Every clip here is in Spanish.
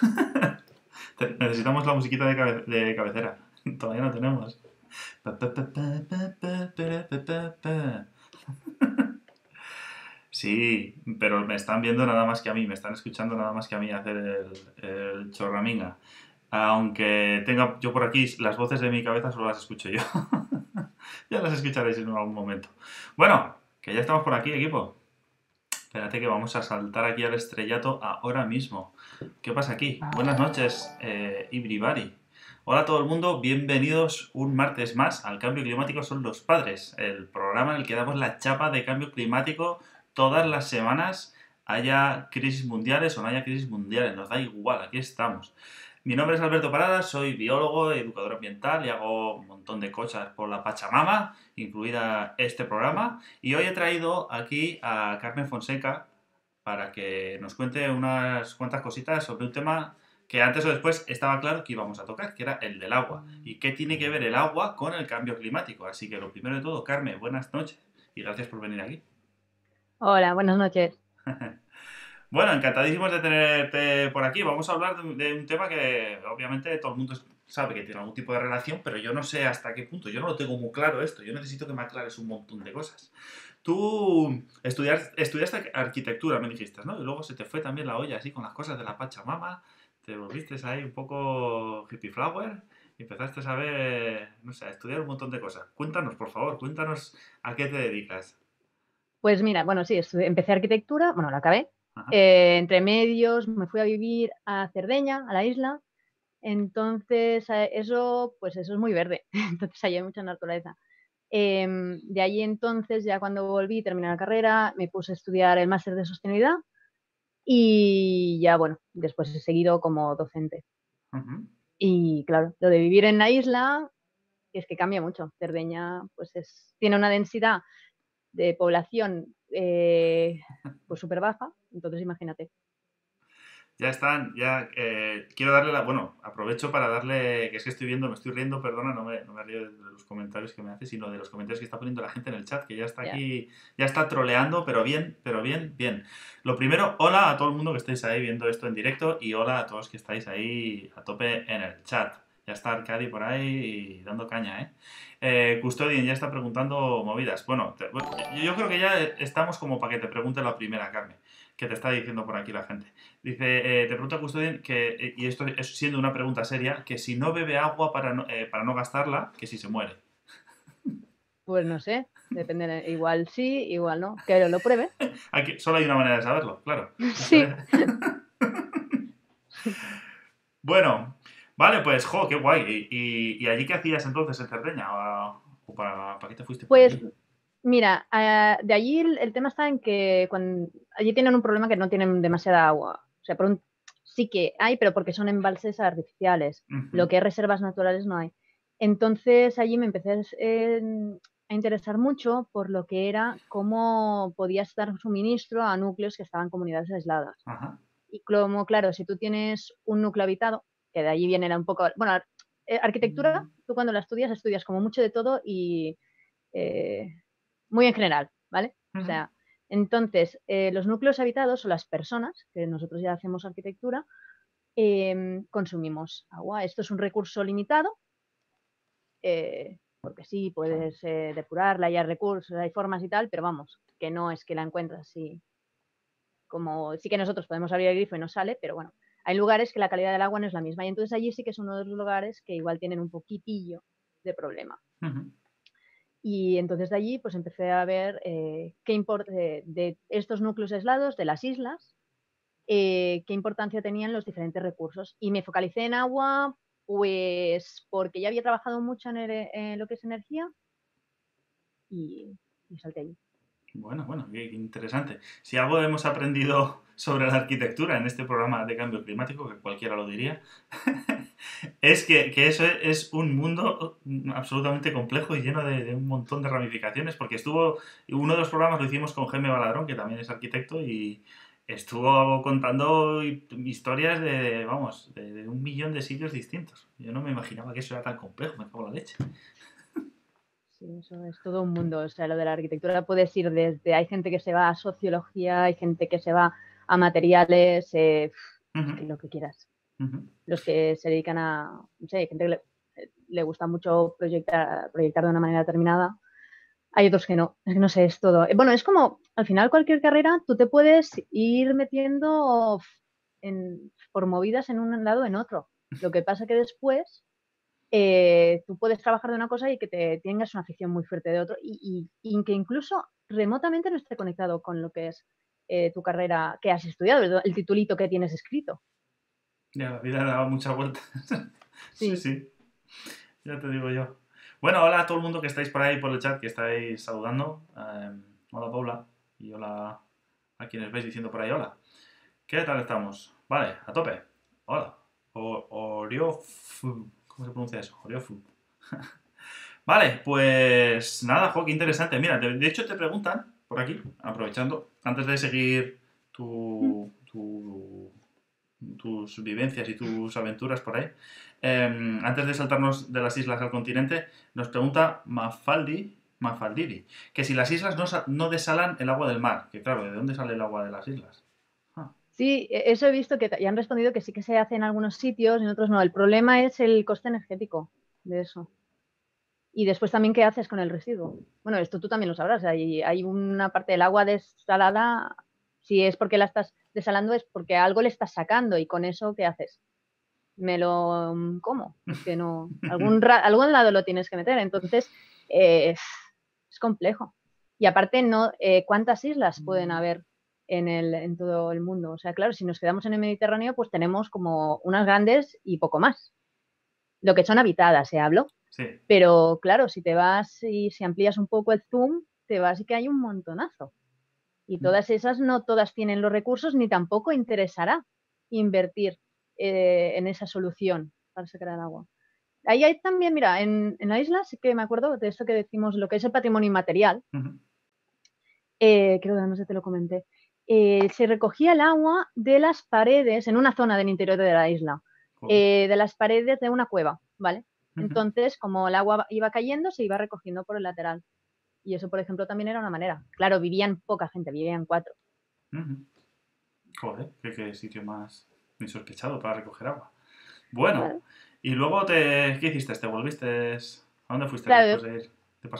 Necesitamos la musiquita de, cabecera. Todavía no tenemos. Sí, pero me están viendo nada más que a mí, me están escuchando nada más que a mí hacer el, el chorraminga. Aunque tenga yo por aquí las voces de mi cabeza, solo las escucho yo. ya las escucharéis en algún momento. Bueno, que ya estamos por aquí, equipo. Espérate que vamos a saltar aquí al estrellato ahora mismo. ¿Qué pasa aquí? Buenas noches, eh, Hola a todo el mundo, bienvenidos un martes más al Cambio Climático son los padres, el programa en el que damos la chapa de cambio climático todas las semanas, haya crisis mundiales o no haya crisis mundiales, nos da igual, aquí estamos. Mi nombre es Alberto Parada, soy biólogo, educador ambiental y hago un montón de cosas por la Pachamama, incluida este programa. Y hoy he traído aquí a Carmen Fonseca para que nos cuente unas cuantas cositas sobre un tema que antes o después estaba claro que íbamos a tocar, que era el del agua. ¿Y qué tiene que ver el agua con el cambio climático? Así que lo primero de todo, Carmen, buenas noches y gracias por venir aquí. Hola, buenas noches. Bueno, encantadísimos de tenerte por aquí. Vamos a hablar de, un tema que obviamente todo el mundo sabe que tiene algún tipo de relación, pero yo no sé hasta qué punto. Yo no lo tengo muy claro esto. Yo necesito que me aclares un montón de cosas. Tú estudiaste, arquitectura, me dijiste, ¿no? Y luego se te fue también la olla así con las cosas de la Pachamama. Te volviste ahí un poco hippie flower y empezaste a ver, no sé, a estudiar un montón de cosas. Cuéntanos, por favor, cuéntanos a qué te dedicas. Pues mira, bueno, sí, empecé arquitectura, bueno, la acabé, eh, entre medios me fui a vivir a Cerdeña, a la isla. Entonces, eso, pues eso es muy verde. Entonces, allí hay mucha naturaleza. Em, de allí entonces, ya cuando volví, terminé la carrera, me puse a estudiar el máster de sostenibilidad y ya, bueno, después he seguido como docente. Y claro, lo de vivir en la isla es que cambia mucho. Cerdeña, pues es, tiene una densidad de población eh, pues súper baja, entonces imagínate. Ya están, ya eh, quiero darle la, bueno, aprovecho para darle, que es que estoy viendo, me estoy riendo, perdona, no me, no me río de los comentarios que me hace, sino de los comentarios que está poniendo la gente en el chat, que ya está aquí, ya está troleando, pero bien, pero bien, bien. Lo primero, hola a todo el mundo que estáis ahí viendo esto en directo y hola a todos que estáis ahí a tope en el chat. Ya está Arcadi por ahí dando caña, ¿eh? eh Custodian ya está preguntando movidas. Bueno, yo creo que ya estamos como para que te pregunte la primera, Carmen, que te está diciendo por aquí la gente. Dice, eh, te pregunta Custodian que, eh, y esto es siendo una pregunta seria, que si no bebe agua para no, para no gastarla, que si se muere. Pues no sé, depende, igual sí, igual no, que lo pruebe. Aquí, solo hay una manera de saberlo, claro. Sí. bueno, Vale, pues, jo, qué guay. ¿Y, allí qué hacías entonces en Cerdeña? ¿O para, qué te fuiste? Pues, mira, eh, de allí el, tema está en que cuando, allí tienen un problema que no tienen demasiada agua. O sea, por sí que hay, pero porque son embalses artificiales. Lo que es reservas naturales no hay. Entonces allí me empecé a interesar mucho por lo que era cómo podías dar suministro a núcleos que estaban en comunidades aisladas. Y como, claro, si tú tienes un núcleo habitado, que de allí viene un poco, bueno, eh, arquitectura, mm. tú cuando la estudias, estudias como mucho de todo y eh, muy en general, ¿vale? O sea, entonces, eh, los núcleos habitados o las personas, que nosotros ya hacemos arquitectura, em, consumimos agua. Esto es un recurso limitado, porque sí, puedes depurarla, hay recursos, hay formas y tal, pero vamos, que no es que la encuentras así como sí que nosotros podemos abrir el grifo y no sale, pero bueno, hay lugares que la calidad del agua no es la misma y entonces allí sí que es uno de los lugares que igual tienen un poquitillo de problema. Y entonces de allí pues empecé a ver eh, qué importa de, estos núcleos aislados, de las islas, eh, qué importancia tenían los diferentes recursos. Y me focalicé en agua, pues porque ya había trabajado mucho en, lo que es energía y, y salté allí. Bueno, bueno, qué, interesante. Si algo hemos aprendido sobre la arquitectura en este programa de cambio climático, que cualquiera lo diría, es que, eso es un mundo absolutamente complejo y lleno de, un montón de ramificaciones, porque estuvo, uno de los programas lo hicimos con Jaime Baladrón, que también es arquitecto, y estuvo contando historias de, vamos, de, un millón de sitios distintos. Yo no me imaginaba que eso era tan complejo, me cago la leche. Sí, eso es todo un mundo. O sea, lo de la arquitectura puedes ir desde, hay gente que se va a sociología, hay gente que se va a materiales, eh, lo que quieras. Los que se dedican a, no sé, hay gente que le, gusta mucho proyectar, proyectar de una manera determinada. Hay otros que no, es que no sé, es todo. Bueno, es como, al final cualquier carrera, tú te puedes ir metiendo en, por movidas en un lado o en otro. Lo que pasa que después eh, tú puedes trabajar de una cosa y que te tengas una afición muy fuerte de otro y, que incluso remotamente no esté conectado con lo que es eh, tu carrera que has estudiado, el, titulito que tienes escrito. Ya, la vida dado muchas vueltas. sí. sí, ya te digo yo. Bueno, hola a todo el mundo que estáis por ahí por el chat, que estáis saludando. Em, hola Paula y hola a quienes veis diciendo por ahí hola. ¿Qué tal estamos? Vale, a tope. Hola. O ¿Cómo se pronuncia eso? Oriofu. vale, pues nada, qué interesante. Mira, de, hecho te preguntan por aquí, aprovechando, antes de seguir tu, tus vivencias y tus aventuras por ahí, em, antes de saltarnos de las islas al continente, nos pregunta Mafaldi, Mafaldidi, que si las islas no, no desalan el agua del mar, que claro, ¿de dónde sale el agua de las islas? Sí, e-, eso he visto que ya han respondido que sí que se hace en algunos sitios y en otros no. El problema es el coste energético de eso. Y después también qué haces con el residuo. Bueno, esto tú también lo sabrás. Hay, hay una parte del agua desalada, si es porque la estás desalando es porque algo le estás sacando y con eso ¿qué haces? Me lo mm, como, que no, algún, algún lado lo tienes que meter. Entonces, eh, es complejo. Y aparte, no, eh, ¿cuántas islas pueden mm. haber en, el, en todo el mundo. O sea, claro, si nos quedamos en el Mediterráneo, pues tenemos como unas grandes y poco más. Lo que son habitadas, se ¿eh? hablo. Pero claro, si te vas y si amplías un poco el zoom, te vas y que hay un montonazo. Y mm. todas esas no todas tienen los recursos ni tampoco interesará invertir eh, en esa solución para sacar el agua. Ahí hay también, mira, en, en, la isla sí que me acuerdo de esto que decimos, lo que es el patrimonio inmaterial. Eh, creo que no sé, te lo comenté. Eh, se recogía el agua de las paredes, en una zona del interior de la isla, eh, de las paredes de una cueva, ¿vale? Entonces, como el agua iba cayendo, se iba recogiendo por el lateral. Y eso, por ejemplo, también era una manera. Claro, vivían poca gente, vivían cuatro. Joder, qué, sitio más insospechado para recoger agua. Bueno, y luego te, ¿qué hiciste? ¿Te volviste? ¿A dónde fuiste después de ir?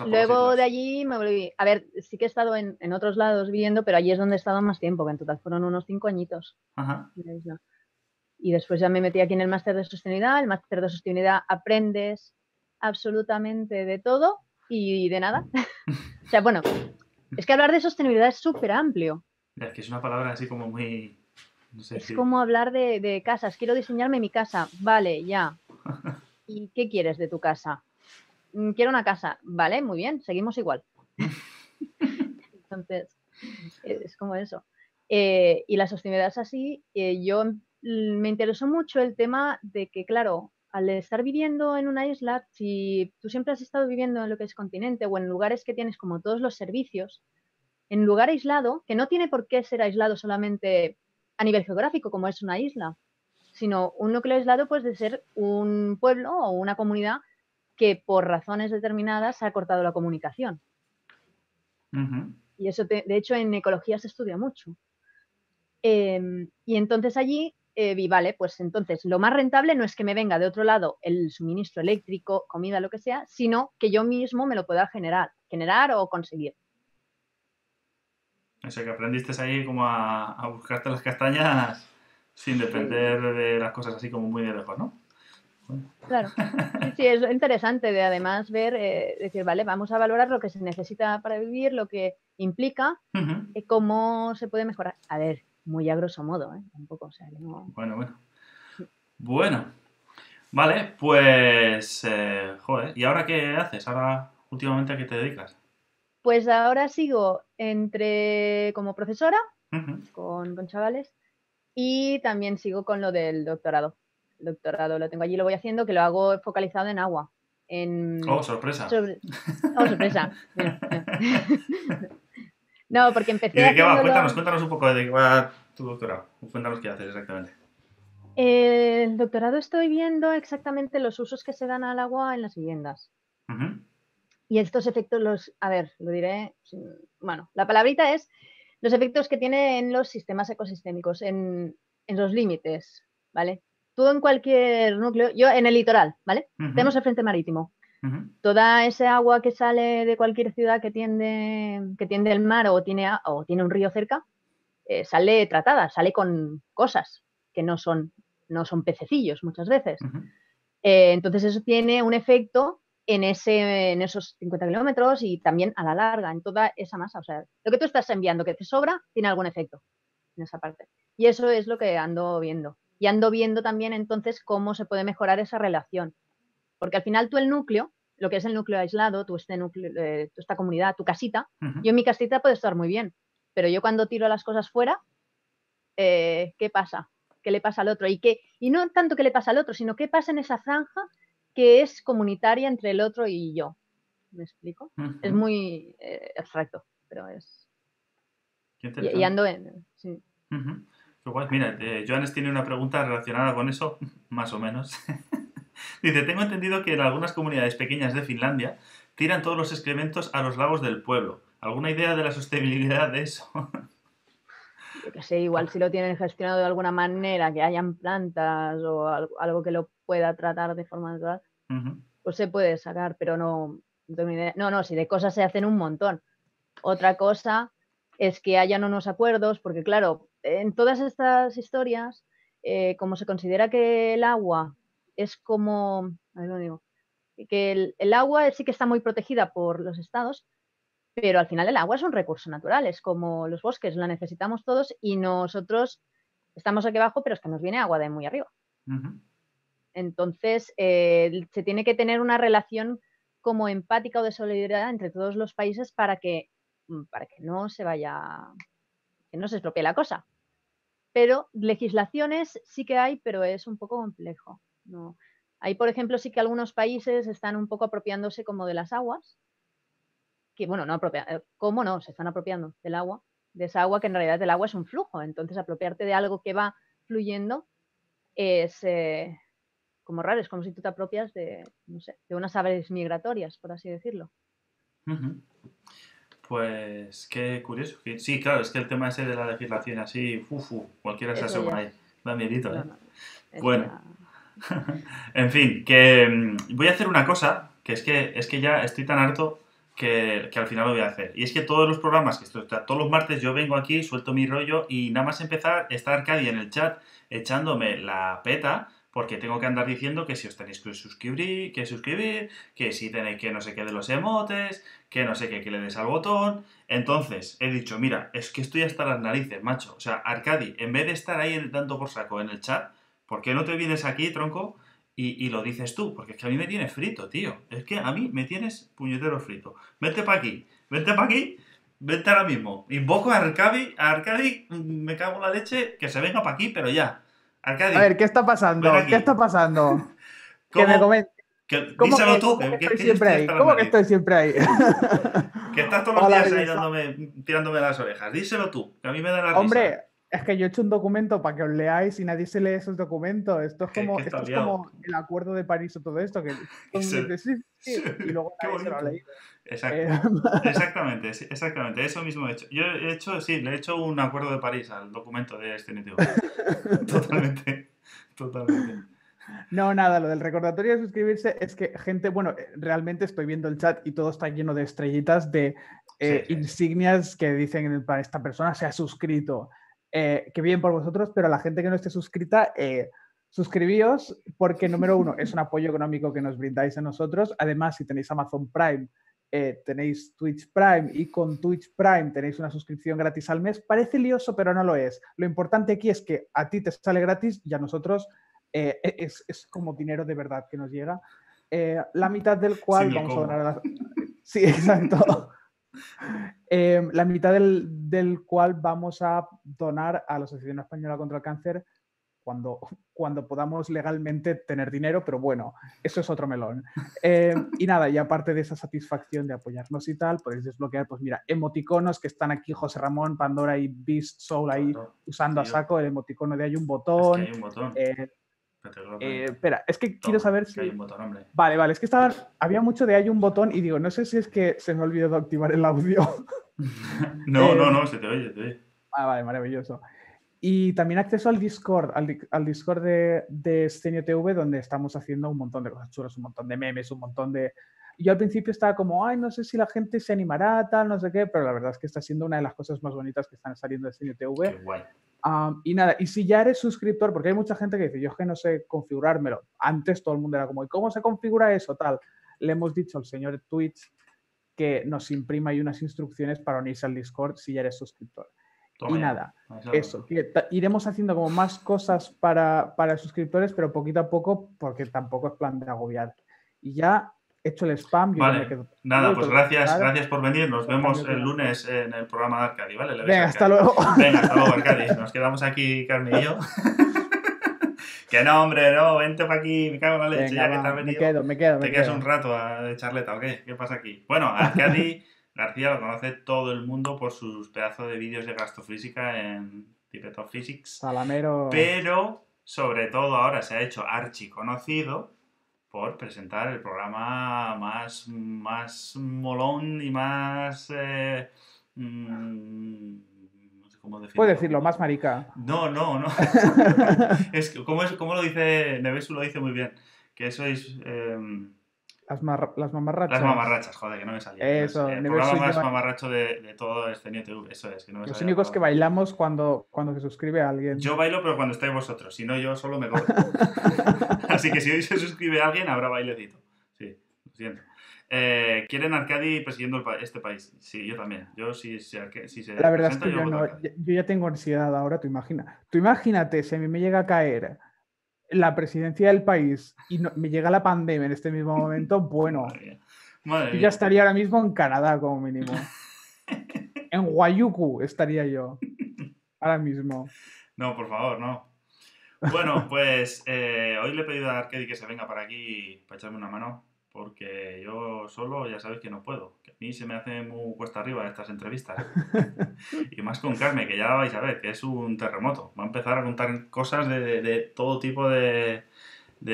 Luego de allí me volví. A ver, sí que he estado en, otros lados viviendo, pero allí es donde he estado más tiempo, que en total fueron unos cinco añitos. Y después ya me metí aquí en el máster de sostenibilidad. El máster de sostenibilidad aprendes absolutamente de todo y de nada. o sea, bueno, es que hablar de sostenibilidad es súper amplio. Es que es una palabra así como muy. es como hablar de, de casas. Quiero diseñarme mi casa. Vale, ya. ¿Y qué quieres de tu casa? Mm, quiero una casa. Vale, muy bien, seguimos igual. Entonces, es como eso. Eh, y la sostenibilidad es así. Eh, yo me interesó mucho el tema de que, claro, al estar viviendo en una isla, si tú siempre has estado viviendo en lo que es continente o en lugares que tienes como todos los servicios, en un lugar aislado, que no tiene por qué ser aislado solamente a nivel geográfico, como es una isla, sino un núcleo aislado puede ser un pueblo o una comunidad que por razones determinadas se ha cortado la comunicación. Y eso, de hecho, en ecología se estudia mucho. Em, y entonces allí eh, vi, vale, pues entonces lo más rentable no es que me venga de otro lado el suministro eléctrico, comida, lo que sea, sino que yo mismo me lo pueda generar, generar o conseguir. O sea, que aprendiste ahí como a, a buscarte las castañas sin depender de las cosas así como muy de lejos, ¿no? Claro, sí, es interesante de además ver, eh, decir, vale, vamos a valorar lo que se necesita para vivir, lo que implica y cómo se puede mejorar. A ver, muy a grosso modo, ¿eh? Tampoco, o sea, Bueno, bueno. Bueno, vale, pues, eh, joder, ¿y ahora qué haces? ¿Ahora últimamente a qué te dedicas? Pues ahora sigo entre como profesora con, con chavales y también sigo con lo del doctorado doctorado lo tengo allí, lo voy haciendo, que lo hago focalizado en agua. En... Oh, sorpresa. Oh, sorpresa. no, porque empecé. ¿Y de qué va? Cuéntanos, cuéntanos un poco de qué va tu doctorado. Cuéntanos qué haces exactamente. El doctorado estoy viendo exactamente los usos que se dan al agua en las viviendas. Y estos efectos los, a ver, lo diré, bueno, la palabrita es los efectos que tiene en los sistemas ecosistémicos, en, los límites, ¿vale? Tú en cualquier núcleo, yo en el litoral, ¿vale? Tenemos el frente marítimo. Toda ese agua que sale de cualquier ciudad que tiende, que tiende el mar o tiene, o tiene un río cerca, eh, sale tratada, sale con cosas que no son, no son pececillos muchas veces. Eh, entonces eso tiene un efecto en, ese, en esos 50 kilómetros y también a la larga, en toda esa masa. O sea, lo que tú estás enviando que te sobra tiene algún efecto en esa parte. Y eso es lo que ando viendo. Y ando viendo también entonces cómo se puede mejorar esa relación. Porque al final tú el núcleo, lo que es el núcleo aislado, tú este núcleo, eh, esta comunidad, tu casita, yo en mi casita puede estar muy bien, pero yo cuando tiro las cosas fuera, eh, ¿qué pasa? ¿Qué le pasa al otro? Y, qué, y no tanto qué le pasa al otro, sino qué pasa en esa franja que es comunitaria entre el otro y yo. ¿Me explico? Es muy eh, abstracto, pero es... y, ando en... Sí. Mira, eh, Joanes tiene una pregunta relacionada con eso, más o menos. Dice, tengo entendido que en algunas comunidades pequeñas de Finlandia tiran todos los excrementos a los lagos del pueblo. ¿Alguna idea de la sostenibilidad de eso? Yo que sé, igual si lo tienen gestionado de alguna manera, que hayan plantas o algo que lo pueda tratar de forma natural, pues se puede sacar, pero no, no, no, si de cosas se hacen un montón. Otra cosa es que hayan unos acuerdos, porque claro, en todas estas historias, eh, como se considera que el agua es como, a ver, lo digo, que el, el, agua sí que está muy protegida por los estados, pero al final el agua es un recurso natural, es como los bosques, la necesitamos todos y nosotros estamos aquí abajo, pero es que nos viene agua de muy arriba. Entonces, eh, se tiene que tener una relación como empática o de solidaridad entre todos los países para que, para que no se vaya, que no se estropee la cosa. Pero legislaciones sí que hay, pero es un poco complejo. ¿no? Hay, por ejemplo, sí que algunos países están un poco apropiándose como de las aguas, que bueno, no apropia, eh, ¿cómo no? Se están apropiando del agua, de esa agua que en realidad el agua es un flujo, entonces apropiarte de algo que va fluyendo es, eh, como raro, es como si tú te apropias de, no sé, de unas aves migratorias, por así decirlo. Pues qué curioso. Sí, claro, es que el tema ese de la legislación así, fufu, cualquiera se asegura ahí. Da miedito, ¿eh? bueno. en fin, que mm, voy a hacer una cosa, que es que, es que ya estoy tan harto que, que, al final lo voy a hacer. Y es que todos los programas, que esto, todos los martes yo vengo aquí, suelto mi rollo y nada más empezar está Arcadia en el chat echándome la peta porque tengo que andar diciendo que si os tenéis que suscribir, que suscribir, que si tenéis que no sé qué de los emotes, que no sé qué, que le des al botón. Entonces, he dicho, mira, es que estoy hasta las narices, macho. O sea, Arcadi, en vez de estar ahí dando por saco en el chat, ¿por qué no te vienes aquí, tronco, y, lo dices tú? Porque es que a mí me tienes frito, tío. Es que a mí me tienes puñetero frito. Vente para aquí, vente para aquí, vente ahora mismo. Invoco a Arcadi, a Arcadi, me cago en la leche, que se venga para aquí, pero ya. A ver, ¿qué está pasando? ¿Qué está pasando? que me comente. ¿Cómo díselo tú. ¿Cómo que, estoy siempre ahí? ¿Cómo que estoy siempre ahí? que estás todos los días ahí dándome, tirándome las orejas. Díselo tú, que a mí me da la Hombre, es que yo he hecho un documento para que os leáis y nadie se lee esos documentos. Esto es como, esto es como el acuerdo de París o todo esto. Que sí, sí, y luego nadie se lo ha leído. Eh, exactamente, exactamente, eso mismo he hecho. Yo he hecho, sí, le he hecho un acuerdo de París al documento de este totalmente, totalmente. No, nada, lo del recordatorio de suscribirse es que gente, bueno, eh, realmente estoy viendo el chat y todo está lleno de estrellitas de eh, insignias que dicen para esta persona se ha suscrito. Eh, que bien por vosotros, pero a la gente que no esté suscrita, suscribíos porque número uno es un apoyo económico que nos brindáis a nosotros. Además, si tenéis Amazon Prime, eh, tenéis Twitch Prime y con Twitch Prime tenéis una suscripción gratis al mes. Parece lioso, pero no lo es. Lo importante aquí es que a ti te sale gratis y a nosotros eh, e-, es, como dinero de verdad que nos llega. Eh, la mitad del cual vamos a donar a la... Sí, exacto. La mitad del, del, cual vamos a donar a la Asociación Española contra el Cáncer cuando, cuando podamos legalmente tener dinero, pero bueno, eso es otro melón. Eh, y nada, y aparte de esa satisfacción de apoyarnos y tal, podéis desbloquear, pues mira, emoticonos que están aquí, José Ramón, Pandora y Beast Soul ahí usando a saco el emoticono de hay un botón. hay un botón. Eh, Eh, espera, es que quiero saber si. Vale, vale, es que estaba... había mucho de hay un botón y digo, no sé si es que se me ha olvidado activar el audio. no, no, no, se te oye, te oye. Ah, vale, maravilloso. Y también acceso al Discord, al, Discord de, de TV, donde estamos haciendo un montón de cosas chulas, un montón de memes, un montón de. Yo al principio estaba como, ay, no sé si la gente se animará, tal, no sé qué, pero la verdad es que está siendo una de las cosas más bonitas que están saliendo de Stenio TV. Qué guay y nada, y si ya eres suscriptor, porque hay mucha gente que dice, yo es que no sé configurármelo. Antes todo el mundo era como, ¿y cómo se configura eso? Tal. Le hemos dicho al señor Twitch que nos imprima ahí unas instrucciones para unirse al Discord si ya eres suscriptor. y nada, eso, iremos haciendo como más cosas para, para suscriptores, pero poquito a poco, porque tampoco es plan de agobiar. Y ya hecho el spam. vale. Nada, pues gracias, gracias por venir. Nos vemos el lunes en el programa de Arcadi, ¿vale? Venga, hasta luego. Venga, hasta luego, Arcadi. Nos quedamos aquí, Carmen y yo. que no, hombre, no, vente para aquí, me cago en la leche, ya que te has venido. Me quedo, me quedo. Te quedas un rato a, de charleta, ¿o qué? ¿Qué pasa aquí? Bueno, Arcadi García lo conoce todo el mundo por sus pedazos de vídeos de gastrofísica en Tipeto of Physics. Salamero. Pero, sobre todo, ahora se ha hecho archi conocido por presentar el programa más, más molón y más... Eh, mm, no sé cómo decirlo. Puede decirlo, más marica. No, no, no. es, como, es, como lo dice, Nevesu lo dice muy bien, que sois... Eh, las, las, mamarrachas. Las mamarrachas, joder, que no me salía. Eso, el programa más mamarracho de, de, todo este TV, eso es. Que no me Los únicos que bailamos cuando, cuando se suscribe a alguien. Yo bailo, pero cuando estáis vosotros, si no, yo solo me cobro. Así que si hoy se suscribe a alguien, habrá bailecito. Sí, lo siento. Eh, ¿Quieren Arcadi persiguiendo este país? Sí, yo también. Yo sí, si, si, se La verdad es que yo, no, yo, ya tengo ansiedad ahora, tú imagina. Tú imagínate si a mí me llega a caer la presidencia del país y me llega la pandemia en este mismo momento, bueno, yo ya estaría ahora mismo en Canadá como mínimo. en Guayuku estaría yo ahora mismo. No, por favor, no. Bueno, pues eh, hoy le he pedido a Arkady que se venga para aquí para echarme una mano porque yo solo ya sabéis que no puedo. Que a mí se me hace muy cuesta arriba estas entrevistas. y más con Carmen, que ya la vais a ver, que es un terremoto. Va a empezar a contar cosas de, todo tipo de,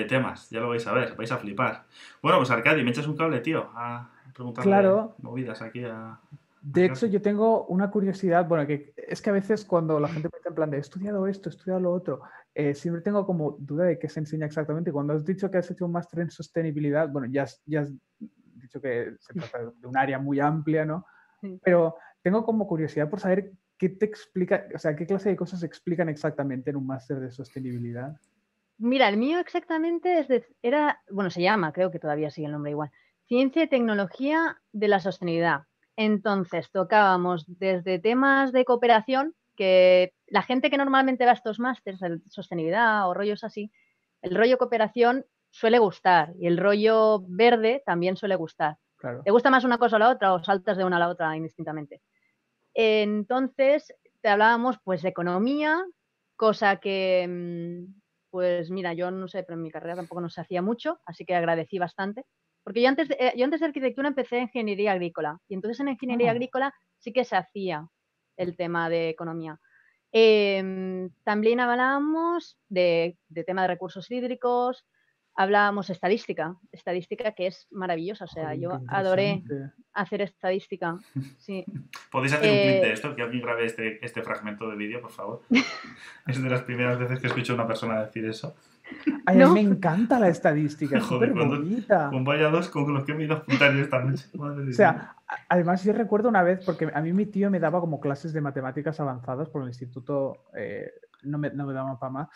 temas. Ya lo vais a ver, vais a flipar. Bueno, pues Arcadi, me echas un cable, tío, a preguntarle claro. movidas aquí a... De hecho, yo tengo una curiosidad, bueno, que es que a veces cuando la gente me dice en plan de he estudiado esto, he estudiado lo otro, eh, siempre tengo como duda de qué se enseña exactamente. Cuando has dicho que has hecho un máster en sostenibilidad, bueno, ya has, ya has dicho que se trata de un área muy amplia, ¿no? Pero tengo como curiosidad por saber qué te explica, o sea, qué clase de cosas explican exactamente en un máster de sostenibilidad. Mira, el mío exactamente es de, era, bueno, se llama, creo que todavía sigue el nombre igual, Ciencia y Tecnología de la Sostenibilidad. Entonces, tocábamos desde temas de cooperación, que la gente que normalmente va a estos másteres de sostenibilidad o rollos así, el rollo cooperación suele gustar y el rollo verde también suele gustar. ¿Te gusta más una cosa o la otra o saltas de una a la otra indistintamente? Entonces, te hablábamos pues de economía, cosa que, mm, pues mira, yo no sé, pero en mi carrera tampoco nos hacía mucho, así que agradecí bastante. Porque yo antes, de, eh, yo antes de arquitectura empecé en ingeniería agrícola y entonces en ingeniería ah. agrícola sí que se hacía el tema de economía. Em, también hablábamos de, tema de recursos hídricos, hablábamos estadística, estadística que es maravillosa, o sea, yo adoré hacer estadística. Sí. ¿Podéis hacer un clip de eh, esto? Que alguien grabe este, este fragmento de vídeo, por favor. es de las primeras veces que escucho a una persona decir eso. A mí me encanta la estadística, es súper bonita. Con vaya dos con los que me he ido a apuntar esta noche. o sea, además yo recuerdo una vez, porque a mí mi tío me daba como clases de matemáticas avanzadas por el instituto, eh, no, me, no me daba para más,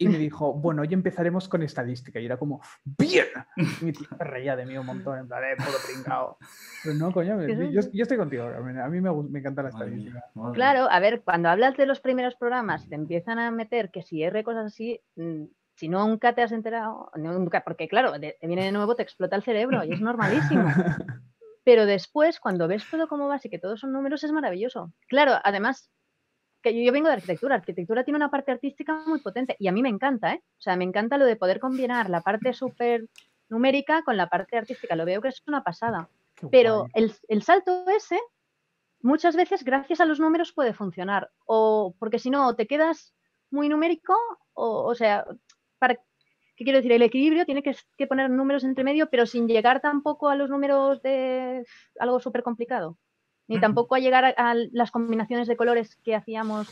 y me dijo, bueno, hoy empezaremos con estadística. Y era como, ¡bien! Y mi tío se reía de mí un montón, en plan, eh, por pringao. Pero no, coño, yo, yo, estoy contigo, a mí me, me encanta la estadística. Claro, a ver, cuando hablas de los primeros programas, te empiezan a meter que si R cosas así, mm, si nunca te has enterado, nunca, porque claro, te viene de nuevo, te explota el cerebro y es normalísimo. Pero después, cuando ves todo cómo va y que todos son números, es maravilloso. Claro, además, que yo, vengo de arquitectura, arquitectura tiene una parte artística muy potente y a mí me encanta, ¿eh? O sea, me encanta lo de poder combinar la parte súper numérica con la parte artística, lo veo que es una pasada. Pero el, el, salto ese, muchas veces gracias a los números puede funcionar, o porque si no, te quedas muy numérico, o, o sea, ¿qué quiero decir? El equilibrio tiene que, poner números entre medio, pero sin llegar tampoco a los números de algo súper complicado. Ni tampoco a llegar a, las combinaciones de colores que hacíamos,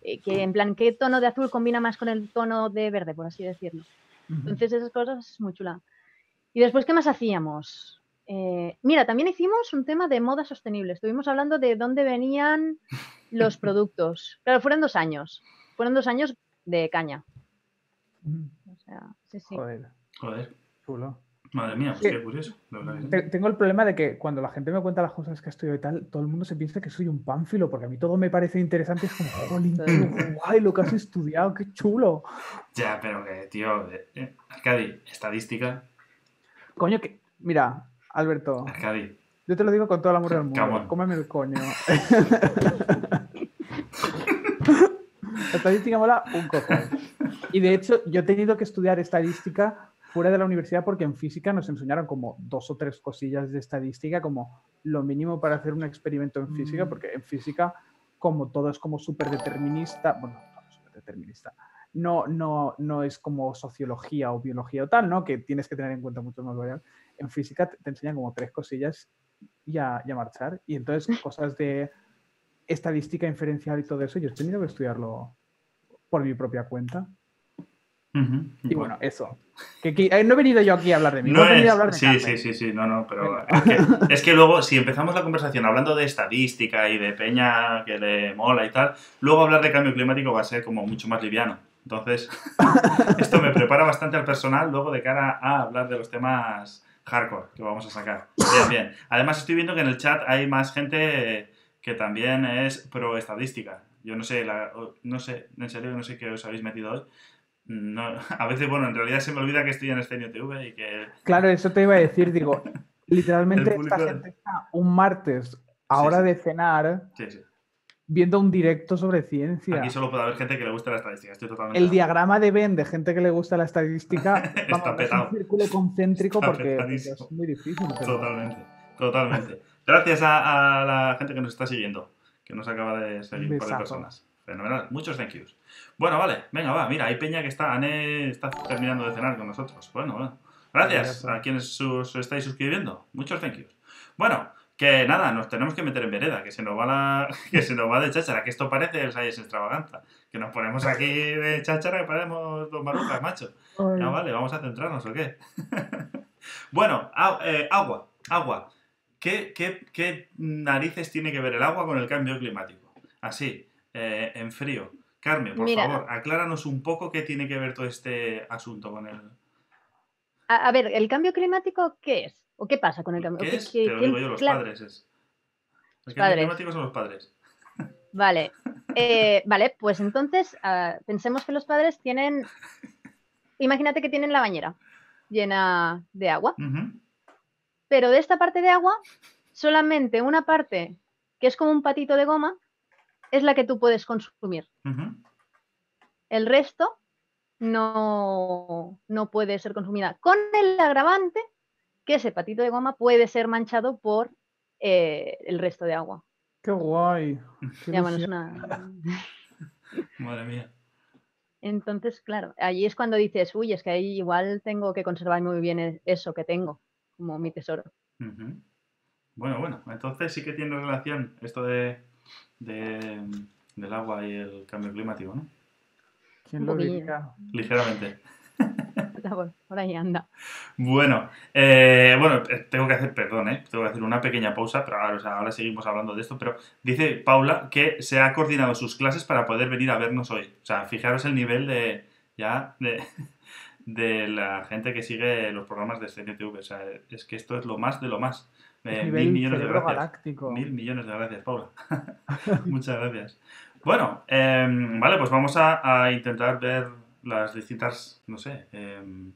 eh, que en plan, ¿qué tono de azul combina más con el tono de verde, por así decirlo? Entonces esas cosas es muy chula. Y después, ¿qué más hacíamos? Eh, mira, también hicimos un tema de moda sostenible. Estuvimos hablando de dónde venían los productos. Claro, fueron dos años. Fueron dos años de caña. O sea, sí, sí. Joder. Joder. Chulo. Madre mía, pues qué curioso. Tengo el problema de que cuando la gente me cuenta las cosas que estudio y tal, todo el mundo se piensa que soy un pánfilo, porque a mí todo me parece interesante. Es como, jolín, qué guay lo que has estudiado, qué chulo. Ya, pero que, tío, eh, eh, Arcadi, estadística. Coño, que, mira, Alberto. Arcadi. Yo te lo digo con todo el amor del mundo. Cómeme el coño. La estadística mola un cojón. Y de hecho, yo he tenido que estudiar estadística fuera de la universidad porque en física nos enseñaron como dos o tres cosillas de estadística, como lo mínimo para hacer un experimento en física, mm. porque en física, como todo es como súper determinista, bueno, no súper determinista, no, no, no es como sociología o biología o tal, ¿no? Que tienes que tener en cuenta mucho más variables. En física te, enseñan como tres cosillas y a, y a marchar. Y entonces cosas de estadística inferencial y todo eso, yo he tenido que estudiarlo por mi propia cuenta. Y bueno, eso. Que, eh, no he venido yo aquí a hablar de mí. No, he venido a hablar de Sí, sí, sí, sí, no, no, pero es que, luego, si empezamos la conversación hablando de estadística y de peña que le mola y tal, luego hablar de cambio climático va a ser como mucho más liviano. Entonces, esto me prepara bastante al personal luego de cara a hablar de los temas hardcore que vamos a sacar. Bien, bien. Además, estoy viendo que en el chat hay más gente que también es pro estadística. Yo no sé, no sé, en serio, no sé qué os habéis metido hoy. No, a veces, bueno, en realidad se me olvida que estoy en Estenio TV y que... Claro, eso te iba a decir, digo, literalmente esta gente está un martes a hora de cenar viendo un directo sobre ciencia. Aquí solo puede haber gente que le gusta la estadística, estoy totalmente... El diagrama de Ben de gente que le gusta la estadística está es un círculo concéntrico porque, es muy difícil. Totalmente, totalmente. Gracias a, la gente que nos está siguiendo, que nos acaba de seguir por personas. Fenomenal, muchos thank yous. Bueno, vale, venga, va, mira, hay Peña que está, Ane está terminando de cenar con nosotros. Bueno, bueno. Gracias a quienes os estáis suscribiendo. Muchos thank yous. Bueno, que nada, nos tenemos que meter en vereda, que se nos va la, que se nos va de cháchara, que esto parece el Sayes extravaganza. Que nos ponemos aquí de cháchara y parecemos dos marucas, macho. Ya vale, vamos a centrarnos, ¿o qué? bueno, eh, agua, agua. ¿Qué, qué, narices tiene que ver el agua con el cambio climático? Así, eh, en frío. Carmen, por favor, acláranos un poco qué tiene que ver todo este asunto con el... A, ver, ¿el cambio climático qué es? ¿O qué pasa con el cambio? ¿Qué es? Te lo digo yo, los padres. Es. El cambio climático son los padres. Vale, eh, vale, pues entonces ah, pensemos que los padres tienen, imagínate que tienen la bañera llena de agua pero de esta parte de agua, solamente una parte que es como un patito de goma es la que tú puedes consumir. El resto no, no puede ser consumida. Con el agravante que ese patito de goma puede ser manchado por eh, el resto de agua. ¡Qué guay! Madre mía. Entonces, claro, allí es cuando dices, uy, es que ahí igual tengo que conservar muy bien e-, eso que tengo como mi tesoro. Bueno, bueno, entonces sí que tiene relación esto de, del agua y el cambio climático, ¿no? ¿Quién lo diría? Ligeramente. Por ahí anda. Bueno, eh, bueno, eh, tengo que hacer, perdón, ¿eh? tengo que hacer una pequeña pausa, pero ahora, ahora seguimos hablando de esto, pero dice Paula que se ha coordinado sus clases para poder venir a vernos hoy. O sea, fijaros el nivel de ya de, de la gente que sigue los programas de CNTV. O sea, es que esto es lo más de lo más. Eh, mil millones de gracias. Mil millones de gracias, Paula. Muchas gracias. Bueno, em, vale, pues vamos a, intentar ver las distintas, no sé, em,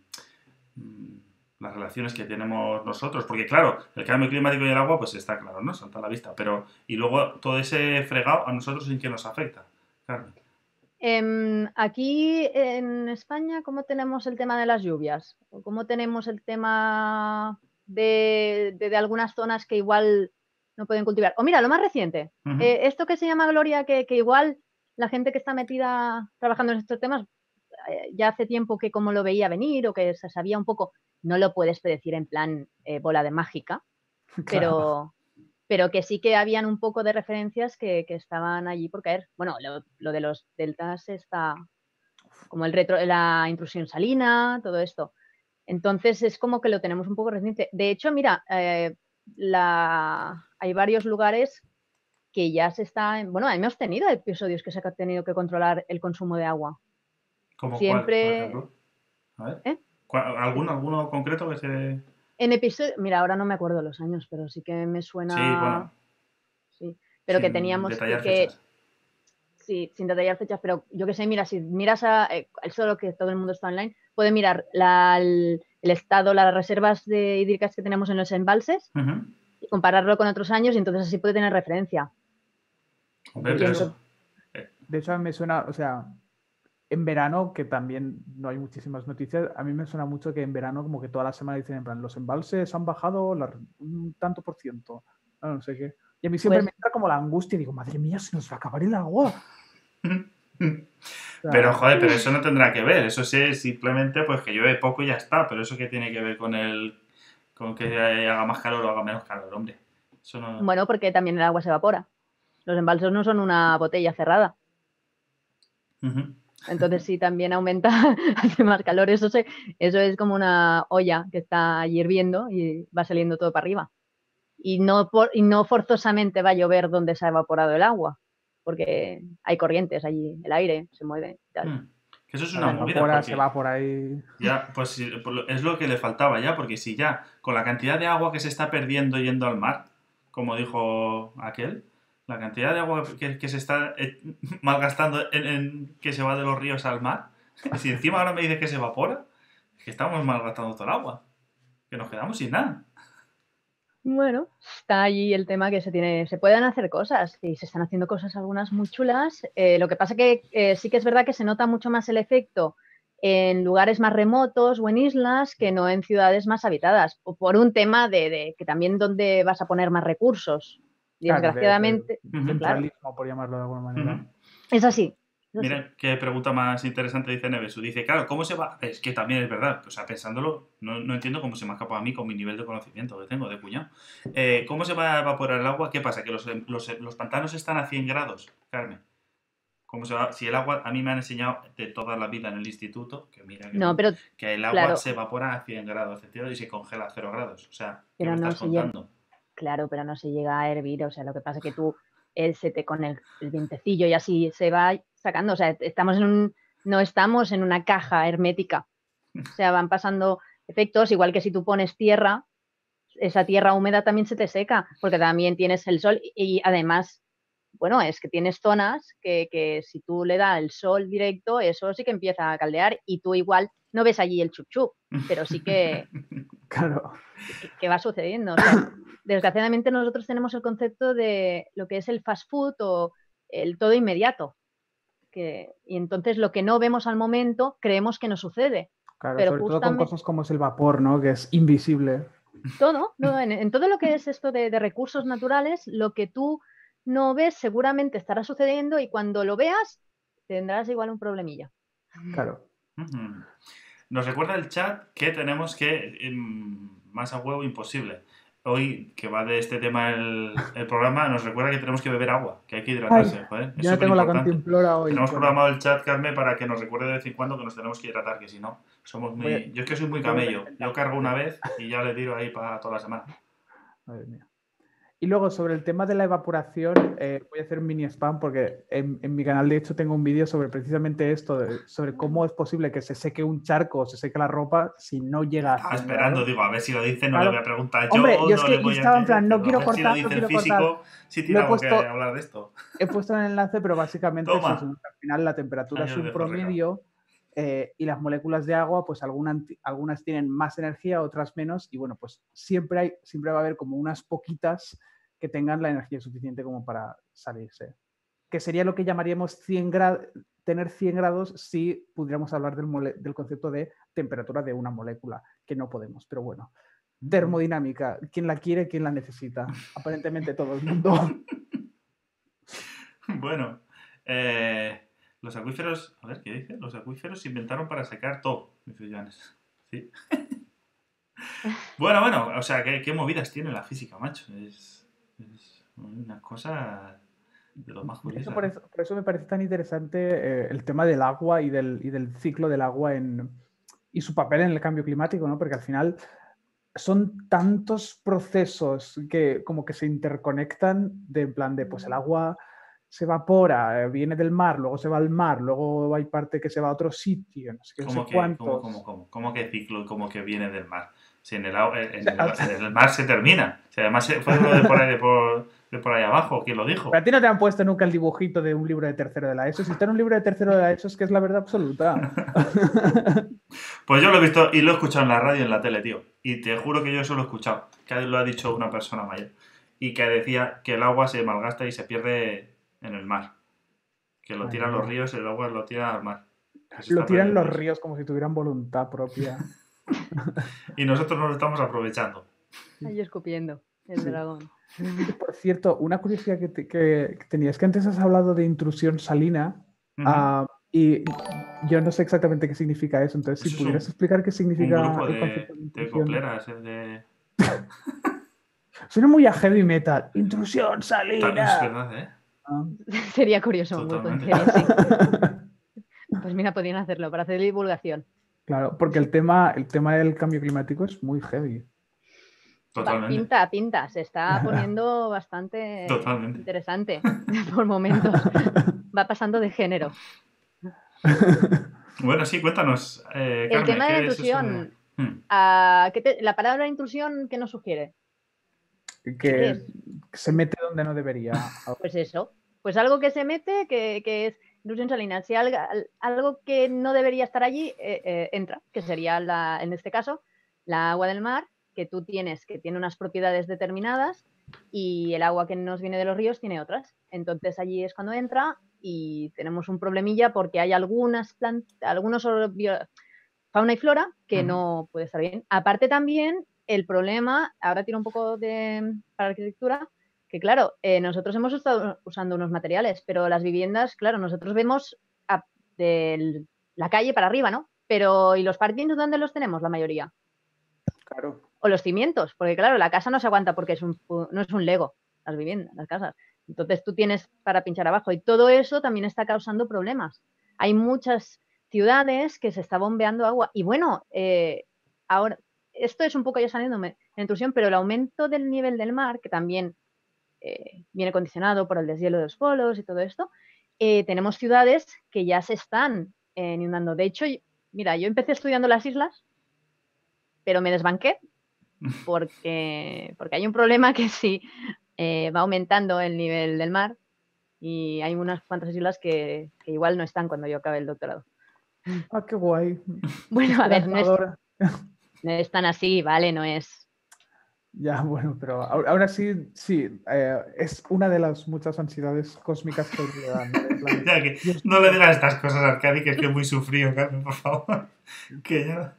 las relaciones que tenemos nosotros. Porque claro, el cambio climático y el agua, pues está claro, ¿no? Salta a la vista. Pero, y luego todo ese fregado, ¿a nosotros en qué nos afecta? Carmen. Em, aquí en España, ¿cómo tenemos el tema de las lluvias? ¿Cómo tenemos el tema de, algunas zonas que igual no pueden cultivar? O mira, lo más reciente, eh, esto que se llama Gloria, que, igual la gente que está metida trabajando en estos temas eh, ya hace tiempo que como lo veía venir o que se sabía un poco, no lo puedes predecir en plan eh, bola de mágica, pero, pero que sí que habían un poco de referencias que, estaban allí por caer. Bueno, lo, de los deltas está como el retro, la intrusión salina, todo esto. Entonces es como que lo tenemos un poco reciente. De hecho, mira, eh, la, hay varios lugares que ya se está, bueno, hemos tenido episodios que se ha tenido que controlar el consumo de agua. ¿Cómo Siempre. Cuál, ¿Eh? ¿Alguno, ¿Alguno concreto que se.? En episodio, mira, ahora no me acuerdo los años, pero sí que me suena. Sí, bueno. Sí, pero que teníamos que. Fechas. Sí, sin detallar fechas, pero yo que sé, mira, si miras a. Eh, solo que todo el mundo está online, puede mirar el, estado, las reservas de hídricas que tenemos en los embalses y compararlo con otros años y entonces así puede tener referencia. De hecho, a mí me suena, o sea, en verano, que también no hay muchísimas noticias, a mí me suena mucho que en verano como que toda la semana dicen en plan, los embalses han bajado un tanto por ciento, no, sé qué. Y a mí siempre pues me entra como la angustia y digo, madre mía, se nos va a acabar el agua. pero joder, pero eso no tendrá que ver, eso es simplemente pues que llueve poco y ya está, pero eso que tiene que ver con el con que haga más calor o haga menos calor, hombre. Bueno, porque también el agua se evapora. Los embalses no son una botella cerrada. Entonces, si también aumenta, hace más calor. Eso, eso es como una olla que está hirviendo y va saliendo todo para arriba. Y no, y no forzosamente va a llover donde se ha evaporado el agua, porque hay corrientes allí, el aire se mueve. Hmm. Eso es una movida. se va por ahí. Ya, pues es lo que le faltaba ya, porque si ya con la cantidad de agua que se está perdiendo yendo al mar, como dijo aquel, la cantidad de agua que, se está eh, malgastando en, que se va de los ríos al mar, si encima ahora me dices que se evapora, es que estamos malgastando todo el agua, que nos quedamos sin nada. Bueno, está allí el tema que se tiene, se pueden hacer cosas y se están haciendo cosas algunas muy chulas. Eh, lo que pasa que eh, sí que es verdad que se nota mucho más el efecto en lugares más remotos o en islas que no en ciudades más habitadas, o por un tema de, de que también donde vas a poner más recursos desgraciadamente. centralismo, por llamarlo de alguna manera. Es así. Mira qué pregunta más interesante dice Nevesu. Dice, claro, ¿cómo se va? Es que también es verdad. O sea, pensándolo, no, entiendo cómo se me ha escapado a mí con mi nivel de conocimiento que tengo de cuñado. Eh, ¿Cómo se va a evaporar el agua? ¿Qué pasa? ¿Que los, los, pantanos están a 100 grados, Carmen? ¿Cómo se va? Si el agua, a mí me han enseñado de toda la vida en el instituto, que mira que, el agua se evapora a 100 grados y se congela a 0 grados. O sea, ¿qué me estás contando? Claro, pero no se llega a hervir, o sea, lo que pasa es que tú, él se te con el, el vientecillo y así se va sacando, o sea, estamos en un, no estamos en una caja hermética, o sea, van pasando efectos, igual que si tú pones tierra, esa tierra húmeda también se te seca, porque también tienes el sol y, además, bueno, es que tienes zonas que, que, si tú le das el sol directo, eso sí que empieza a caldear y tú igual no ves allí el chup chup, pero sí que... claro. Que, va sucediendo. desgraciadamente nosotros tenemos el concepto de lo que es el fast food o el todo inmediato. Que, y entonces lo que no vemos al momento creemos que no sucede. Claro, pero sobre todo con cosas como es el vapor, ¿no? Que es invisible. Todo, en, todo lo que es esto de, recursos naturales, lo que tú no ves seguramente estará sucediendo y cuando lo veas tendrás igual un problemilla. Claro. Nos recuerda el chat que tenemos que, em, más a huevo imposible, hoy, que va de este tema el, programa, nos recuerda que tenemos que beber agua, que hay que hidratarse. ya tengo la cantimplora hoy. Tenemos programado el chat, Carmen, para que nos recuerde de vez en cuando que nos tenemos que hidratar, que si no, somos muy... Yo es que soy muy camello. Yo cargo una vez y ya le tiro ahí para toda la semana. Madre mía. Y luego sobre el tema de la evaporación, eh, voy a hacer un mini spam porque en, mi canal de hecho tengo un vídeo sobre precisamente esto, sobre cómo es posible que se seque un charco o se seque la ropa si no llega a... esperando, digo, a ver si lo dice, no le voy a preguntar yo. Hombre, yo es que estaba en plan, no quiero cortar, no quiero físico, Sí tiene que hablar de esto. He puesto el enlace, pero básicamente es al final la temperatura es un promedio eh, y las moléculas de agua, pues algunas, algunas tienen más energía, otras menos, y bueno, pues siempre, hay, siempre va a haber como unas poquitas que tengan la energía suficiente como para salirse. Que sería lo que llamaríamos 100 tener 100 grados si pudiéramos hablar del, concepto de temperatura de una molécula, que no podemos, pero bueno. Termodinámica, ¿quién la quiere, quién la necesita? Aparentemente todo el mundo. bueno, eh, Los acuíferos, a ver, ¿qué dice? Los acuíferos se inventaron para secar todo, dice Joanes. Sí. bueno, bueno, o sea, ¿qué, movidas tiene la física, macho? Es, una cosa de lo más curiosa. Por eso, me parece tan interesante eh, el tema del agua y del, y del ciclo del agua en, y su papel en el cambio climático, ¿no? Porque al final son tantos procesos que como que se interconectan de en plan de pues el agua se evapora, eh, viene del mar, luego se va al mar, luego hay parte que se va a otro sitio, no sé, qué, ¿Cómo, que, ¿cómo, cómo, que ciclo, como que viene del mar? Si en el, en, el, mar se termina. Si además fue uno de por ahí, de por, de por ahí abajo, ¿quién lo dijo? Pero a ti no te han puesto nunca el dibujito de un libro de tercero de la ESO. Si está en un libro de tercero de la ESO es que es la verdad absoluta. pues yo lo he visto y lo he escuchado en la radio y en la tele, tío. Y te juro que yo eso lo he escuchado, que lo ha dicho una persona mayor. Y que decía que el agua se malgasta y se pierde en el mar. Que lo tiran los ríos el agua lo tira al mar. lo tiran los ríos como si tuvieran voluntad propia. y nosotros nos lo estamos aprovechando. Ahí escupiendo el dragón. Por cierto, una curiosidad que, que, tenías, que antes has hablado de intrusión salina ah, y yo no sé exactamente qué significa eso, entonces si pudieras explicar qué significa un grupo de, de, copleras, de... Suena muy a heavy metal. Intrusión salina. Es verdad, ¿eh? Ah. Sería curioso. pues mira, podrían hacerlo para hacer divulgación. Claro, porque el tema, el tema del cambio climático es muy heavy. Totalmente. Pinta, pinta, se está poniendo bastante interesante por momentos. Va pasando de género. Bueno, sí, cuéntanos. Eh, el tema de la intrusión. Hmm. Ah, la palabra intrusión, ¿qué nos sugiere? Que se mete donde no debería. Pues eso. Pues algo que se mete, que, es intrusión salina. Si algo, que no debería estar allí, eh, eh, entra, que sería, la, en este caso, la agua del mar que tú tienes, que tiene unas propiedades determinadas y el agua que nos viene de los ríos tiene otras. Entonces allí es cuando entra y tenemos un problemilla porque hay algunas plantas, algunos fauna y flora que no puede estar bien. Aparte también el problema, ahora tiene un poco de para arquitectura, que claro, eh, nosotros hemos estado usando unos materiales, pero las viviendas, claro, nosotros vemos de la calle para arriba, ¿no? Pero ¿y los parkings dónde los tenemos la mayoría? Claro o los cimientos, porque claro, la casa no se aguanta porque es un, no es un Lego, las viviendas, las casas. Entonces tú tienes para pinchar abajo y todo eso también está causando problemas. Hay muchas ciudades que se está bombeando agua y bueno, eh, ahora, esto es un poco ya saliéndome en intrusión, pero el aumento del nivel del mar, que también eh, viene condicionado por el deshielo de los polos y todo esto, eh, tenemos ciudades que ya se están inundando. De hecho, mira, yo empecé estudiando las islas, pero me desbanqué porque, porque hay un problema que sí eh, va aumentando el nivel del mar y hay unas cuantas islas que, igual no están cuando yo acabe el doctorado. Ah, qué guay. Bueno, a ver, no es, tan así, ¿vale? No es... Ya, bueno, pero ahora sí, sí, eh, es una de las muchas ansiedades cósmicas que le dan. ¿no? le digas estas cosas a Arcadi, que es que es muy sufrido, Carmen, por favor. Que ya...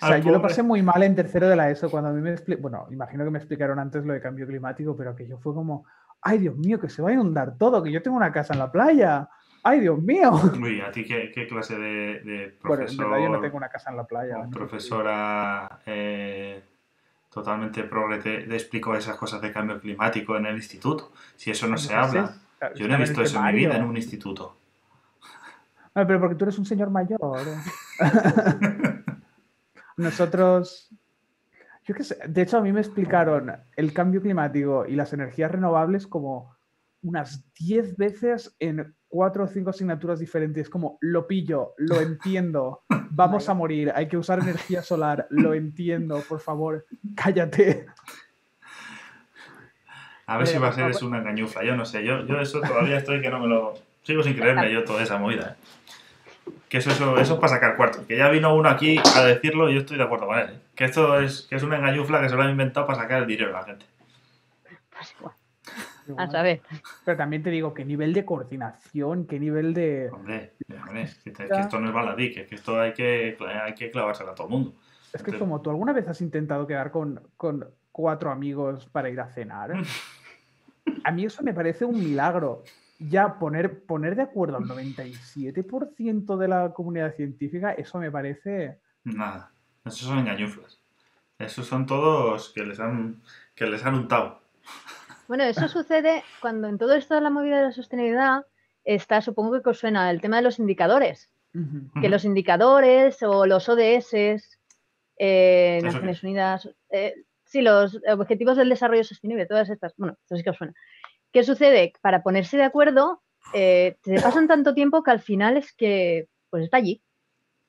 O sea, yo lo pasé muy mal en tercero de la ESO cuando a mí me Bueno, imagino que me explicaron antes lo de cambio climático, pero que yo fue como, ay Dios mío, que se va a inundar todo, que yo tengo una casa en la playa. ¡Ay, Dios mío! Uy, ¿a ti qué, clase de, profesor? Bueno, en verdad yo no tengo una casa en la playa. Profesora eh, totalmente progre te, explicó esas cosas de cambio climático en el instituto. Si eso no se habla. yo no he visto eso en mi vida en un instituto. pero porque tú eres un señor mayor. Nosotros, yo qué sé, de hecho a mí me explicaron el cambio climático y las energías renovables como unas 10 veces en cuatro o cinco asignaturas diferentes, como lo pillo, lo entiendo, vamos a morir, hay que usar energía solar, lo entiendo, por favor, cállate. A ver si va a ser eso una engañufla, yo no sé, yo, yo eso todavía estoy que no me lo... Sigo sin creerme yo toda esa movida. ¿eh? que eso, eso, es para sacar cuarto. Que ya vino uno aquí a decirlo y yo estoy de acuerdo con él. ¿eh? Que esto es, que es una engañufla que se lo han inventado para sacar el dinero a la gente. Pues igual. A saber. Pero también te digo, qué nivel de coordinación, qué nivel de. Hombre, que, esto no es baladí, que, esto hay que, hay que clavárselo a todo el mundo. Es que como tú alguna vez has intentado quedar con, con cuatro amigos para ir a cenar, a mí eso me parece un milagro. ya poner, poner de acuerdo al 97% de la comunidad científica, eso me parece... Nada, esos son engañuflas. Esos son todos que les han, que les han untado. Bueno, eso sucede cuando en todo esto de la movida de la sostenibilidad está, supongo que os suena, el tema de los indicadores. Que los indicadores o los ODS, eh, Naciones Unidas, eh, sí, los objetivos del desarrollo sostenible, todas estas, bueno, eso sí que os suena. ¿Qué sucede? Para ponerse de acuerdo, eh, se pasan tanto tiempo que al final es que, pues está allí.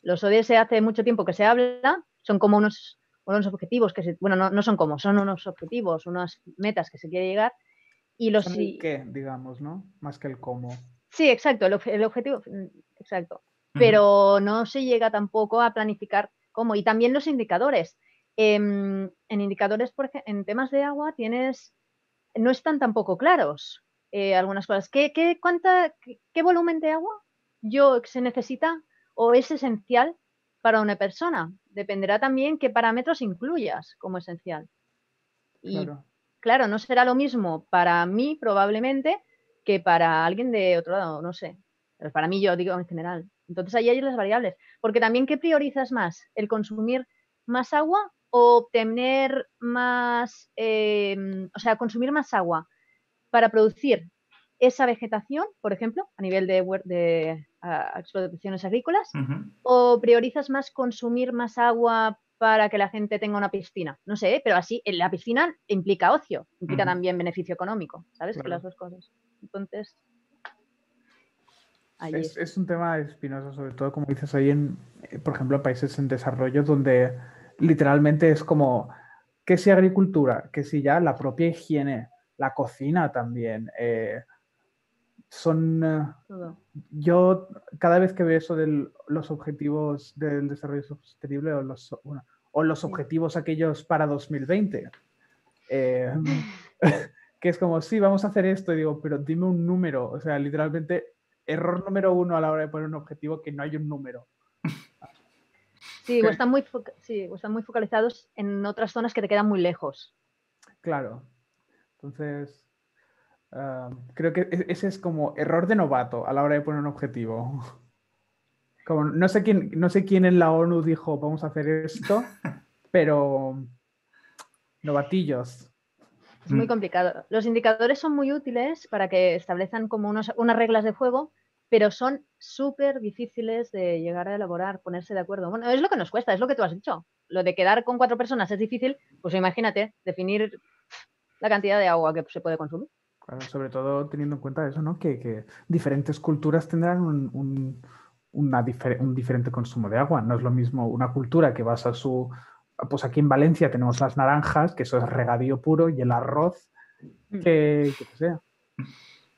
Los ODS hace mucho tiempo que se habla, son como unos, unos objetivos que se, bueno, no, no, son como, son unos objetivos, unas metas que se quiere llegar. Y los qué, digamos, ¿no? Más que el cómo. Sí, exacto, el, objetivo, mm, exacto. Pero no se llega tampoco a planificar cómo. Y también los indicadores. Em, en indicadores, por ejemplo, en temas de agua tienes, no están tampoco claros eh, algunas cosas. ¿Qué, qué, cuánta, qué, volumen de agua yo se necesita o es esencial para una persona? Dependerá también qué parámetros incluyas como esencial. Y claro, no será lo mismo para mí probablemente que para alguien de otro lado, no sé. Pero para mí yo digo en general. Entonces ahí hay las variables. Porque también, ¿qué priorizas más? ¿El consumir más agua o obtener más, em, o sea, consumir más agua para producir esa vegetación, por ejemplo, a nivel de, de explotaciones agrícolas, o priorizas más consumir más agua para que la gente tenga una piscina. No sé, pero así, en la piscina implica ocio, implica también beneficio económico, ¿sabes? Que las dos cosas. Entonces, es, un tema espinoso, sobre todo como dices ahí en, eh, por ejemplo, países en desarrollo donde literalmente es como que si agricultura, que si ya la propia higiene, la cocina también. Eh, son. Eh, yo cada vez que veo eso de los objetivos del desarrollo sostenible o los, o los objetivos aquellos para 2020, que es como, sí, vamos a hacer esto, y digo, pero dime un número. O sea, literalmente error número uno a la hora de poner un objetivo que no hay un número. Sí, o están, muy están muy focalizados en otras zonas que te quedan muy lejos. Claro. Entonces, ah, creo que e-, ese es como error de novato a la hora de poner un objetivo. Como, no, sé quién, no sé quién en la ONU dijo vamos a hacer esto, pero novatillos. Es muy mm. complicado. Los indicadores son muy útiles para que establezcan como unas reglas de juego, pero son súper difíciles de llegar a elaborar, ponerse de acuerdo. Bueno, es lo que nos cuesta, es lo que tú has dicho. Lo de quedar con cuatro personas es difícil, pues imagínate, definir la cantidad de agua que se puede consumir. Sobre todo teniendo en cuenta eso, ¿no? Que, diferentes culturas tendrán un, un diferente consumo de agua. No es lo mismo una cultura que basa su pues aquí en Valencia tenemos las naranjas, que eso es regadío puro, y el arroz, mm. que, que sea,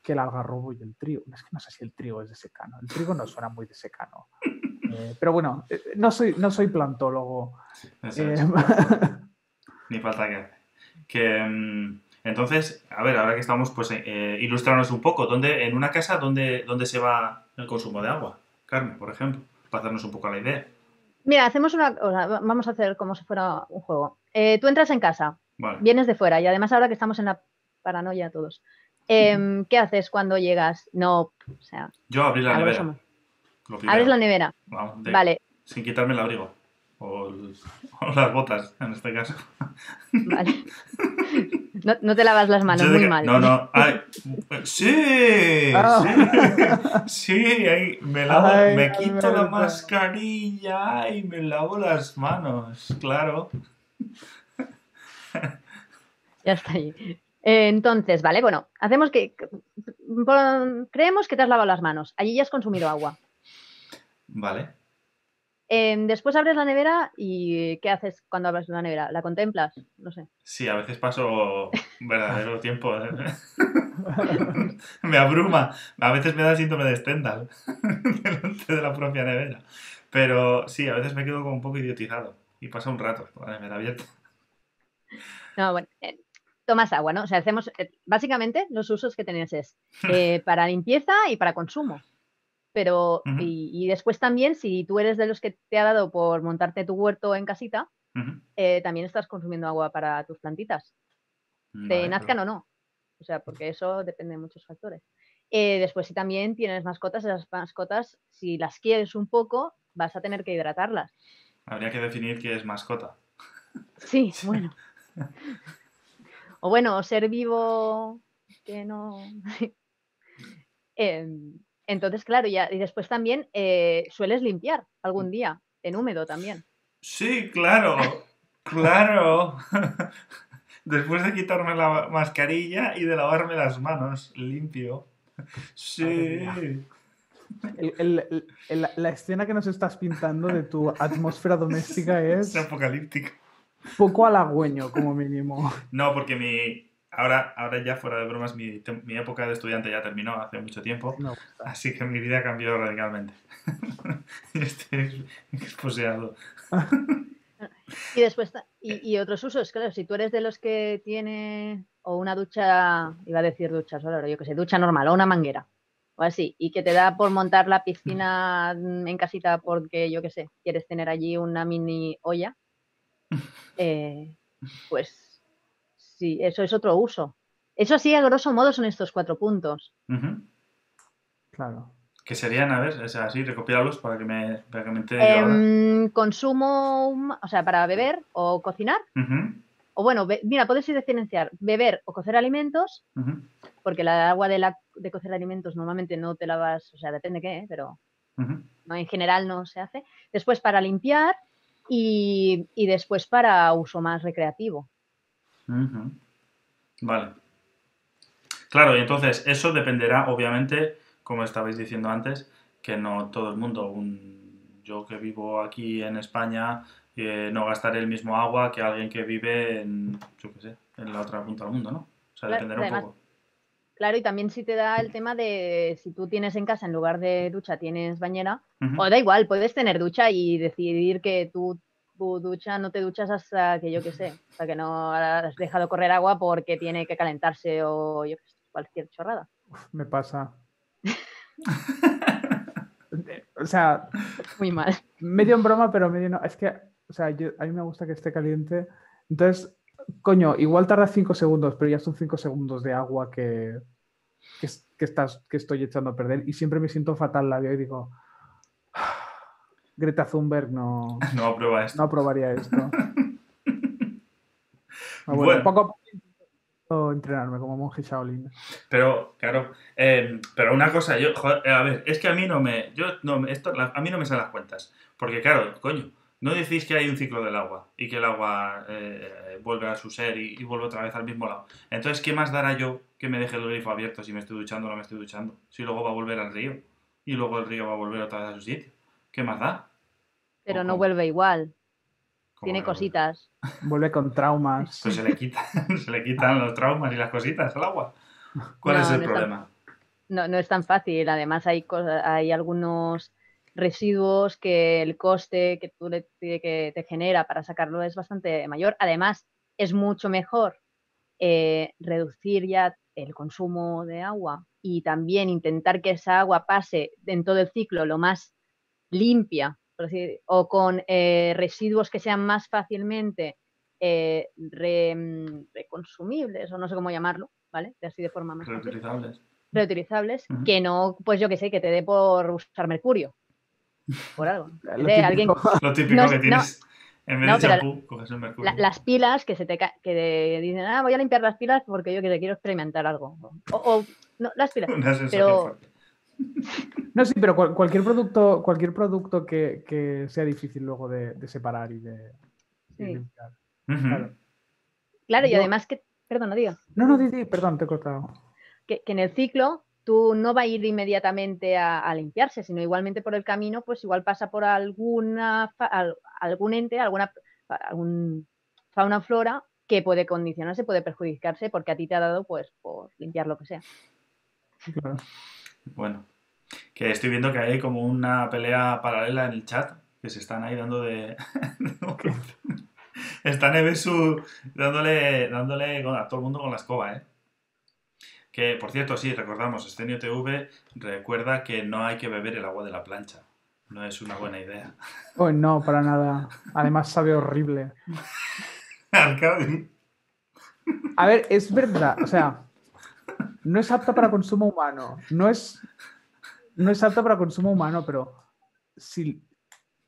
que el algarrobo y el trigo. Es que no sé si el trigo es de secano. El trigo no suena muy de secano. Eh, pero bueno, eh, no soy, no soy plantólogo. Eh, Ni falta que Que mm, entonces, a ver, ahora que estamos, pues ilustrarnos un poco. ¿Dónde, en una casa, ¿dónde, ¿dónde se va el consumo de agua? Carne, por ejemplo, para hacernos un poco la idea. Mira, hacemos una. vamos a hacer como si fuera un juego. Eh, tú entras en casa, vienes de fuera y además ahora que estamos en la paranoia todos. Em, ¿Qué haces cuando llegas? No, o sea. Yo abrí la nevera. Abres la nevera. vale. Sin quitarme el abrigo. O, las botas, en este caso. Vale. No, te lavas las manos, muy mal. No, no. sí, ah. sí. Sí, me, lavo, me quito la mascarilla y me lavo las manos, claro. Ya está ahí. Eh, entonces, vale, bueno, hacemos que. Creemos que te has lavado las manos. Allí ya has consumido agua. Vale. Em, después abres la nevera y ¿qué haces cuando abres la nevera? ¿La contemplas? No sé. Sí, a veces paso verdadero tiempo. ¿eh? me abruma. A veces me da síntoma de Stendhal delante de la propia nevera. Pero sí, a veces me quedo como un poco idiotizado y pasa un rato con la nevera abierta. No, bueno, eh, tomas agua, ¿no? O sea, hacemos, eh, básicamente los usos que tenías es para limpieza y para consumo. Pero, y, después también, si tú eres de los que te ha dado por montarte tu huerto en casita, eh, también estás consumiendo agua para tus plantitas. de nazcan o no. O sea, porque eso depende de muchos factores. Eh, después, si también tienes mascotas, esas mascotas, si las quieres un poco, vas a tener que hidratarlas. Habría que definir qué es mascota. Sí, bueno. o bueno, ser vivo que no. Em, entonces, claro, ya, y después también eh, sueles limpiar algún día, en húmedo también. Sí, claro, claro. Después de quitarme la mascarilla y de lavarme las manos, limpio. Sí. la escena que nos estás pintando de tu atmósfera doméstica es... Es apocalíptica. Poco halagüeño, como mínimo. No, porque mi... Ahora, ahora ya fuera de bromas, mi, época de estudiante ya terminó hace mucho tiempo. así que mi vida cambió radicalmente. Estoy exposeado. Y después, y, y, otros usos, claro, si tú eres de los que tiene o una ducha, iba a decir ducha solo, yo que sé, ducha normal o una manguera o así, y que te da por montar la piscina en casita porque, yo que sé, quieres tener allí una mini olla, eh, pues sí, eso es otro uso. Eso sí, a grosso modo son estos cuatro puntos. Claro. Que serían, a ver, es así, recopilarlos para que me, para que me em, Consumo, o sea, para beber o cocinar. O bueno, mira, puedes diferenciar beber o cocer alimentos, porque la agua de, la, de cocer alimentos normalmente no te lavas, o sea, depende qué, ¿eh? pero no, en general no se hace. Después para limpiar y, y después para uso más recreativo. Vale. Claro, y entonces eso dependerá, obviamente, como estabais diciendo antes, que no todo el mundo, un, yo que vivo aquí en España, eh, no gastaré el mismo agua que alguien que vive en, yo qué sé, en la otra punta del mundo, ¿no? O sea, dependerá un poco. Claro, y también si te da el tema de si tú tienes en casa en lugar de ducha tienes bañera, o da igual, puedes tener ducha y decidir que tú ducha no te duchas hasta que yo qué sé, hasta que no has dejado correr agua porque tiene que calentarse o yo qué sé, cualquier chorrada. me pasa. o sea, muy mal. Medio en broma, pero medio no. Es que, o sea, a mí me gusta que esté caliente. Entonces, coño, igual tarda cinco segundos, pero ya son cinco segundos de agua que, que, estás, que estoy echando a perder. Y siempre me siento fatal la vida y digo, Greta Thunberg no, no aprueba esto. No aprobaría esto. bueno, poco entrenarme como monje Shaolin. Pero, claro, em, pero una cosa, yo, a ver, es que a mí no me, yo, no, esto, a mí no me salen las cuentas. Porque, claro, coño, no decís que hay un ciclo del agua y que el agua eh, vuelve a su ser y, vuelve otra vez al mismo lado. Entonces, ¿qué más dará yo que me deje el grifo abierto si me estoy duchando o no me estoy duchando? Si luego va a volver al río y luego el río va a volver otra vez a su sitio. ¿Qué más da? Pero no vuelve igual. Tiene cositas. Vuelve con traumas. Pues se le, se le quitan los traumas y las cositas al agua. ¿Cuál es el problema? no, no es tan fácil. Además, hay, hay algunos residuos que el coste que tú le, que te genera para sacarlo es bastante mayor. Además, es mucho mejor eh, reducir ya el consumo de agua y también intentar que esa agua pase en todo el ciclo lo más limpia o con eh, residuos que sean más fácilmente eh, mm, reconsumibles, o no sé cómo llamarlo, ¿vale? De así de forma más reutilizables. Reutilizables, que no, pues yo que sé, que te dé por usar mercurio. Por algo. Lo, típico, alguien... lo típico que tienes. En vez de champú, coges el mercurio. las pilas que se te que dicen, ah, voy a limpiar las pilas porque yo que te quiero experimentar algo. O, no, las pilas. pero, no, sí, pero cualquier producto, cualquier producto que, sea difícil luego de, separar y de, limpiar. Claro. y además que, perdón, no digo. No, no, di, perdón, te he cortado. Que, en el ciclo tú no va a ir inmediatamente a, limpiarse, sino igualmente por el camino, pues igual pasa por alguna algún ente, alguna algún fauna flora que puede condicionarse, puede perjudicarse porque a ti te ha dado pues por limpiar lo que sea. Claro. Bueno, que estoy viendo que hay como una pelea paralela en el chat, que se están ahí dando de... Está Nevesu dándole, dándole a todo el mundo con la escoba, ¿eh? Que, por cierto, sí, recordamos, Estenio TV recuerda que no hay que beber el agua de la plancha. No es una buena idea. Oh, no, para nada. Además sabe horrible. Arcadi. A ver, es verdad, o sea, no es apta para consumo humano. No es, no es apta para consumo humano, pero si...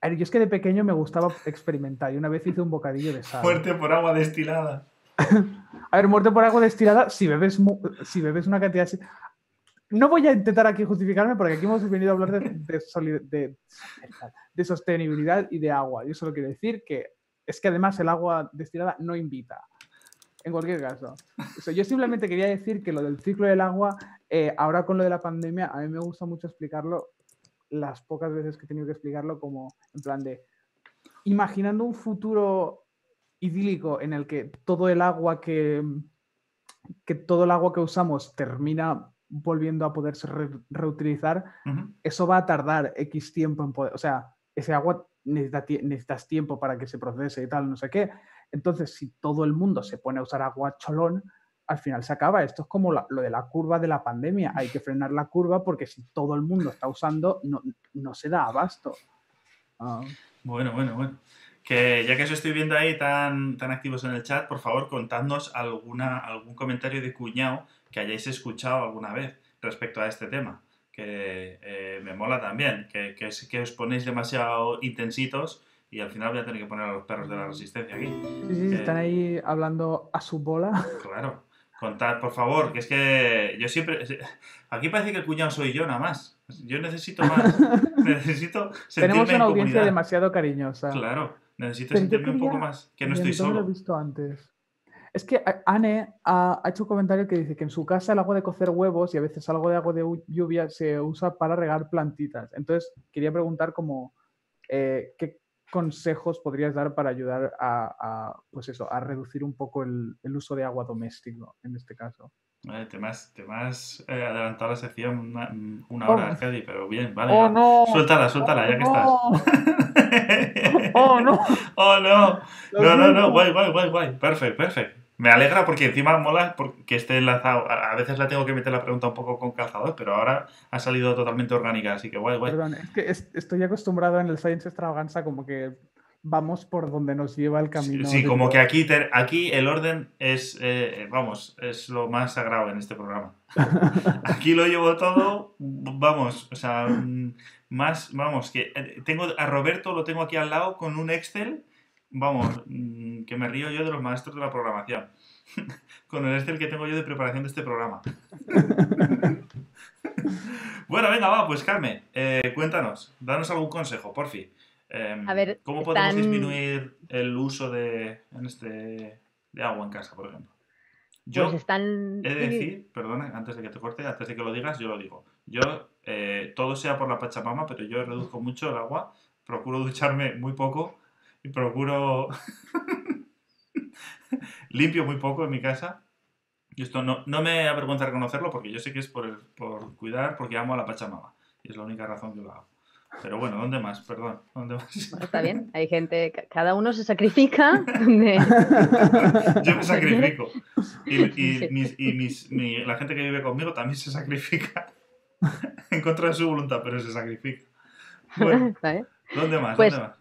A ver, yo es que de pequeño me gustaba experimentar y una vez hice un bocadillo de sal. Muerte por agua destilada. a ver, muerte por agua destilada si bebes, si bebes una cantidad... No voy a intentar aquí justificarme porque aquí hemos venido a hablar de, de sostenibilidad y de agua. Yo solo quiero decir que es que además el agua destilada no invita en cualquier caso. yo simplemente quería decir que lo del ciclo del agua, eh, ahora con lo de la pandemia, a mí me gusta mucho explicarlo, las pocas veces que he tenido que explicarlo, como en plan de, imaginando un futuro idílico en el que todo el agua que, que todo el agua que usamos termina volviendo a poderse reutilizar, eso va a tardar X tiempo en poder, o sea, ese agua necesitas tiempo para que se procese y tal, no sé qué. Entonces, si todo el mundo se pone a usar agua cholón, al final se acaba. Esto es como lo de la curva de la pandemia. Hay que frenar la curva porque si todo el mundo está usando, no, se da abasto. Ah. Bueno, bueno, bueno. Que ya que os estoy viendo ahí tan, tan activos en el chat, por favor, contadnos alguna, algún comentario de cuñado que hayáis escuchado alguna vez respecto a este tema. Que eh, me mola también, que, que, que os ponéis demasiado intensitos y al final voy a tener que poner a los perros de la resistencia aquí. Sí, sí, están ahí hablando a su bola. Claro. Contad, por favor, que es que yo siempre... Aquí parece que el cuñado soy yo nada más. Yo necesito más. necesito sentirme Tenemos una audiencia demasiado cariñosa. Claro, necesito sentirme un poco más, que no estoy solo. lo he visto antes. Es que Anne ha, hecho un comentario que dice que en su casa el agua de cocer huevos y a veces algo de agua de lluvia se usa para regar plantitas. Entonces, quería preguntar como, eh, ¿qué, consejos podrías dar para ayudar a, pues eso, a reducir un poco el, uso de agua doméstico en este caso? te me has, eh, adelantado la sección una, una hora, oh. pero bien, vale. Oh, no. Suéltala, suéltala, ya que estás. oh, no. oh, no. No, no, no, guay, guay, guay, guay. Perfecto, perfecto. Me alegra porque encima mola porque esté enlazado. A veces la tengo que meter la pregunta un poco con calzador, pero ahora ha salido totalmente orgánica, así que guay, guay. Perdón, es que estoy acostumbrado en el Science Extravaganza como que vamos por donde nos lleva el camino. Sí, como que aquí, aquí el orden es, eh, vamos, es lo más sagrado en este programa. Aquí lo llevo todo, vamos, o sea, mm, más, vamos, que eh, tengo a Roberto, lo tengo aquí al lado con un Excel vamos, mm, que me río yo de los maestros de la programación. Con el Excel que tengo yo de preparación de este programa. bueno, venga, va, pues Carmen, eh, cuéntanos, danos algún consejo, por fin. Em, a ver, ¿Cómo podemos disminuir el uso de, este, de agua en casa, por ejemplo? Yo pues están... he de decir, perdona, antes de que te corte, antes de que lo digas, yo lo digo. Yo, eh, todo sea por la Pachamama, pero yo reduzco mucho el agua, procuro ducharme muy poco y procuro limpio muy poco en mi casa. Y esto no, no me avergüenza reconocerlo porque yo sé que es por, por cuidar, porque amo a la Pachamama. Y es la única razón que lo hago. Pero bueno, ¿dónde más? Perdón. ¿dónde más? está bien, hay gente, cada uno se sacrifica. Yo me sacrifico. Y, y, la gente que vive conmigo también se sacrifica. en contra de su voluntad, pero se sacrifica. Bueno, ¿dónde más? Pues, ¿Dónde más?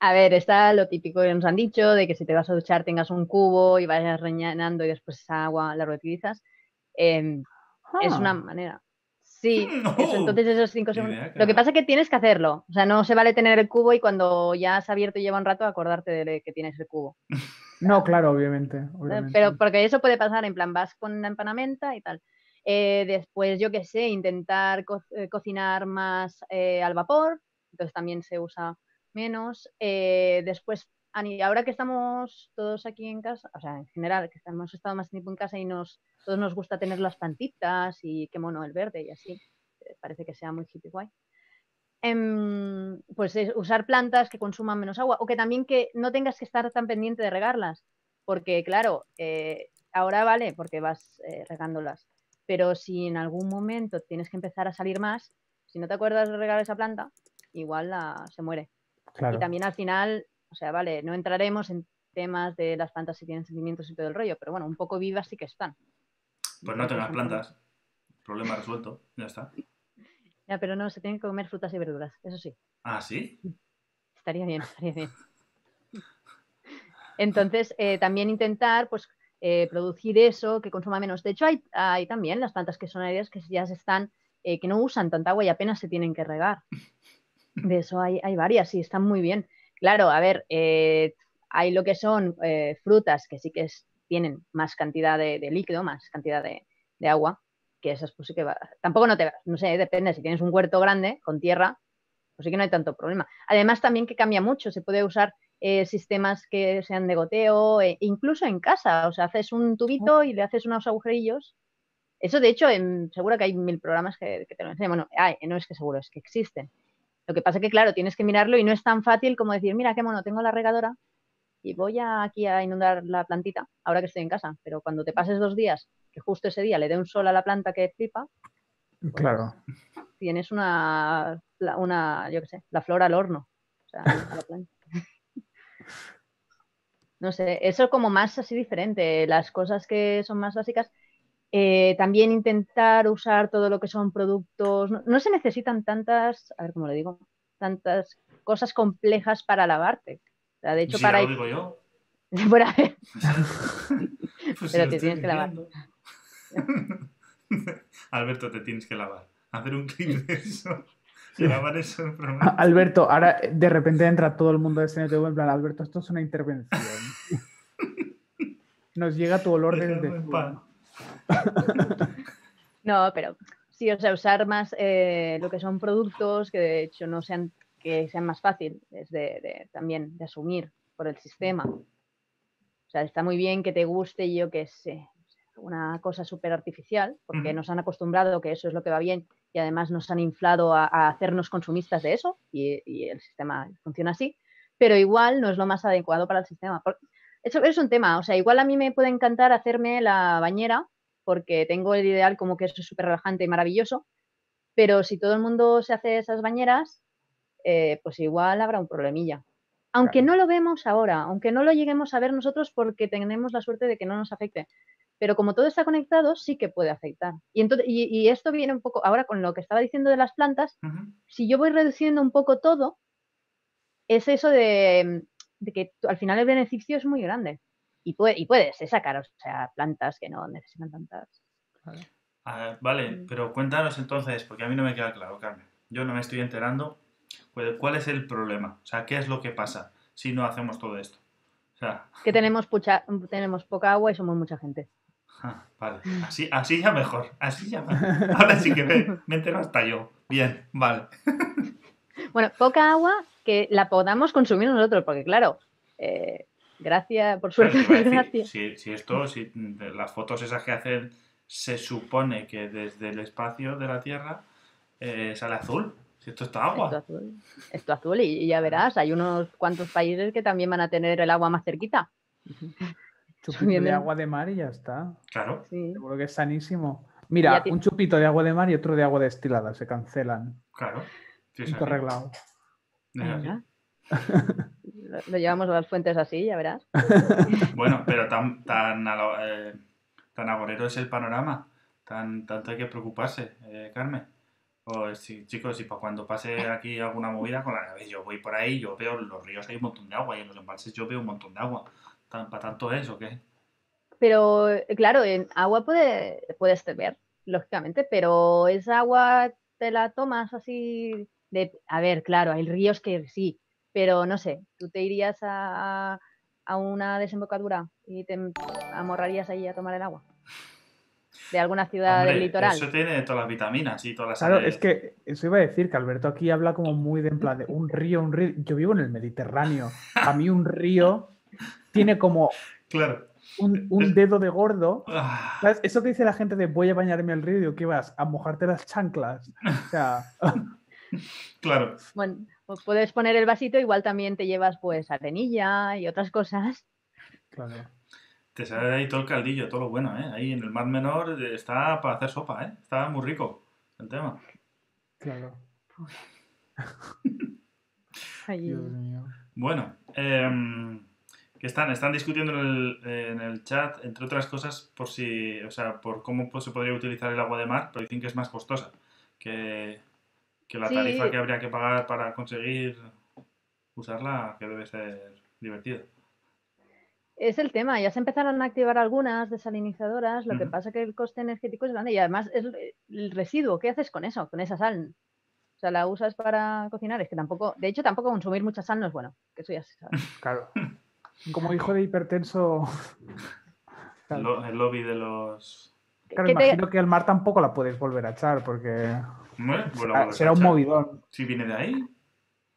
A ver, está lo típico que nos han dicho, de que si te vas a duchar tengas un cubo y vayas rellenando y después esa agua la reutilizas. Em, es una ah. manera. Sí, entonces esos cinco segundos. Lo que pasa es que tienes que hacerlo. O sea, no se vale tener el cubo y cuando ya has abierto y lleva un rato acordarte de que tienes el cubo. No, claro, obviamente. Pero porque eso puede pasar, en plan, vas con una empanamenta y tal. Eh, después, yo qué sé, intentar eh, cocinar más eh, al vapor. Entonces también se usa menos. Eh, después, ahora que estamos todos aquí en casa, o sea, en general, que hemos estado más tiempo en casa y nos, todos nos gusta tener las plantitas y qué mono el verde y así, eh, parece que sea muy hippie guay. Em, pues usar plantas que consuman menos agua o que también que no tengas que estar tan pendiente de regarlas, porque claro, eh, ahora vale porque vas regándolas, pero si en algún momento tienes que empezar a salir más, si no te acuerdas de regar esa planta, igual la, se muere. Y también al final, o sea, vale, no entraremos en temas de las plantas si tienen sentimientos y todo el rollo, pero bueno, un poco vivas sí que están. Pues no tengas plantas. Problema resuelto, ya está. Ya, pero no, se tienen que comer frutas y verduras, eso sí. ¿Ah, sí? Estaría bien, estaría bien. Entonces, eh, también intentar, pues, eh, producir eso, que consuma menos. De hecho, hay, hay también las plantas que son aéreas que ya se están, eh, que no usan tanta agua y apenas se tienen que regar. De eso hay, hay varias y están muy bien. Claro, a ver, eh, hay lo que son frutas que sí que tienen más cantidad de, líquido, más cantidad de, agua, que esas pues sí que va. Tampoco no te, no sé, depende, si tienes un huerto grande con tierra, pues sí que no hay tanto problema. Además también que cambia mucho, se puede usar eh, sistemas que sean de goteo, incluso en casa, o sea, haces un tubito y le haces unos agujerillos. Eso, de hecho, en, seguro que hay mil programas que, te lo enseñan. Bueno, no es que seguro, es que existen. Lo que pasa es que, claro, tienes que mirarlo y no es tan fácil como decir, mira, qué mono, tengo la regadora y voy aquí a inundar la plantita ahora que estoy en casa. Pero cuando te pases dos días, que justo ese día le dé un sol a la planta que flipa, pues claro. tienes una, una, yo qué sé, la flor al horno. O sea, a la planta. No sé, eso es como más así diferente. Las cosas que son más básicas, eh, también intentar usar todo lo que son productos. No, se necesitan tantas, a ver cómo le digo, tantas cosas complejas para lavarte. de hecho, para. Lo digo yo. Pues Pero te tienes que lavar. Alberto, te tienes que lavar. Hacer un clip de eso. Alberto, ahora de repente entra todo el mundo de CNTV en plan, Alberto, esto es una intervención. Nos llega tu olor desde No, pero sí, o sea, usar más eh, lo que son productos que de hecho no sean, que sean más fáciles de, también de asumir por el sistema. O sea, está muy bien que te guste, yo que sé, una cosa súper artificial, porque nos han acostumbrado que eso es lo que va bien y además nos han inflado a, hacernos consumistas de eso y, el sistema funciona así, pero igual no es lo más adecuado para el sistema. Eso es un tema, o sea, igual a mí me puede encantar hacerme la bañera porque tengo el ideal como que eso es súper relajante y maravilloso, pero si todo el mundo se hace esas bañeras, eh, pues igual habrá un problemilla. Aunque no lo vemos ahora, aunque no lo lleguemos a ver nosotros porque tenemos la suerte de que no nos afecte, pero como todo está conectado, sí que puede afectar. Y, entonces, y, esto viene un poco, ahora con lo que estaba diciendo de las plantas, si yo voy reduciendo un poco todo, es eso de, que al final el beneficio es muy grande. Y, puede, y puedes sacar, o sea, plantas que no necesitan tantas. vale, mm. pero cuéntanos entonces, porque a mí no me queda claro, Carmen. Yo no me estoy enterando. ¿Cuál es el problema? O sea, ¿qué es lo que pasa si no hacemos todo esto? Que tenemos, tenemos poca agua y somos mucha gente. Ah, vale, así, así ya mejor, así ya mejor. Ahora sí que me, me entero hasta yo. Bien, vale. Bueno, poca agua que la podamos consumir nosotros, porque claro, eh, gracias, por suerte, gracias. Si, si, esto, si las fotos esas que hacen, se supone que desde el espacio de la Tierra eh, sale azul. Si esto está agua. Esto azul, esto azul y, y, ya verás, hay unos cuantos países que también van a tener el agua más cerquita. Chupito de agua de mar y ya está. Claro. Seguro que es sanísimo. Mira, un chupito de agua de mar y otro de agua destilada, se cancelan. Claro. arreglado. Lo llevamos a las fuentes así, ya verás. bueno, pero tan, tan, eh, tan agorero es el panorama. Tan, tanto hay que preocuparse, eh, Carmen. O si, chicos, y para cuando pase aquí alguna movida con la yo voy por ahí, yo veo los ríos hay un montón de agua y en los embalses yo veo un montón de agua. ¿Para tanto eso o qué? Pero, eh, claro, en agua puede, puedes beber, lógicamente, pero esa agua te la tomas así de... A ver, claro, hay ríos que sí, pero no sé, tú te irías a, a una desembocadura y te amorrarías ahí a tomar el agua de alguna ciudad del litoral. Eso tiene todas las vitaminas y todas las Claro, es que eso iba a decir que Alberto aquí habla como muy de en plan de un río, un río. Yo vivo en el Mediterráneo. A mí un río tiene como claro. un, dedo de gordo. Ah. Eso que dice la gente de voy a bañarme al río, ¿qué vas? A mojarte las chanclas. O sea. claro. Bueno, pues puedes poner el vasito, igual también te llevas pues arenilla y otras cosas. Claro. Te sale ahí todo el caldillo, todo lo bueno, ¿eh? Ahí en el mar menor está para hacer sopa, ¿eh? Está muy rico el tema. Claro. Dios mío. Bueno, eh, que están, están discutiendo en el, en el, chat, entre otras cosas, por si, o sea, por cómo pues, se podría utilizar el agua de mar, pero dicen que es más costosa que, que la tarifa que habría que pagar para conseguir usarla, que debe ser divertido. Es el tema, ya se empezaron a activar algunas desalinizadoras, lo que pasa que el coste energético es grande y además es el residuo, ¿qué haces con eso, con esa sal? O sea, la usas para cocinar, es que tampoco, de hecho tampoco consumir mucha sal no es bueno, que eso ya se sabe. Claro. Como hijo de hipertenso... El, lobby de los... Claro, imagino que el mar tampoco la puedes volver a echar porque será un movidón. Si viene de ahí.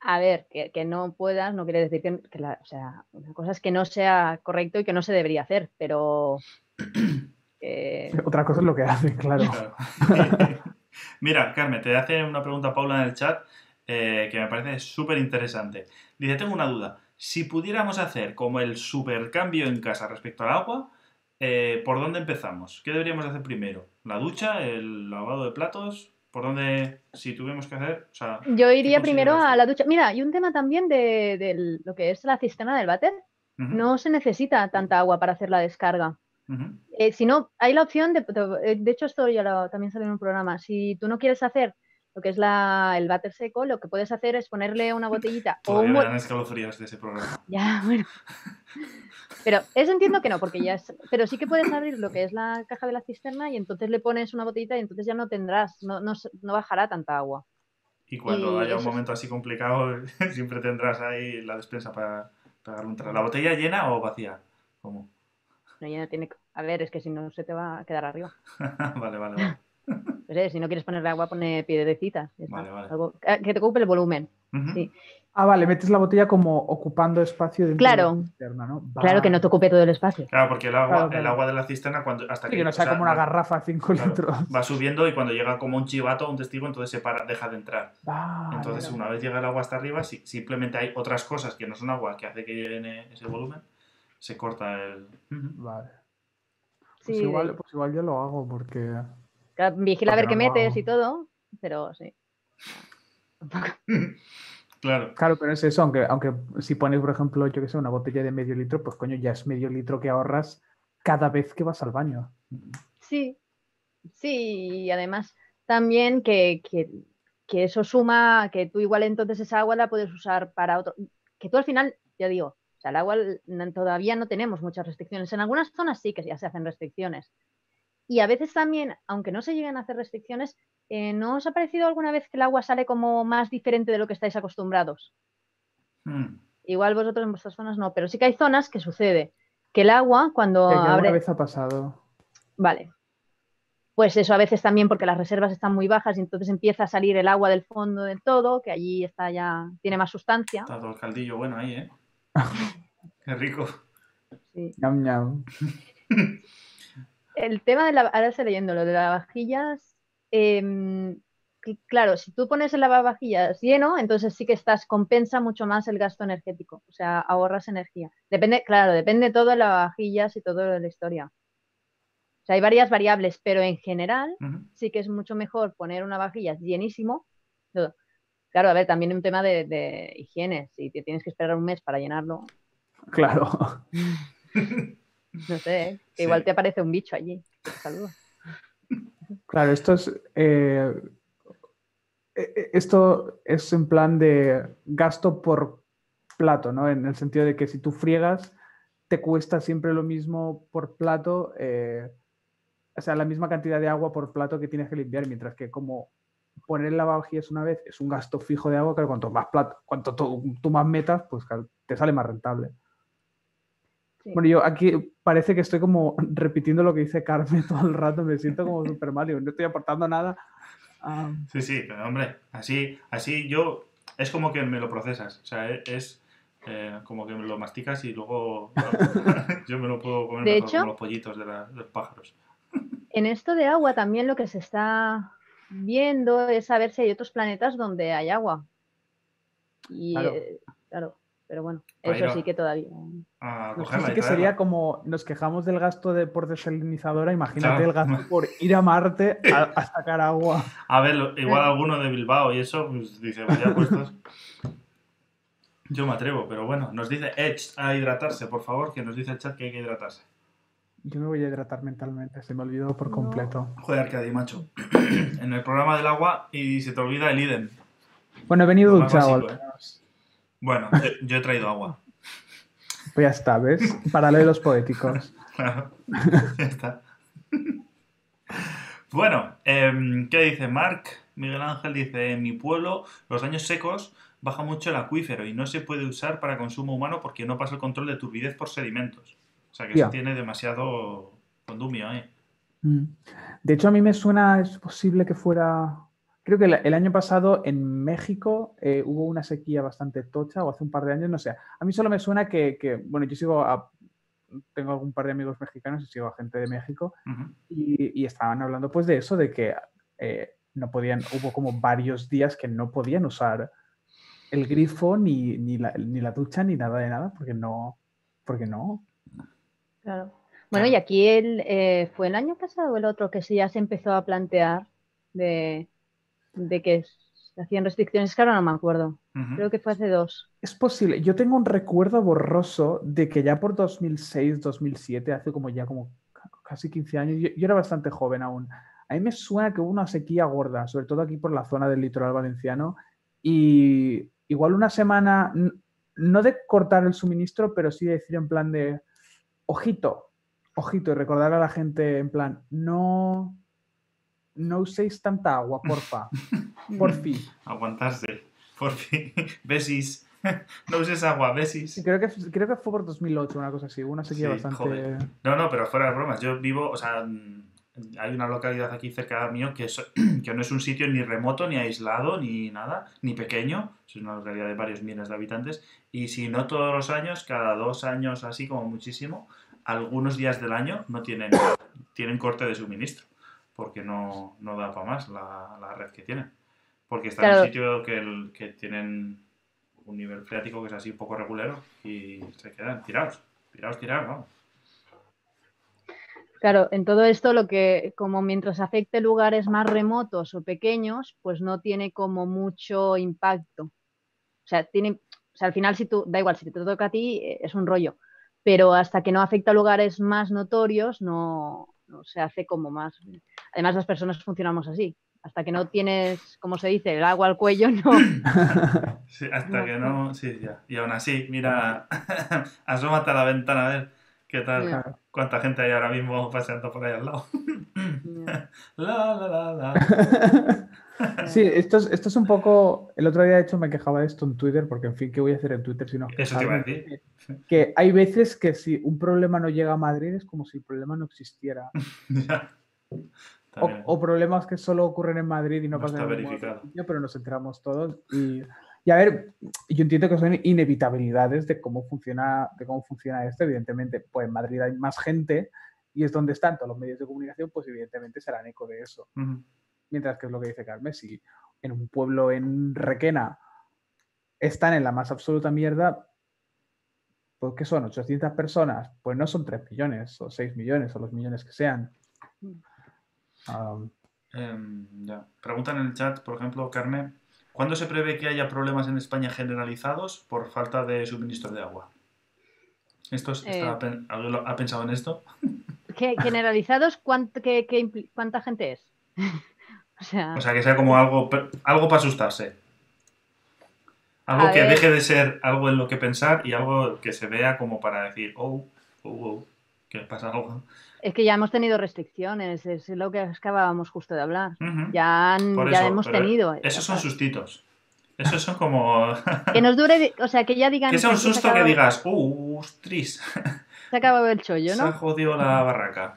A ver, que, no puedas no quiere decir que, la, o sea, una cosa es que no sea correcto y que no se debería hacer, pero... Otra cosa es lo que hace, claro. Mira, Carmen, te hace una pregunta Paula en el chat eh, que me parece súper interesante. Dice, tengo una duda. Si pudiéramos hacer como el supercambio en casa respecto al agua, eh, ¿por dónde empezamos? ¿Qué deberíamos hacer primero? ¿La ducha? ¿El lavado de platos? ¿Por dónde, si tuviéramos que hacer? Yo iría primero a la ducha. Mira, y un tema también de, lo que es la cisterna del váter. No se necesita tanta agua para hacer la descarga. Eh, si no, hay la opción de, de, hecho esto ya lo, también sale en un programa, si tú no quieres hacer lo que es la, el váter seco, lo que puedes hacer es ponerle una botellita. o un... de ese programa. Ya, bueno. Pero eso entiendo que no, porque ya es. Pero sí que puedes abrir lo que es la caja de la cisterna y entonces le pones una botellita y entonces ya no tendrás, no, no, no bajará tanta agua. Y cuando haya un momento así complicado, siempre tendrás ahí la despensa para, para un ¿La botella llena o vacía? ¿Cómo? No, llena tiene. A ver, es que si no se te va a quedar arriba. vale, vale, vale. Si no quieres ponerle agua, pone piedrecitas. Eh, que te ocupe el volumen. Ah, vale, metes la botella como ocupando espacio dentro claro. de la cisterna, ¿no? Claro, que no te ocupe todo el espacio. Claro, porque el agua, El agua de la cisterna, cuando, hasta que, no sea como una garrafa 5 litros. Va subiendo y cuando llega como un chivato, un testigo, entonces se para, deja de entrar. entonces, una vez llega el agua hasta arriba, si simplemente hay otras cosas que no son agua que hace que llegue ese volumen, se corta el. Vale. Pues, igual, pues igual yo lo hago porque vigila a ver qué metes y todo, pero sí. Claro. Claro, pero es eso, aunque, aunque si pones, por ejemplo, yo que sé, una botella de medio litro, pues coño, ya es medio litro que ahorras cada vez que vas al baño. Sí, sí, y además también que, que, eso suma, que tú igual entonces esa agua la puedes usar para otro, que tú al final, ya digo, o sea, el agua todavía no tenemos muchas restricciones. En algunas zonas sí que ya se hacen restricciones, y a veces también, aunque no se lleguen a hacer restricciones, eh, ¿no os ha parecido alguna vez que el agua sale como más diferente de lo que estáis acostumbrados? Hmm. Igual vosotros en vuestras zonas no, pero sí que hay zonas que sucede que el agua cuando abre... vez ha pasado. Vale. Pues eso a veces también porque las reservas están muy bajas y entonces empieza a salir el agua del fondo del todo, que allí está ya tiene más sustancia. Está todo el caldillo bueno ahí, ¿eh? Qué rico. Sí. el tema de la. Ahora estoy leyendo lo de las vajillas. Em, claro, si tú pones el lavavajillas lleno, entonces sí que estás, compensa mucho más el gasto energético, o sea, ahorras energía. Depende, claro, depende todo de las vajillas y todo de la historia. O sea, hay varias variables, pero en general sí que es mucho mejor poner una vajilla llenísimo. Claro, a ver, también un tema de, de higiene, si te tienes que esperar un mes para llenarlo. Claro. No sé, que igual te aparece un bicho allí. Claro, esto es. Eh, eh, esto es en plan de gasto por plato, ¿no? En el sentido de que si tú friegas, te cuesta siempre lo mismo por plato, eh, o sea, la misma cantidad de agua por plato que tienes que limpiar, mientras que como poner lavavajillas una vez es un gasto fijo de agua, que cuanto más plato, cuanto tú, más metas, pues te sale más rentable. Bueno, yo aquí parece que estoy como repitiendo lo que dice Carmen todo el rato, me siento como Super Mario, no estoy aportando nada. Sí, sí, pero hombre, así, así yo, es como que me lo procesas, o sea, e, es, eh, como que me lo masticas y luego yo me lo puedo comer de hecho, los pollitos de, los pájaros. En esto de agua también lo que se está viendo es saber si hay otros planetas donde hay agua. Y claro eh, pero bueno, eso sí que todavía. Pues sí que sería como nos quejamos del gasto de por desalinizadora, imagínate el gasto por ir a Marte a, sacar agua. A ver, igual alguno de Bilbao y eso, pues dice, vaya puestos. Yo me atrevo, pero bueno, nos dice Edge a hidratarse, por favor, que nos dice el chat que hay que hidratarse. Yo me voy a hidratar mentalmente, se me olvidó por completo. Joder, que macho. en el programa del agua y se te olvida el idem. Bueno, he venido duchado. Bueno, yo he traído agua. Pues ya está, ¿ves? Paralelos poéticos. Claro, ya está. Bueno, em, ¿qué dice Mark? Miguel Ángel dice, en mi pueblo los años secos baja mucho el acuífero y no se puede usar para consumo humano porque no pasa el control de turbidez por sedimentos. O sea que eso tiene demasiado condumio ahí. Mm. De hecho, a mí me suena, es posible que fuera... Creo que el, año pasado en México eh, hubo una sequía bastante tocha, o hace un par de años, no sé. A mí solo me suena que, bueno, yo sigo a, tengo algún par de amigos mexicanos y sigo a gente de México y, estaban hablando pues de eso, de que eh, no podían, hubo como varios días que no podían usar el grifo, ni, ni, la, ni la ducha, ni nada de nada, porque no, porque no. Claro. Bueno, y aquí el, eh, fue el año pasado o el otro que sí ya se empezó a plantear de, que se hacían restricciones, que ahora no me acuerdo. Creo que fue hace dos. Es posible. Yo tengo un recuerdo borroso de que ya por 2006, 2007, hace como ya como casi 15 años, yo, yo, era bastante joven aún. A mí me suena que hubo una sequía gorda, sobre todo aquí por la zona del litoral valenciano, y igual una semana, no de cortar el suministro, pero sí de decir en plan de, ojito, ojito, y recordar a la gente en plan, no, no uséis tanta agua, porfa, por fin. Aguantarse, por fin, besis. No uses agua, besis. creo que, creo que fue por 2008, una cosa así, una sequía bastante... No, no, pero fuera de bromas, yo vivo, o sea, hay una localidad aquí cerca mío que, que no es un sitio ni remoto, ni aislado, ni nada, ni pequeño. Es una localidad de varios miles de habitantes. Y si no todos los años, cada dos años así como muchísimo, algunos días del año no tienen, tienen corte de suministro. Porque no, no da para más la, la, red que tienen. Porque está en un sitio que, el, que tienen un nivel freático que es así un poco regulero y se quedan tirados. Tirados, tirados, vamos. Claro, en todo esto lo que, como mientras afecte lugares más remotos o pequeños, pues no tiene como mucho impacto. O sea, tiene, o sea, al final si tú, da igual, si te toca a ti, eh, es un rollo. Pero hasta que no afecta a lugares más notorios, no, se hace como más. Además, las personas funcionamos así. Hasta que no tienes, como se dice, el agua al cuello, no. Sí, hasta que no, sí, ya. Y aún así, mira, asómate a la ventana a ver qué tal. ¿Cuánta gente hay ahora mismo paseando por ahí al lado? la, la, la, la. Sí, esto es, esto es un poco. El otro día, de hecho, me quejaba de esto en Twitter, porque en fin, ¿qué voy a hacer en Twitter si no? Eso te iba a decir. Que hay veces que si un problema no llega a Madrid es como si el problema no existiera. o, problemas que solo ocurren en Madrid y no, pasan en Madrid, pero nos enteramos todos. Y y a ver, yo entiendo que son inevitabilidades de cómo funciona, de cómo funciona esto. Evidentemente, pues en Madrid hay más gente y es donde están todos los medios de comunicación, pues evidentemente serán eco de eso. Mientras que es lo que dice Carmen, si en un pueblo en Requena están en la más absoluta mierda, pues ¿qué son? ¿800 personas? Pues no son 3 millones o 6 millones o los millones que sean. Um, em, Preguntan en el chat, por ejemplo, Carmen, ¿Cuándo se prevé que haya problemas en España generalizados por falta de suministro de agua? ¿Esto eh. ¿Ha pensado en esto? ¿Qué, ¿Generalizados? ¿Cuánta gente es? O, sea... que sea como algo, algo para asustarse. Algo que deje de ser algo en lo que pensar y algo que se vea como para decir, oh, oh, oh, que pasa algo. Es que ya hemos tenido restricciones, es lo que acabábamos justo de hablar. Ya, ya hemos tenido. Esos son sustitos. Esos son como. que nos dure, o sea, que ya digan. Que sea un susto que digas, ¡uh, tris! Se ha acabado el chollo, ¿no? Se ha jodido la barraca.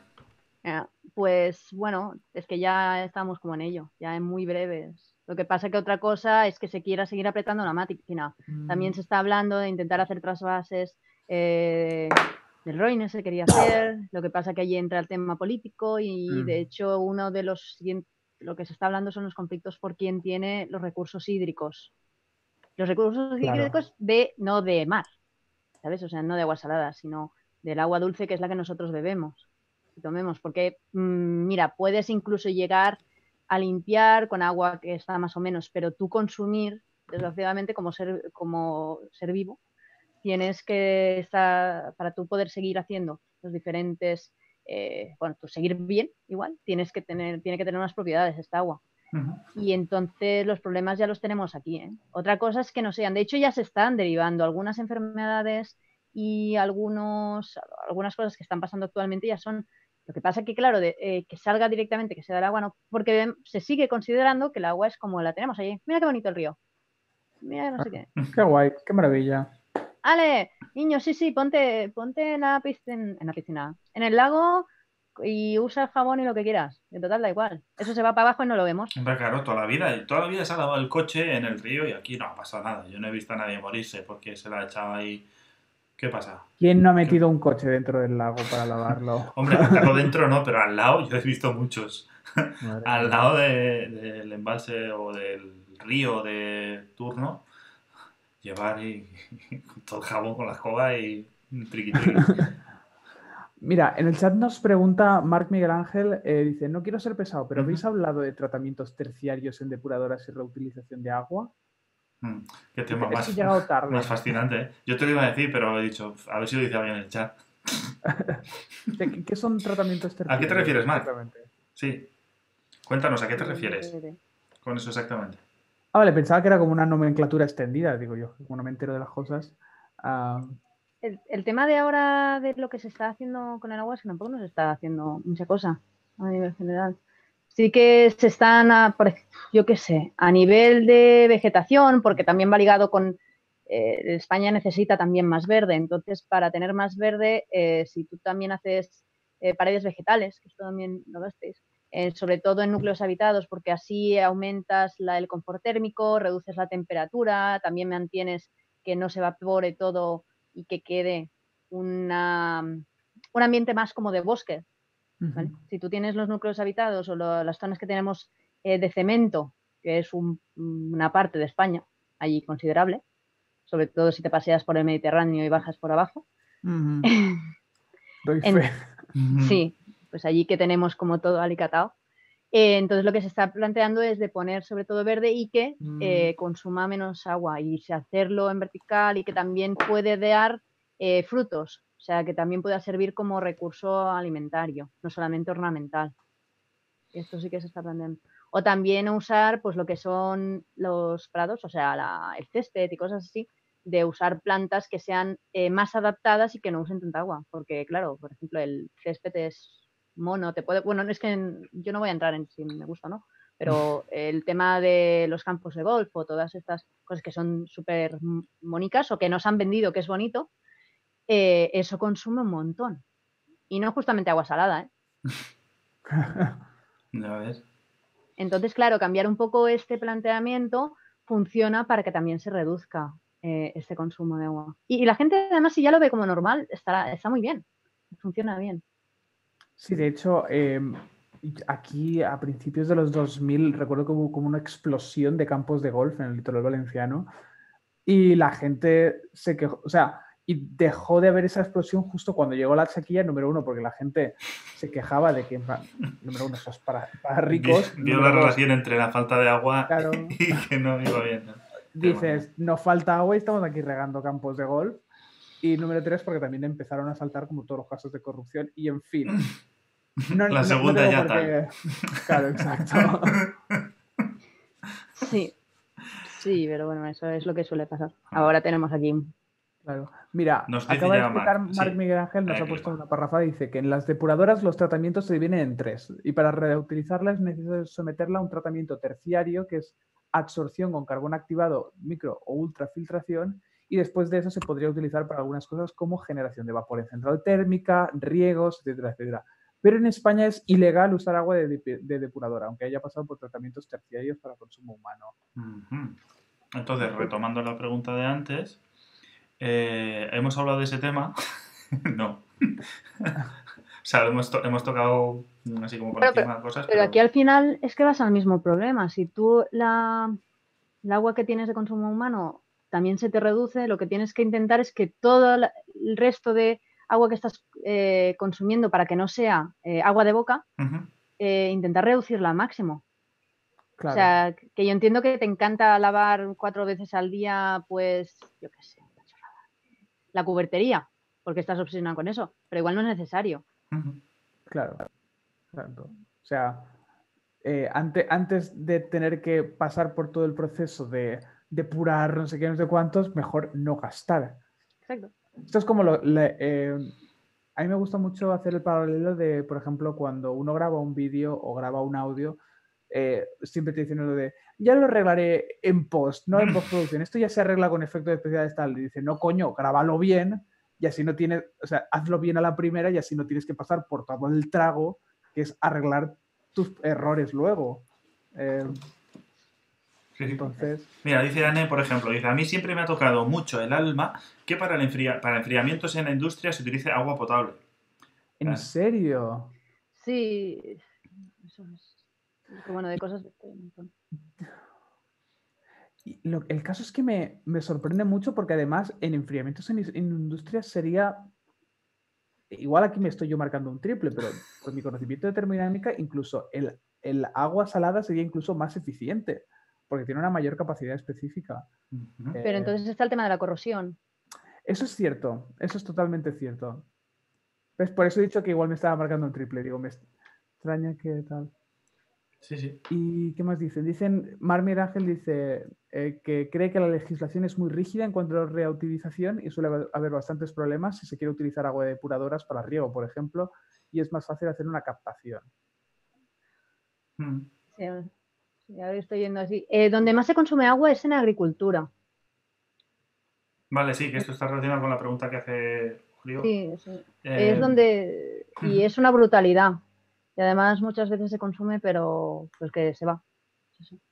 Pues bueno, es que ya estamos como en ello, ya en muy breves. Lo que pasa que otra cosa es que se quiera seguir apretando la máquina. También mm. se está hablando de intentar hacer trasvases eh, del Roine se quería hacer, lo que pasa que allí entra el tema político y de mm. hecho uno de los lo que se está hablando son los conflictos por quién tiene los recursos hídricos. Los recursos hídricos de, no de mar, ¿sabes? O sea, no de agua salada, sino del agua dulce que es la que nosotros bebemos y tomemos. Porque, mm, mira, puedes incluso llegar a limpiar con agua que está más o menos, pero tú consumir, desgraciadamente, como ser, como ser vivo, tienes que estar, para tú poder seguir haciendo los diferentes, eh, bueno, tú seguir bien igual, tienes que tener, tiene que tener unas propiedades esta agua. Y entonces los problemas ya los tenemos aquí. ¿eh? Otra cosa es que no sean, de hecho ya se están derivando algunas enfermedades y algunos, algunas cosas que están pasando actualmente ya son lo que pasa que, claro, de, eh, que salga directamente, que sea del agua, no, porque se sigue considerando que el agua es como la tenemos allí. Mira qué bonito el río. Mira, no sé qué. Qué guay, qué maravilla. Ale, niño, sí, sí, ponte, ponte en la piscina, en la piscina, en el lago y usa el jabón y lo que quieras. En total da igual. Eso se va para abajo y no lo vemos. Hombre, claro, toda la vida, toda la vida se ha lavado el coche en el río y aquí no ha pasado nada. Yo no he visto a nadie morirse porque se la ha echado ahí. ¿Qué pasa? ¿Quién no ha metido un coche dentro del lago para lavarlo? Hombre, meterlo dentro no, pero al lado yo he visto muchos. al lado del embalse o del río de turno, llevar y, todo el jabón con la escoba y triqui, Mira, en el chat nos pregunta Marc Miguel Ángel, eh, dice, no quiero ser pesado, pero ¿habéis hablado de tratamientos terciarios en depuradoras y reutilización de agua? Mm, qué tema más, más, fascinante. ¿eh? Yo te lo iba a decir, pero he dicho, a ver si lo dice alguien en el chat. ¿Qué son tratamientos terciarios? ¿A qué te refieres, Marc? Sí. Cuéntanos, ¿a qué te refieres con eso exactamente? Ah, vale, pensaba que era como una nomenclatura extendida, digo yo, como no me entero de las cosas. Ah, el, tema de ahora de lo que se está haciendo con el agua es que tampoco nos está haciendo mucha cosa a nivel general. Sí que se están, yo qué sé, a nivel de vegetación, porque también va ligado con, eh, España necesita también más verde, entonces para tener más verde, eh, si tú también haces eh, paredes vegetales, que esto también lo gastéis, sobre todo en núcleos habitados, porque así aumentas la, el confort térmico, reduces la temperatura, también mantienes que no se evapore todo y que quede una, un ambiente más como de bosque. Si tú tienes los núcleos habitados o las zonas que tenemos eh, de cemento, que es una parte de España, allí considerable, sobre todo si te paseas por el Mediterráneo y bajas por abajo. Sí, pues allí que tenemos como todo alicatado. Eh, entonces lo que se está planteando es de poner sobre todo verde y que mm. eh, consuma menos agua y hacerlo en vertical y que también puede dar eh, frutos, o sea, que también pueda servir como recurso alimentario, no solamente ornamental. Esto sí que se está planteando. O también usar pues lo que son los prados, o sea, el césped y cosas así, de usar plantas que sean más adaptadas y que no usen tanta agua, porque claro, por ejemplo, el césped es mono, te puede, bueno, es que yo no voy a entrar en si me gusta o no, pero el tema de los campos de golf o todas estas cosas que son súper mónicas o que nos han vendido que es bonito, eh, eso consume un montón. Y no justamente agua salada, ¿eh? Entonces, claro, cambiar un poco este planteamiento funciona para que también se reduzca eh, este consumo de agua. Y, la gente, además, si ya lo ve como normal, está, está muy bien, funciona bien. Sí, de hecho, em, aquí a principios de los 2000 recuerdo como, como una explosión de campos de golf en el litoral valenciano y la gente se quejó, o sea, y dejó de haber esa explosión justo cuando llegó la sequía número uno, porque la gente se quejaba de que, número uno, eso es para, ricos. Vio la relación entre la falta de agua y que no iba bien. Dices, nos falta agua y estamos aquí regando campos de golf. Y número tres, porque también empezaron a saltar como todos los casos de corrupción. Y en fin. la segunda ya tal. Claro, exacto. Sí. Sí, pero bueno, eso es lo que suele pasar. Ah. Ahora tenemos aquí. Claro. Mira, acaba de explicar Marc Miguel Ángel, nos ha puesto una parrafa, dice que en las depuradoras los tratamientos se dividen en tres y para reutilizarlas es necesario someterla a un tratamiento terciario que es absorción con carbón activado, micro o ultrafiltración y después de eso se podría utilizar para algunas cosas como generación de vapor en central térmica, riegos, etcétera, etcétera. Pero en España es ilegal usar agua de, depuradora, aunque haya pasado por tratamientos terciarios para consumo humano. Entonces, retomando la pregunta de antes, eh, ¿hemos hablado de ese tema? no. o sea, hemos, tocado así como por encima cosas. Pero, aquí al final es que vas al mismo problema. Si tú la, el agua que tienes de consumo humano también se te reduce, lo que tienes que intentar es que todo el resto de agua que estás eh, consumiendo para que no sea eh, agua de boca, eh, intentar reducirla al máximo. O sea, que yo entiendo que te encanta lavar cuatro veces al día, pues, yo qué sé, la cubertería, porque estás obsesionado con eso, pero igual no es necesario. Claro, claro. O sea, antes, antes de tener que pasar por todo el proceso de depurar, no sé qué, no sé cuántos, mejor no gastar. Exacto. Esto es como lo, eh, a mí me gusta mucho hacer el paralelo de, por ejemplo, cuando uno graba un vídeo o graba un audio, eh, siempre te dicen lo de, ya lo arreglaré en post, no en postproducción, esto ya se arregla con efectos especiales tal. Y dice, no, coño, grábalo bien y así no tienes, o sea, hazlo bien a la primera y así no tienes que pasar por todo el trago que es arreglar tus errores luego. Eh, entonces... Mira, dice Anne, por ejemplo, dice, a mí siempre me ha tocado mucho el alma que para, el para enfriamientos en la industria se utilice agua potable. ¿En serio? Sí, eso es. Bueno, de cosas... el caso es que me, sorprende mucho porque además en enfriamientos en, en industria sería igual aquí me estoy yo marcando un triple, pero con mi conocimiento de termodinámica, incluso el, el, agua salada sería incluso más eficiente porque tiene una mayor capacidad específica. Pero eh, entonces está el tema de la corrosión. Eso es cierto, eso es totalmente cierto. ¿Ves? Por eso he dicho que igual me estaba marcando un triple. Digo, me extraña que tal. Sí, sí. ¿Y qué más dicen? Dicen, Marmir Ángel dice eh, que cree que la legislación es muy rígida en cuanto a la reutilización y suele haber bastantes problemas si se quiere utilizar agua de depuradoras para riego, por ejemplo, y es más fácil hacer una captación. Hmm. Sí, ya estoy yendo así. Eh, donde más se consume agua es en agricultura. Vale, sí, que esto está relacionado con la pregunta que hace Julio. Sí, sí. Eh, es donde. Y es una brutalidad. Y además muchas veces se consume, pero pues que se va.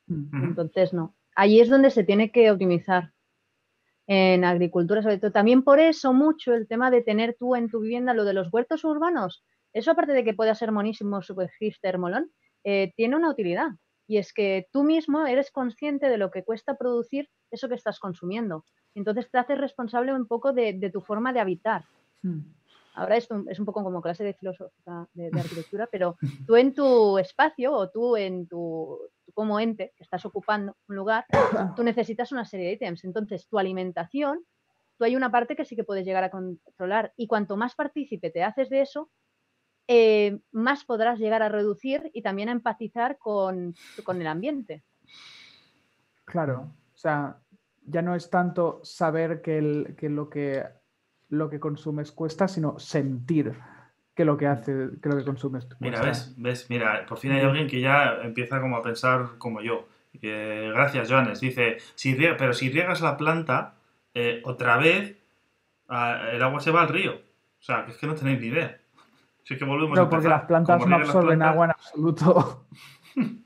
Entonces no. Allí es donde se tiene que optimizar. En agricultura, sobre todo. También por eso mucho el tema de tener tú en tu vivienda lo de los huertos urbanos. Eso aparte de que pueda ser monísimo, super hipster, molón, eh, tiene una utilidad y es que tú mismo eres consciente de lo que cuesta producir eso que estás consumiendo. Entonces te haces responsable un poco de, tu forma de habitar. Hmm. Ahora esto es un poco como clase de filosofía de, arquitectura, pero tú en tu espacio o tú en tu como ente que estás ocupando un lugar, tú necesitas una serie de ítems. Entonces tu alimentación, tú hay una parte que sí que puedes llegar a controlar y cuanto más partícipe te haces de eso, eh, más podrás llegar a reducir y también a empatizar con, el ambiente. Claro, o sea, ya no es tanto saber que, lo, que lo que consumes cuesta, sino sentir que lo que hace, que lo que consumes cuesta. Mira, ves, ves, mira, por fin hay alguien que ya empieza como a pensar como yo. gracias, Joanes. Dice, si pero si riegas la planta, eh, otra vez ah, el agua se va al río. O sea, que es que no tenéis ni idea no, porque las plantas no absorben agua en absoluto.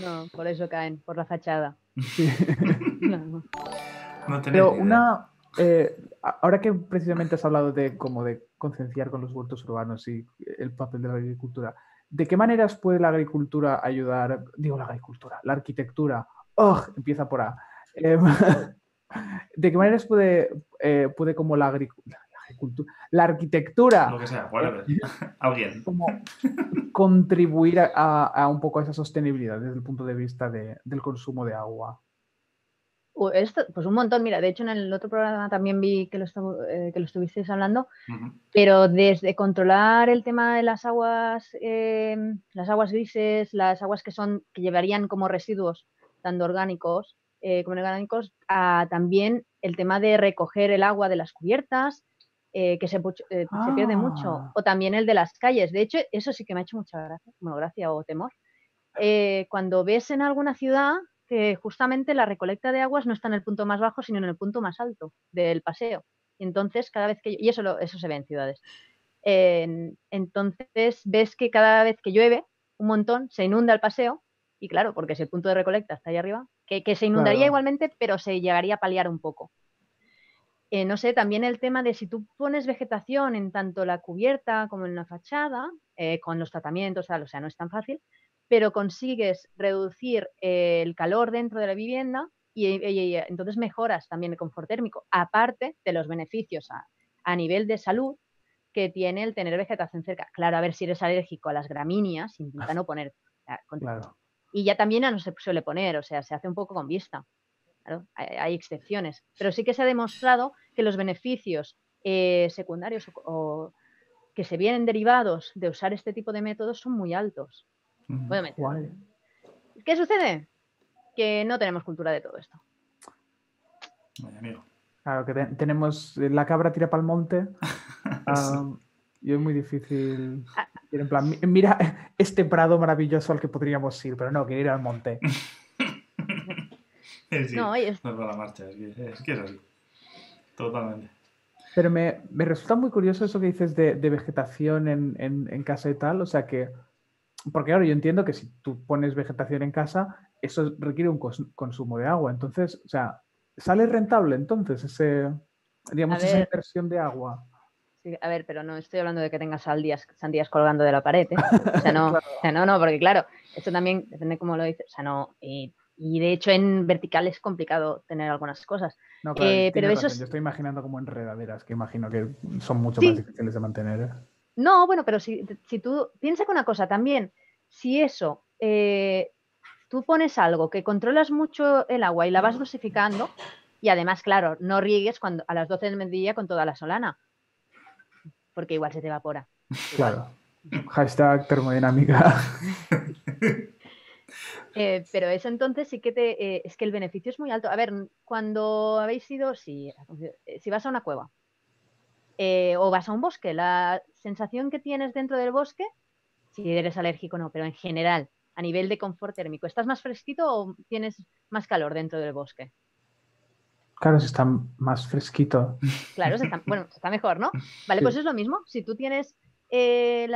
No, por eso caen, por la fachada. Pero una. Eh, ahora que precisamente has hablado de como de concienciar con los huertos urbanos y el papel de la agricultura, ¿de qué maneras puede la agricultura ayudar? Digo, la agricultura, la arquitectura. ¡Oh! Empieza por A. Em, ¿De qué maneras puede, eh, puede como la agricultura la arquitectura. Lo que sea, eh, Alguien. Como contribuir a, un poco a esa sostenibilidad desde el punto de vista del consumo de agua. Esto, pues un montón, mira, de hecho en el otro programa también vi que lo, eh, que lo estuvisteis hablando, pero desde controlar el tema de las aguas, em, las aguas grises, las aguas que son, que llevarían como residuos, tanto orgánicos eh, como inorgánicos, a también el tema de recoger el agua de las cubiertas, eh, que se, eh, se, pierde mucho, ah. o también el de las calles. De hecho, eso sí que me ha hecho mucha gracia, bueno, gracia o temor. Eh, cuando ves en alguna ciudad que justamente la recolecta de aguas no está en el punto más bajo, sino en el punto más alto del paseo. Entonces, cada vez que... Y eso, eso se ve en ciudades. entonces, ves que cada vez que llueve un montón, se inunda el paseo, y claro, porque si el punto de recolecta está ahí arriba, que, se inundaría igualmente, pero se llegaría a paliar un poco. Eh, no sé, también el tema de si tú pones vegetación en tanto la cubierta como en la fachada, eh, con los tratamientos, o sea, no es tan fácil, pero consigues reducir eh, el calor dentro de la vivienda y, entonces mejoras también el confort térmico, aparte de los beneficios a, nivel de salud que tiene el tener vegetación cerca. Claro, a ver si eres alérgico a las gramíneas, intenta no poner. Y ya también no se suele poner, o sea, se hace un poco con vista hay, excepciones, pero sí que se ha demostrado que los beneficios eh, secundarios o, que se vienen derivados de usar este tipo de métodos son muy altos. ¿Qué sucede? Que no tenemos cultura de todo esto. Claro, que tenemos la cabra tira para el monte. y es muy difícil. Ah. En plan, mira este prado maravilloso al que podríamos ir, pero no, quiero ir al monte. no, es... no la marcha, es que es, así. Totalmente. Pero me, resulta muy curioso eso que dices de, vegetación en, en, casa y tal. O sea que, porque ahora yo entiendo que si tú pones vegetación en casa, eso requiere un consumo de agua. Entonces, o sea, ¿sale rentable entonces ese, digamos, esa inversión de agua? Sí, a ver, pero no estoy hablando de que tengas sandías, sandías colgando de la pared. ¿eh? O, sea, no, no, no, porque claro, esto también depende cómo lo dices. O sea, no. Y, de hecho en vertical es complicado tener algunas cosas. No, eh, pero eso Yo estoy imaginando como enredaderas, que imagino que son mucho más difíciles de mantener. ¿Eh? No, bueno, pero si, si tú piensa que una cosa también, si eso tú pones algo que controlas mucho el agua y la vas dosificando, y además, claro, no riegues cuando, a las 12 del mediodía con toda la solana, porque igual se te evapora. Claro. Hashtag termodinámica. Eh, pero eso entonces sí que te. Eh, es que el beneficio es muy alto. A ver, cuando habéis ido, si, eh, si vas a una cueva o vas a un bosque, la sensación que tienes dentro del bosque, si eres alérgico o no, pero en general, a nivel de confort térmico? ¿Estás más fresquito o tienes más calor dentro del bosque? Claro, se está más fresquito. Claro, está, bueno, está mejor, ¿no? Vale, pues es lo mismo. Si tú tienes eh,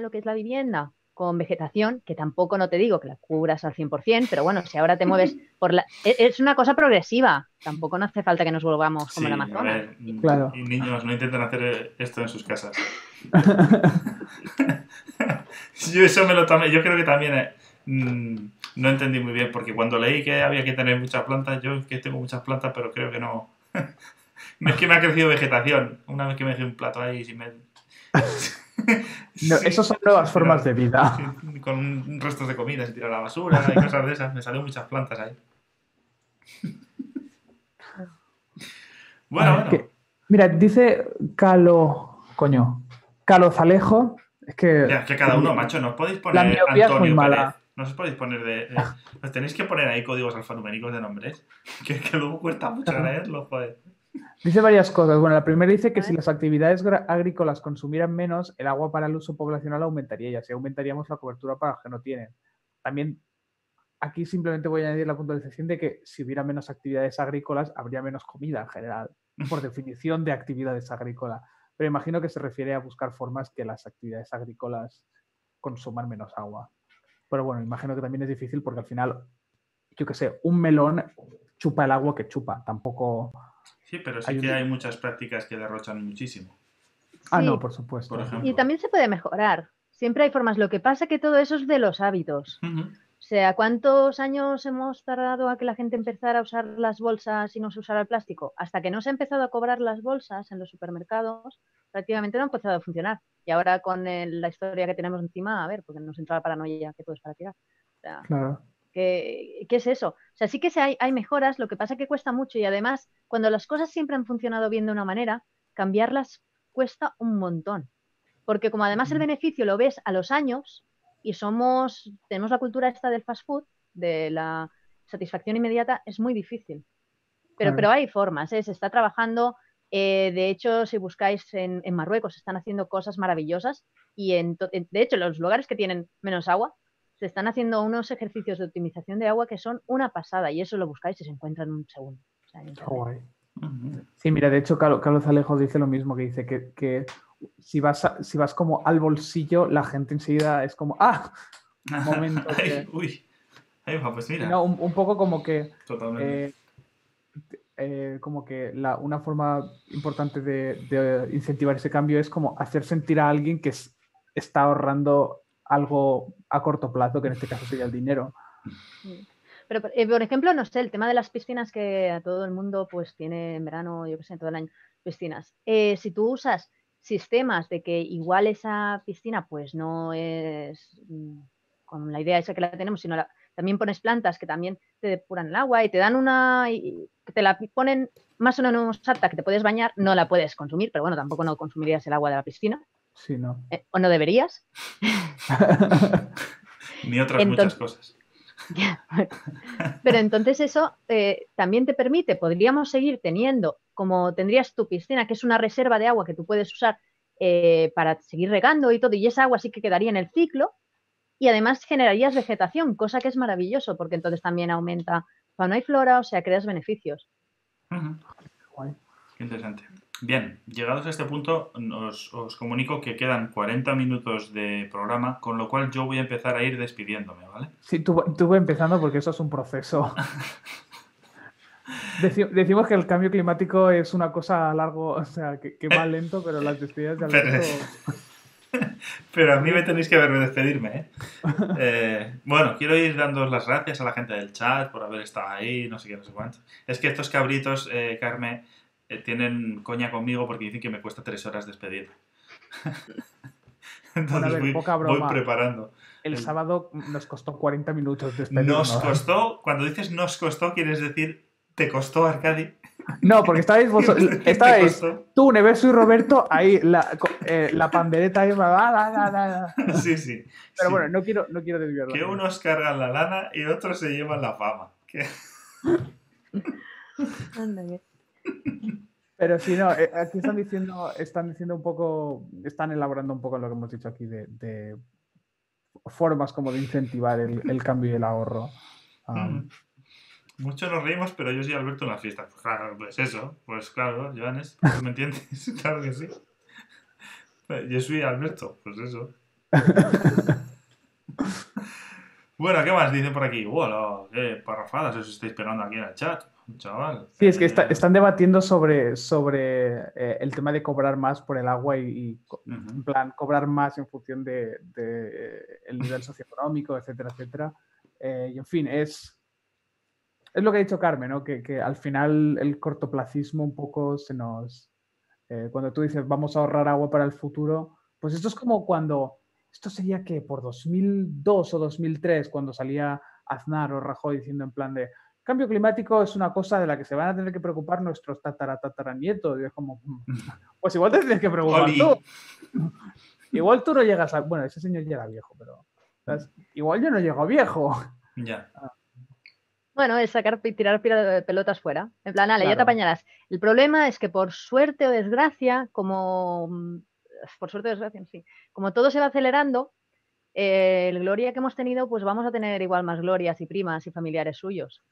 lo que es la vivienda con vegetación, que tampoco no te digo que la cubras al 100%, pero bueno, si ahora te mueves por la... E, es una cosa progresiva, tampoco no hace falta que nos volvamos como la Amazonas. claro. Y niños, no intenten hacer esto en sus casas. yo eso me lo tomé, yo creo que también eh, Mm, no entendí muy bien, porque cuando leí que había que tener muchas plantas, yo que tengo muchas plantas, pero creo que no. es que me ha crecido vegetación. Una vez que me dejé un plato ahí, si me. No, esas son nuevas formas de vida. con restos de comida, se tira a la basura y cosas de esas. Me salieron muchas plantas ahí. bueno, bueno. mira, dice Calo. Coño. Calo Zalejo. Es que. es que cada uno, macho, no os podéis poner. La Antonio es muy mala. No os podéis poner de. Pues tenéis que poner ahí códigos alfanuméricos de nombres. Que, luego cuesta mucho leerlo, joder. Dice varias cosas. Bueno, la primera dice que si las actividades agrícolas consumieran menos, el agua para el uso poblacional aumentaría y así aumentaríamos la cobertura para los que no tienen. También aquí simplemente voy a añadir la puntualización de que si hubiera menos actividades agrícolas, habría menos comida en general, por definición de actividades agrícolas. Pero imagino que se refiere a buscar formas que las actividades agrícolas consuman menos agua. Pero bueno, imagino que también es difícil porque al final, yo qué sé, un melón chupa el agua que chupa, tampoco... Sí, pero sí que hay muchas prácticas que derrochan muchísimo. Ah, no, por supuesto. y también se puede mejorar. Siempre hay formas. Lo que pasa es que todo eso es de los hábitos. O sea, ¿cuántos años hemos tardado a que la gente empezara a usar las bolsas y no se usara el plástico? Hasta que no se ha empezado a cobrar las bolsas en los supermercados, prácticamente no ha empezado a funcionar. Y ahora con la historia que tenemos encima, a ver, porque nos entra la paranoia que todo es para tirar. claro. ¿Qué, es eso? O sea, sí que hay, hay mejoras, lo que pasa es que cuesta mucho y además, cuando las cosas siempre han funcionado bien de una manera, cambiarlas cuesta un montón. Porque como además el beneficio lo ves a los años y somos, tenemos la cultura esta del fast food, de la satisfacción inmediata, es muy difícil. Pero, pero hay formas, ¿eh? se está trabajando eh, de hecho, si buscáis en, Marruecos, están haciendo cosas maravillosas y en, de hecho, los lugares que tienen menos agua, se están haciendo unos ejercicios de optimización de agua que son una pasada y eso lo buscáis y se encuentra en un segundo. sí, mira, de hecho, Carlos Alejo dice lo mismo, que dice que, si, vas si vas como al bolsillo, la gente enseguida es como, ah, un momento. uy, ahí va, pues mira. un, poco como que... Totalmente. Eh, eh, como que la, una forma importante de, incentivar ese cambio es como hacer sentir a alguien que está ahorrando algo a corto plazo, que en este caso sería el dinero. Pero, eh, por ejemplo, no sé, el tema de las piscinas que a todo el mundo pues tiene en verano, yo qué sé, todo el año, piscinas. Eh, si tú usas sistemas de que igual esa piscina pues no es mm, con la idea esa que la tenemos, sino la, también pones plantas que también te depuran el agua y te dan una, y te la ponen más o menos alta que te puedes bañar, no la puedes consumir, pero bueno, tampoco no consumirías el agua de la piscina. Sí, no. Eh, o no deberías. Ni otras muchas cosas. Pero entonces eso eh, también te permite, podríamos seguir teniendo como tendrías tu piscina, que es una reserva de agua que tú puedes usar eh, para seguir regando y todo, y esa agua sí que quedaría en el ciclo, y además generarías vegetación, cosa que es maravilloso, porque entonces también aumenta fauna y flora, o sea, creas beneficios. Qué interesante. Bien, llegados a este punto, os, comunico que quedan 40 minutos de programa, con lo cual yo voy a empezar a ir despidiéndome, ¿vale? Sí, tú, tú empezando porque eso es un proceso. decimos que el cambio climático es una cosa a largo, o sea, que, va lento, pero las despedidas de Alberto... Pero a mí me tenéis que verme despedirme, ¿eh? ¿eh? Bueno, quiero ir dando las gracias a la gente del chat por haber estado ahí, no sé qué, no sé cuánto. Es que estos cabritos, eh, Carmen, eh, tienen coña conmigo porque dicen que me cuesta tres horas despedirme. Entonces voy, preparando. El, sábado nos costó 40 minutos despedirnos. Nos costó, cuando dices nos costó, quieres decir te costó, Arcadi. No, porque estabais vosotros, estabais tú, Neveso y Roberto, ahí la, eh, la pandereta ahí. sí, sí. Pero bueno, no quiero, no quiero desviarlo. Que unos cargan la lana y otros se llevan la fama. Pero sí, no, eh, aquí están diciendo, están diciendo un poco, están elaborando un poco lo que hemos dicho aquí de, formas como de incentivar el, cambio y el ahorro. Um, Muchos nos reímos, pero yo soy Alberto en la fiesta. Pues claro, pues eso, pues claro, Joanes, ¿me entiendes? claro que sí. Yo soy Alberto, pues eso. bueno, ¿qué más dicen por aquí? Bueno, qué parrafadas os estáis pegando aquí en el chat, chaval. Sí, es que están debatiendo sobre, sobre eh, el tema de cobrar más por el agua y, en plan, cobrar más en función de, el nivel socioeconómico, etcétera, etcétera. Eh, y en fin, es es lo que ha dicho Carmen, ¿no? Que, al final el cortoplacismo un poco se nos... Eh, cuando tú dices vamos a ahorrar agua para el futuro, pues esto es como cuando... Esto sería que por 2002 o 2003, cuando salía Aznar o Rajoy diciendo en plan de cambio climático es una cosa de la que se van a tener que preocupar nuestros tatara, tataranietos. Y es como, mm, pues igual te tienes que preocupar tú. igual tú no llegas a... Bueno, ese señor ya era viejo, pero... Igual yo no llego viejo. Ya. Ah. Bueno, es sacar y tirar pelotas fuera. En plan, ale, ya te apañarás. El problema es que por suerte o desgracia, como mm, por suerte o desgracia, sí, como todo se va acelerando, eh, el gloria que hemos tenido, pues vamos a tener igual más glorias y primas y familiares suyos.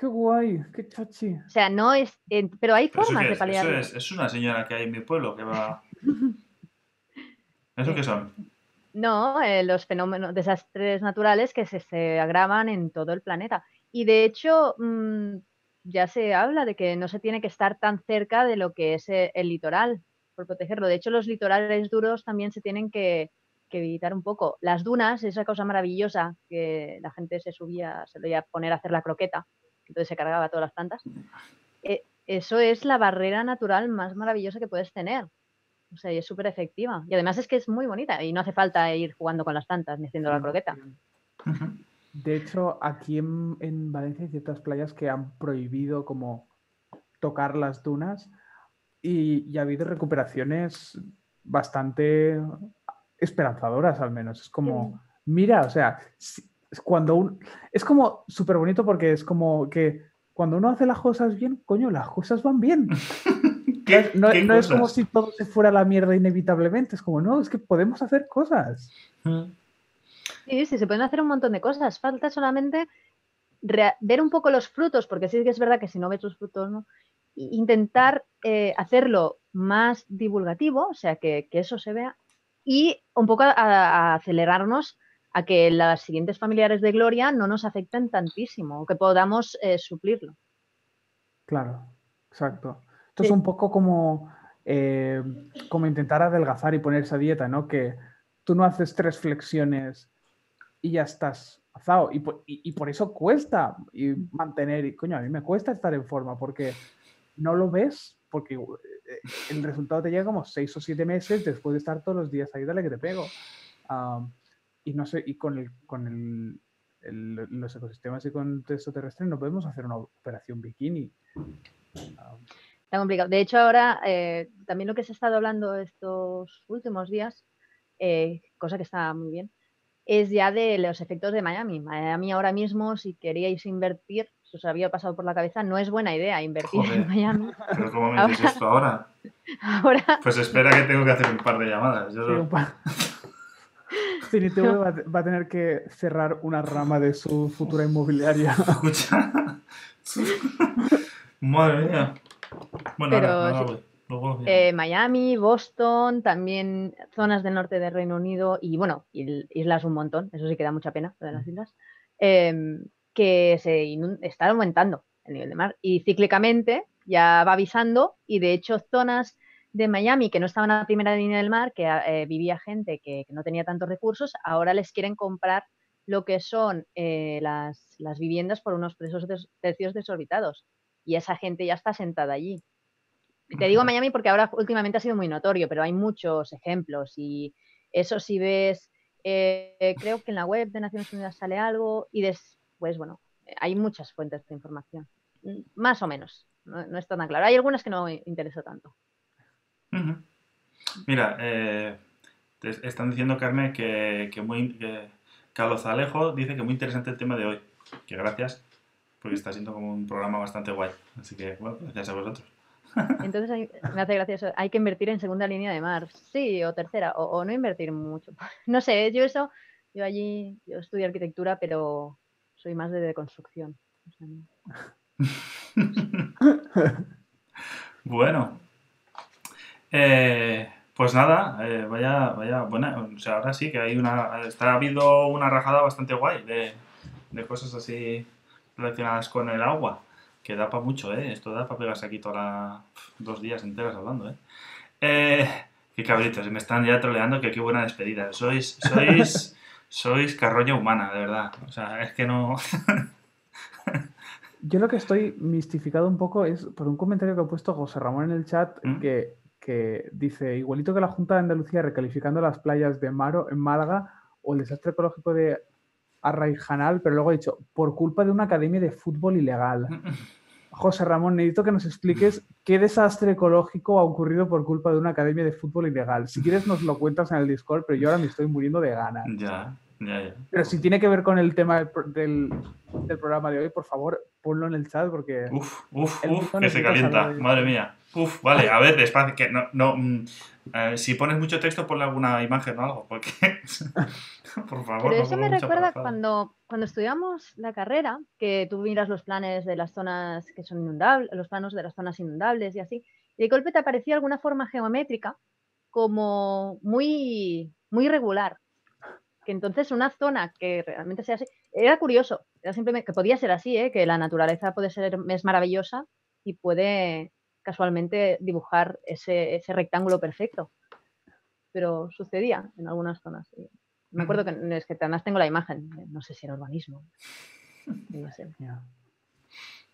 Qué guay, qué chachi. O sea, no es. pero hay formas de paliar. es, es, una señora que hay en mi pueblo que va. ¿Eso qué son? No, eh, los fenómenos, desastres naturales que se, se agravan en todo el planeta. Y de hecho, mm, ya se habla de que no se tiene que estar tan cerca de lo que es eh, el litoral por protegerlo. De hecho, los litorales duros también se tienen que, evitar un poco. Las dunas, esa cosa maravillosa que la gente se subía, se le iba a poner a hacer la croqueta, entonces se cargaba todas las plantas. Eh, eso es la barrera natural más maravillosa que puedes tener. O sea, y es súper efectiva. Y además es que es muy bonita y no hace falta ir jugando con las plantas ni haciendo la croqueta. De hecho, aquí en, Valencia hay ciertas playas que han prohibido como tocar las dunas y, ha habido recuperaciones bastante esperanzadoras al menos. Es como, mira, o sea, es cuando un, es como súper bonito porque es como que cuando uno hace las cosas bien, coño, las cosas van bien. no, es como si todo se fuera a la mierda inevitablemente, es como, no, es que podemos hacer cosas. Mm. Sí, sí, se pueden hacer un montón de cosas. Falta solamente ver un poco los frutos, porque sí que es verdad que si no ves los frutos, ¿no? intentar eh, hacerlo más divulgativo, o sea, que, eso se vea, y un poco a, acelerarnos a que las siguientes familiares de Gloria no nos afecten tantísimo, o que podamos eh, suplirlo. Claro, exacto. Esto es un poco como, eh, como intentar adelgazar y ponerse a dieta, ¿no? Que tú no haces tres flexiones y ya estás azado. Y, y, por eso cuesta y mantener, y coño, a mí me cuesta estar en forma porque no lo ves, porque eh, el resultado te llega como seis o siete meses después de estar todos los días ahí, dale que te pego. Y no sé, y con, el, con el, los ecosistemas y con el terrestre no podemos hacer una operación bikini. Está complicado. De hecho, ahora eh, también lo que se ha estado hablando estos últimos días, eh, cosa que está muy bien, es ya de los efectos de Miami. Miami ahora mismo, si queríais invertir, se os había pasado por la cabeza, no es buena idea invertir en Miami. Pero ¿cómo me dices esto ahora? Ahora. Pues espera que tengo que hacer un par de llamadas. Yo Sí, un par. Cinitv va, a- va a tener que cerrar una rama de su futura inmobiliaria. Escucha. Madre mía. Bueno, Pero ahora, ahora voy. Eh, Miami, Boston, también zonas del norte del Reino Unido y bueno, islas un montón, eso sí que da mucha pena, lo de las islas, em, que se inun- está aumentando el nivel de mar y cíclicamente ya va avisando y de hecho zonas de Miami que no estaban a la primera línea del mar, que eh, vivía gente que, que no tenía tantos recursos, ahora les quieren comprar lo que son eh, las, las viviendas por unos precios, des- precios desorbitados y esa gente ya está sentada allí. Y Te digo. Miami porque ahora últimamente ha sido muy notorio, pero hay muchos ejemplos y eso si ves, eh, creo que en la web de Naciones Unidas sale algo y después, bueno, eh, hay muchas fuentes de información, Mm, más o menos, no, no está tan claro. Hay algunas que no me interesa tanto. Mira, eh, te están diciendo, Carmen, que, que muy. Que Carlos Alejo dice que muy interesante el tema de hoy. Que gracias, porque está siendo como un programa bastante guay. Así que, bueno, gracias a vosotros. Entonces hay- me hace gracia eso, hay que invertir en segunda línea de mar, sí, o tercera, o, o no invertir mucho. No sé, yo eso, yo allí, yo estudio arquitectura, pero soy más de deconstrucción. o sea, no. Bueno, Eh, pues nada, eh, vaya, vaya, buena. O sea, ahora sí que hay una. Está habido una rajada bastante guay de, de cosas así relacionadas con el agua. Que da para mucho, ¿eh? Esto da para pegarse aquí todas las dos días enteras hablando, ¿eh? eh qué cabritos, me están ya troleando que qué buena despedida. Sois, sois, sois carroña humana, de verdad. O sea, es que no. Yo lo que estoy mistificado un poco es por un comentario que ha puesto José Ramón en el chat ¿Mm? que, que dice, igualito que la Junta de Andalucía recalificando las playas de Maro en Málaga o el desastre ecológico de Arraijanal, pero luego ha dicho, por culpa de una academia de fútbol ilegal. José Ramón, necesito que nos expliques qué desastre ecológico ha ocurrido por culpa de una academia de fútbol ilegal. Si quieres nos lo cuentas en el Discord, pero yo ahora me estoy muriendo de ganas. Ya, ya, ya. Pero si tiene que ver con el tema del, pro- del- del programa de hoy, por favor, ponlo en el chat porque... Uf, uf, El uf, que se calienta, madre mía. Uf, vale, a ver, despacio, que no, no, mm, eh, si pones mucho texto, ponle alguna imagen o algo, porque, por favor, Pero no eso me recuerda cuando, cuando estudiamos la carrera, que tú miras los planes de las zonas que son inundables, los planos de las zonas inundables y así, y de golpe te aparecía alguna forma geométrica como muy, muy irregular. Que entonces una zona que realmente sea así, era curioso, era simplemente que podía ser así, ¿eh? que la naturaleza puede ser, es maravillosa y puede casualmente dibujar ese, ese rectángulo perfecto. Pero sucedía en algunas zonas. Me acuerdo que es que además tengo la imagen, eh, no sé si era urbanismo. no sé. Ya.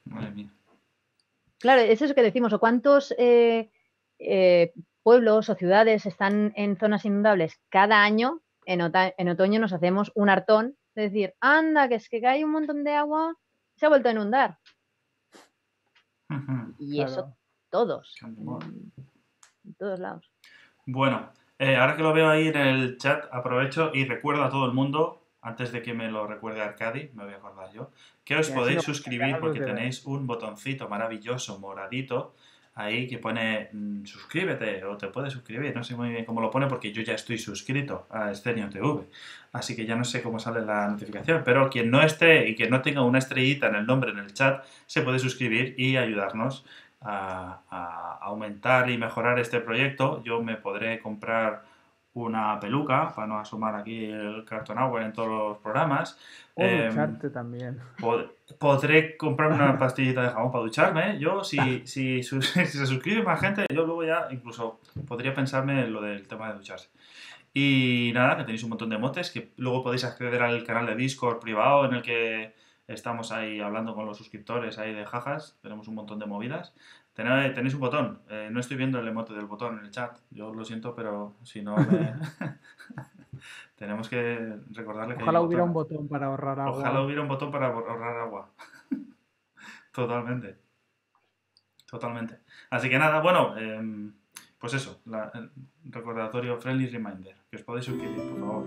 Madre mía. Claro, es eso que decimos, o cuántos eh, eh, pueblos o ciudades están en zonas inundables cada año, en, ota- en otoño nos hacemos un hartón de decir, anda, que es que cae un montón de agua, se ha vuelto a inundar. Y Claro. eso todos, en, en todos lados. Bueno, eh, ahora que lo veo ahí en el chat, aprovecho y recuerdo a todo el mundo, antes de que me lo recuerde Arcadi, me voy a acordar yo, que os Ya, podéis suscribir porque tenéis un botoncito maravilloso, moradito, ahí que pone mm, suscríbete o te puedes suscribir, no sé muy bien cómo lo pone porque yo ya estoy suscrito a Escenio TV, así que ya no sé cómo sale la notificación, pero quien no esté y quien no tenga una estrellita en el nombre en el chat, se puede suscribir y ayudarnos a aumentar y mejorar este proyecto. Yo me podré comprar una peluca para no asomar aquí el cartón agua en todos los programas. O Em, ducharte también. Pod- podré comprar una pastillita de jabón para ducharme. Yo, si, si, si se suscribe más gente, yo luego ya incluso podría pensarme en lo del tema de ducharse. Y nada, que tenéis un montón de motes, que luego podéis acceder al canal de Discord privado en el que estamos ahí hablando con los suscriptores ahí de jajas. Tenemos un montón de movidas. Tenéis, tenéis un botón. Eh, no estoy viendo el emote del botón en el chat. Yo lo siento, pero si no... me- Tenemos que recordarle que hay Ojalá hubiera un botón. para ahorrar agua. Ojalá hubiera un botón para ahorrar agua. Totalmente. Totalmente. Así que nada, bueno, em, pues eso, la- el recordatorio friendly reminder, que os podéis suscribir, por favor.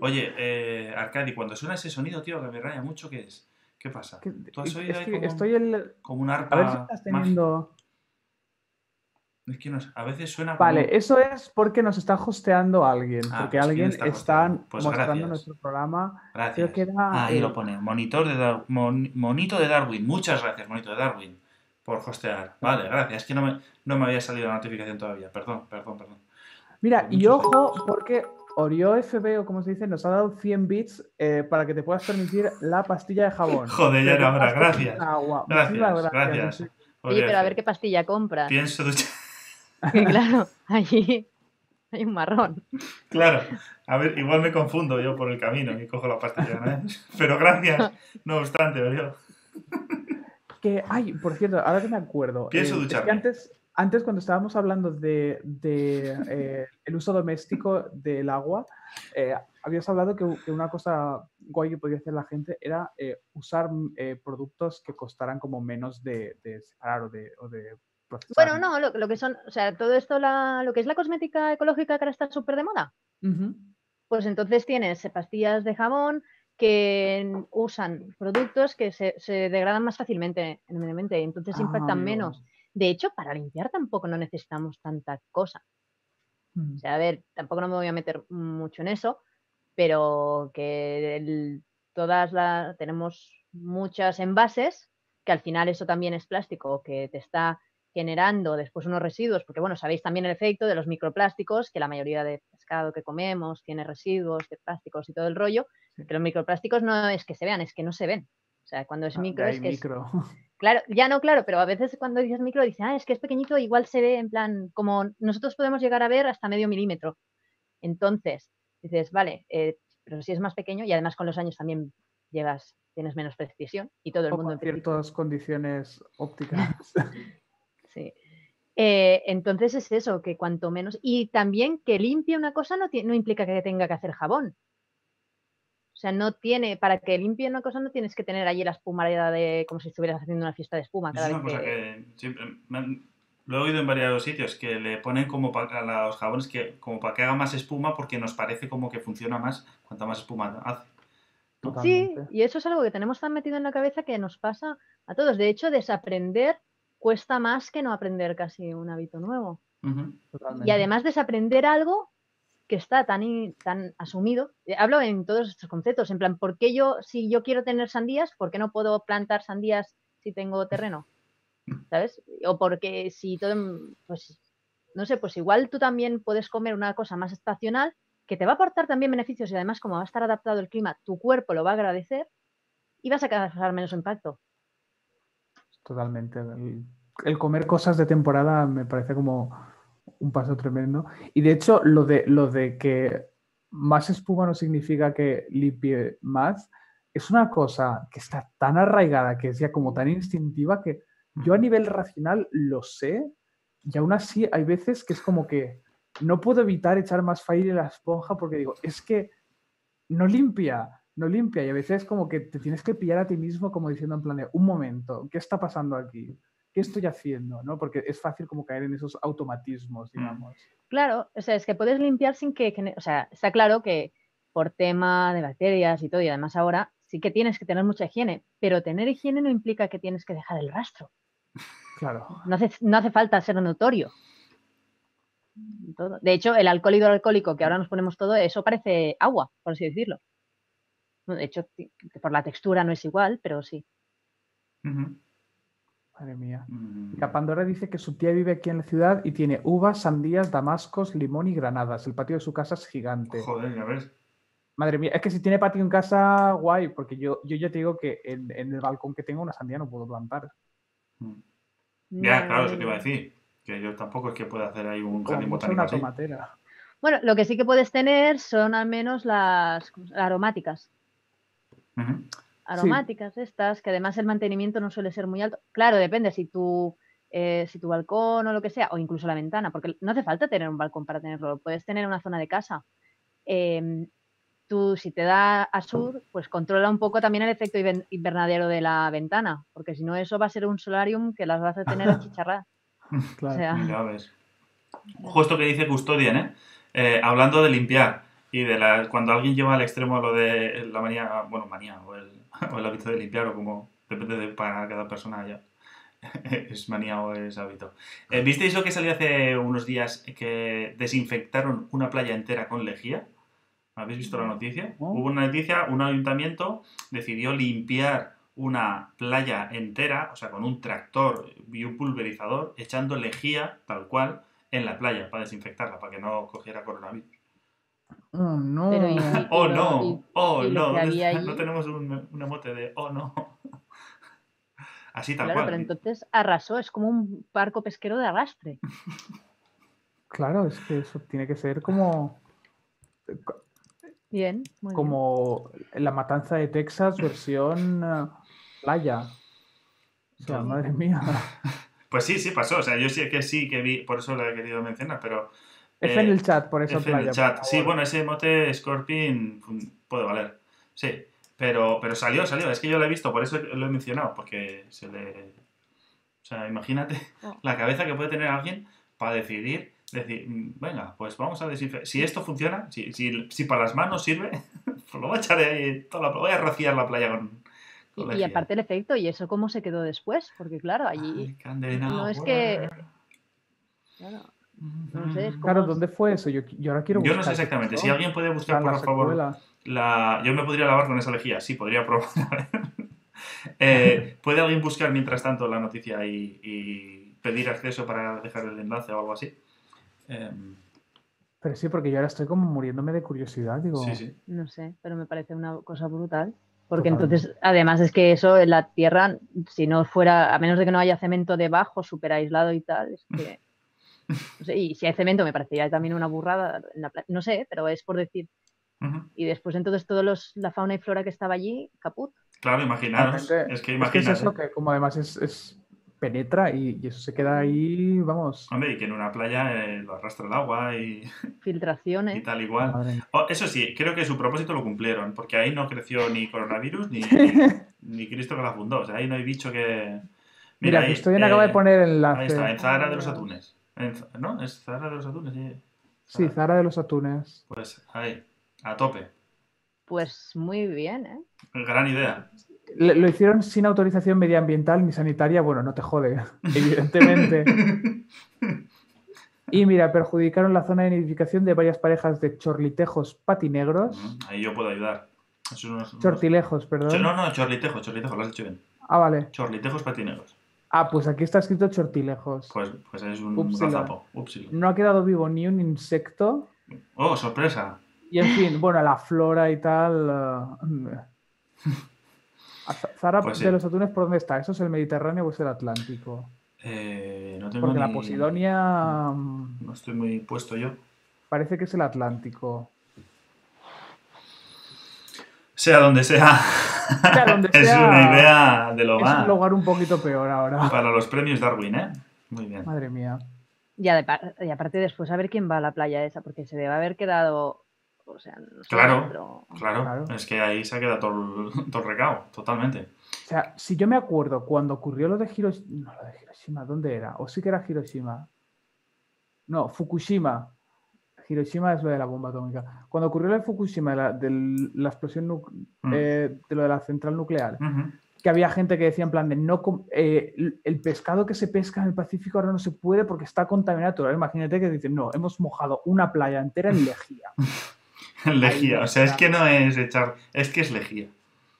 Oye, eh, Arcadi, cuando suena ese sonido, tío, que me raya mucho, ¿qué es? ¿Qué pasa? ¿Tú has oído ahí como, estoy el... como un arpa A ver si estás teniendo... Es que no a veces suena Vale, eso es porque nos está hosteando alguien. Ah, porque pues alguien está, pues mostrando nuestro programa. Gracias. ahí lo pone. Monitor de Monito de Darwin. Muchas gracias, Monito de Darwin, por hostear. Vale, gracias. Es que no me, no me había salido la notificación todavía. Perdón, perdón, perdón. Mira, y ojo, porque Oreo FB, o como se dice, nos ha dado 100 bits eh, para que te puedas permitir la pastilla de jabón. Joder, ya era hora, gracias. Gracias, gracias. Oye, pero a ver qué pastilla compras. Pienso claro, allí hay un marrón. Claro, a ver, igual me confundo yo por el camino y cojo la pastilla, ¿no? Pero gracias, no obstante, Oreo. Que, ay, por cierto, ahora que me acuerdo. Pienso eh, ducharme. que antes, antes, cuando estábamos hablando de, eh, el uso doméstico del agua, eh, habías hablado que, una cosa guay que podía hacer la gente era eh, usar productos que costaran como menos de, separar o de, procesar. Bueno, no, lo, que son, o sea, todo esto, lo que es la cosmética ecológica que ahora está súper de moda, pues entonces tienes pastillas de jabón que usan productos que se, degradan más fácilmente en el medio entonces ah, impactan menos. De hecho, para limpiar tampoco no necesitamos tanta cosa. O mm. sea, a ver, tampoco no me voy a meter mucho en eso, pero que todas las tenemos muchas envases, que al final eso también es plástico, que te está generando después unos residuos, porque bueno, sabéis también el efecto de los microplásticos, que la mayoría de pescado que comemos tiene residuos de plásticos y todo el rollo, que los microplásticos no es que se vean, es que no se ven. O sea, cuando es ah, micro es que micro. Claro, ya no, claro, pero a veces cuando dices micro dices, ah, es que es pequeñito, igual se ve en plan, como nosotros podemos llegar a ver hasta medio milímetro. Entonces, dices, vale, eh, pero si es más pequeño y además con los años también llegas, tienes menos precisión y todo el mundo... En ciertas condiciones ópticas. sí. Eh, entonces es eso, que cuanto menos... Y también que limpie una cosa no, no implica que tenga que hacer jabón. O sea, no tiene, para que limpie una cosa no tienes que tener allí la espumareda de como si estuvieras haciendo una fiesta de espuma. Cada es una cosa que, lo he oído en varios sitios, que le ponen como para los jabones que como para que haga más espuma porque nos parece como que funciona más cuanta más espuma hace. Sí, y eso es algo que tenemos tan metido en la cabeza que nos pasa a todos. De hecho, desaprender cuesta más que no aprender casi un hábito nuevo. Y además desaprender algo que está tan, tan asumido. Eh, hablo en todos estos conceptos, en plan, ¿por qué yo, si yo quiero tener sandías, ¿por qué no puedo plantar sandías si tengo terreno? ¿Sabes? O porque si todo, pues, no sé, pues igual tú también puedes comer una cosa más estacional que te va a aportar también beneficios y además como va a estar adaptado el clima, tu cuerpo lo va a agradecer y vas a causar menos impacto. Totalmente. el comer cosas de temporada me parece como un paso tremendo. Y de hecho, lo de, lo de que más espuma no significa que limpie más, es una cosa que está tan arraigada, que es ya como tan instintiva, que yo a nivel racional lo sé, y aún así hay veces que es como que no puedo evitar echar más fire en la esponja porque digo, es que no limpia, no limpia, y a veces como que te tienes que pillar a ti mismo como diciendo en plan un momento, ¿qué está pasando aquí? ¿qué estoy haciendo? ¿no? Porque es fácil como caer en esos automatismos, mm. digamos. Claro, o sea, es que puedes limpiar sin que, o sea, está claro que por tema de bacterias y todo, y además ahora sí que tienes que tener mucha higiene, pero tener higiene no implica que tienes que dejar el rastro. Claro. No hace, no hace falta ser notorio. De hecho, el alcohol hidroalcohólico que ahora nos ponemos todo, eso parece agua, por así decirlo. De hecho, por la textura no es igual, pero sí. Madre mía. Mm. Pandora dice que su tía vive aquí en la ciudad y tiene uvas, sandías, damascos, limón y granadas. El patio de su casa es gigante. Joder, ya ves. Madre mía, es que si tiene patio en casa, guay, porque yo, yo ya te digo que en, el balcón que tengo una sandía no puedo plantar. Mm. Ya, claro, eso te iba a decir. Que yo tampoco es que pueda hacer ahí un jardín botánico. Una tomatera. Bueno, lo que sí que puedes tener son al menos las aromáticas aromáticas estas, que además el mantenimiento no suele ser muy alto. Claro, depende si tu, eh, si tu balcón o lo que sea, o incluso la ventana, porque no hace falta tener un balcón para tenerlo, puedes tener una zona de casa. Em, tú, si te da a sur, pues controla un poco también el efecto invernadero de la ventana, porque si no, eso va a ser un solarium que las vas a tener a chicharrar. claro. ya ves. Justo que dice Custodian, ¿eh? ¿eh? hablando de limpiar. Y de la, cuando alguien lleva al extremo lo de la manía, bueno, manía, o el, o el hábito de limpiar, o como depende de para cada persona ya. es manía o es hábito. Eh, ¿Visteis lo que salió hace unos días que desinfectaron una playa entera con lejía? ¿Habéis visto la noticia? Hubo una noticia, un ayuntamiento decidió limpiar una playa entera, o sea, con un tractor y un pulverizador, echando lejía, tal cual, en la playa para desinfectarla, para que no cogiera coronavirus. Oh, no. oh, no. oh, no. No tenemos un, un emote de oh, no. Así tal claro, Pero entonces arrasó, es como un barco pesquero de arrastre. Claro, es que eso tiene que ser como. Bien, como la matanza de Texas versión eh, playa. O sea, madre mía. Pues sí, sí pasó. O sea, yo sé que sí que vi, por eso lo he querido mencionar, pero. F en el eh, chat, por eso F en el chat. Sí, bueno, ese mote Scorpion puede valer. Sí. Pero, pero salió, salió. Es que yo lo he visto, por eso lo he mencionado, porque se le... O sea, imagínate oh. la cabeza que puede tener alguien para decidir, decir, mm, venga, pues vamos a desinfectar. Si esto funciona, si, si, si, para las manos sirve, pues lo voy a echar ahí, toda la, voy a rociar la playa con... y, aparte el efecto, ¿y eso cómo se quedó después? Porque claro, allí... no es que... no sé, Claro, ¿dónde fue eso? Yo, yo ahora quiero Yo no sé exactamente. Si alguien puede buscar, por favor, la... Yo me podría lavar con esa lejía, sí, podría probar. eh, ¿Puede alguien buscar mientras tanto la noticia y, pedir acceso para dejar el enlace o algo así? Em, pero sí, porque yo ahora estoy como muriéndome de curiosidad, digo. Sí, sí. No sé, pero me parece una cosa brutal. Porque entonces, además es que eso en la tierra, si no fuera, a menos de que no haya cemento debajo, súper aislado y tal, es que. Y si hay cemento me parecería también una burrada. no sé, pero es por decir, y después entonces toda la fauna y flora que estaba allí, caput. Claro, imaginaros. Es que imaginaros. Es, eso que como además es, penetra y, eso se queda ahí, vamos. Hombre, y que en una playa eh, lo arrastra el agua y... Filtraciones. Y tal igual. Oh, eso sí, creo que su propósito lo cumplieron, porque ahí no creció ni coronavirus ni, ni, Cristo que la fundó. O sea, ahí no hay bicho que... Mira, Mira estoy bien acaba de poner el enlace. Ahí está, en Zahara de los Atunes. ¿No? ¿Es Zahara de los Atunes? Sí, sí Zahara de los Atunes. Pues ahí. A tope. Pues muy bien, ¿eh? Gran idea. Lo hicieron sin autorización medioambiental ni sanitaria. Bueno, no te jode, evidentemente. y mira, perjudicaron la zona de nidificación de varias parejas de chorlitejos patinegros. Ahí yo puedo ayudar. Chortilejos, perdón. No, no, chorlitejos, chorlitejos, lo has hecho bien. Ah, vale. Chorlitejos patinegros. Ah, pues aquí está escrito chortilejos. Pues, pues es un No ha quedado vivo ni un insecto. Oh, sorpresa. Y en fin, bueno, la flora y tal. Uh, Zara pues de los atunes, ¿por dónde está? ¿Eso es el Mediterráneo o es el Atlántico? Eh, no tengo Porque la Posidonia. No estoy muy puesto yo. Parece que es el Atlántico. Sea donde sea. sea, donde sea es una idea de lo más. Es un lugar un poquito peor ahora. Para los premios Darwin, ¿eh? Muy bien. Madre mía. Y, aparte después a ver quién va a la playa esa, porque se debe haber quedado claro, claro, es que ahí se ha quedado todo el, todo recao, totalmente. O sea, si yo me acuerdo cuando ocurrió lo de Hiroshima, no, lo de Hiroshima, ¿dónde era? ¿O sí que era Hiroshima? No, Fukushima. Hiroshima es lo de la bomba atómica. Cuando ocurrió lo de Fukushima, de la, explosión mm. eh, de lo de la central nuclear, que había gente que decía en plan de no eh, el pescado que se pesca en el Pacífico ahora no se puede porque está contaminado. Imagínate que dicen, no, hemos mojado una playa entera en lejía. lejía, o sea, es que no es echar, es que es lejía.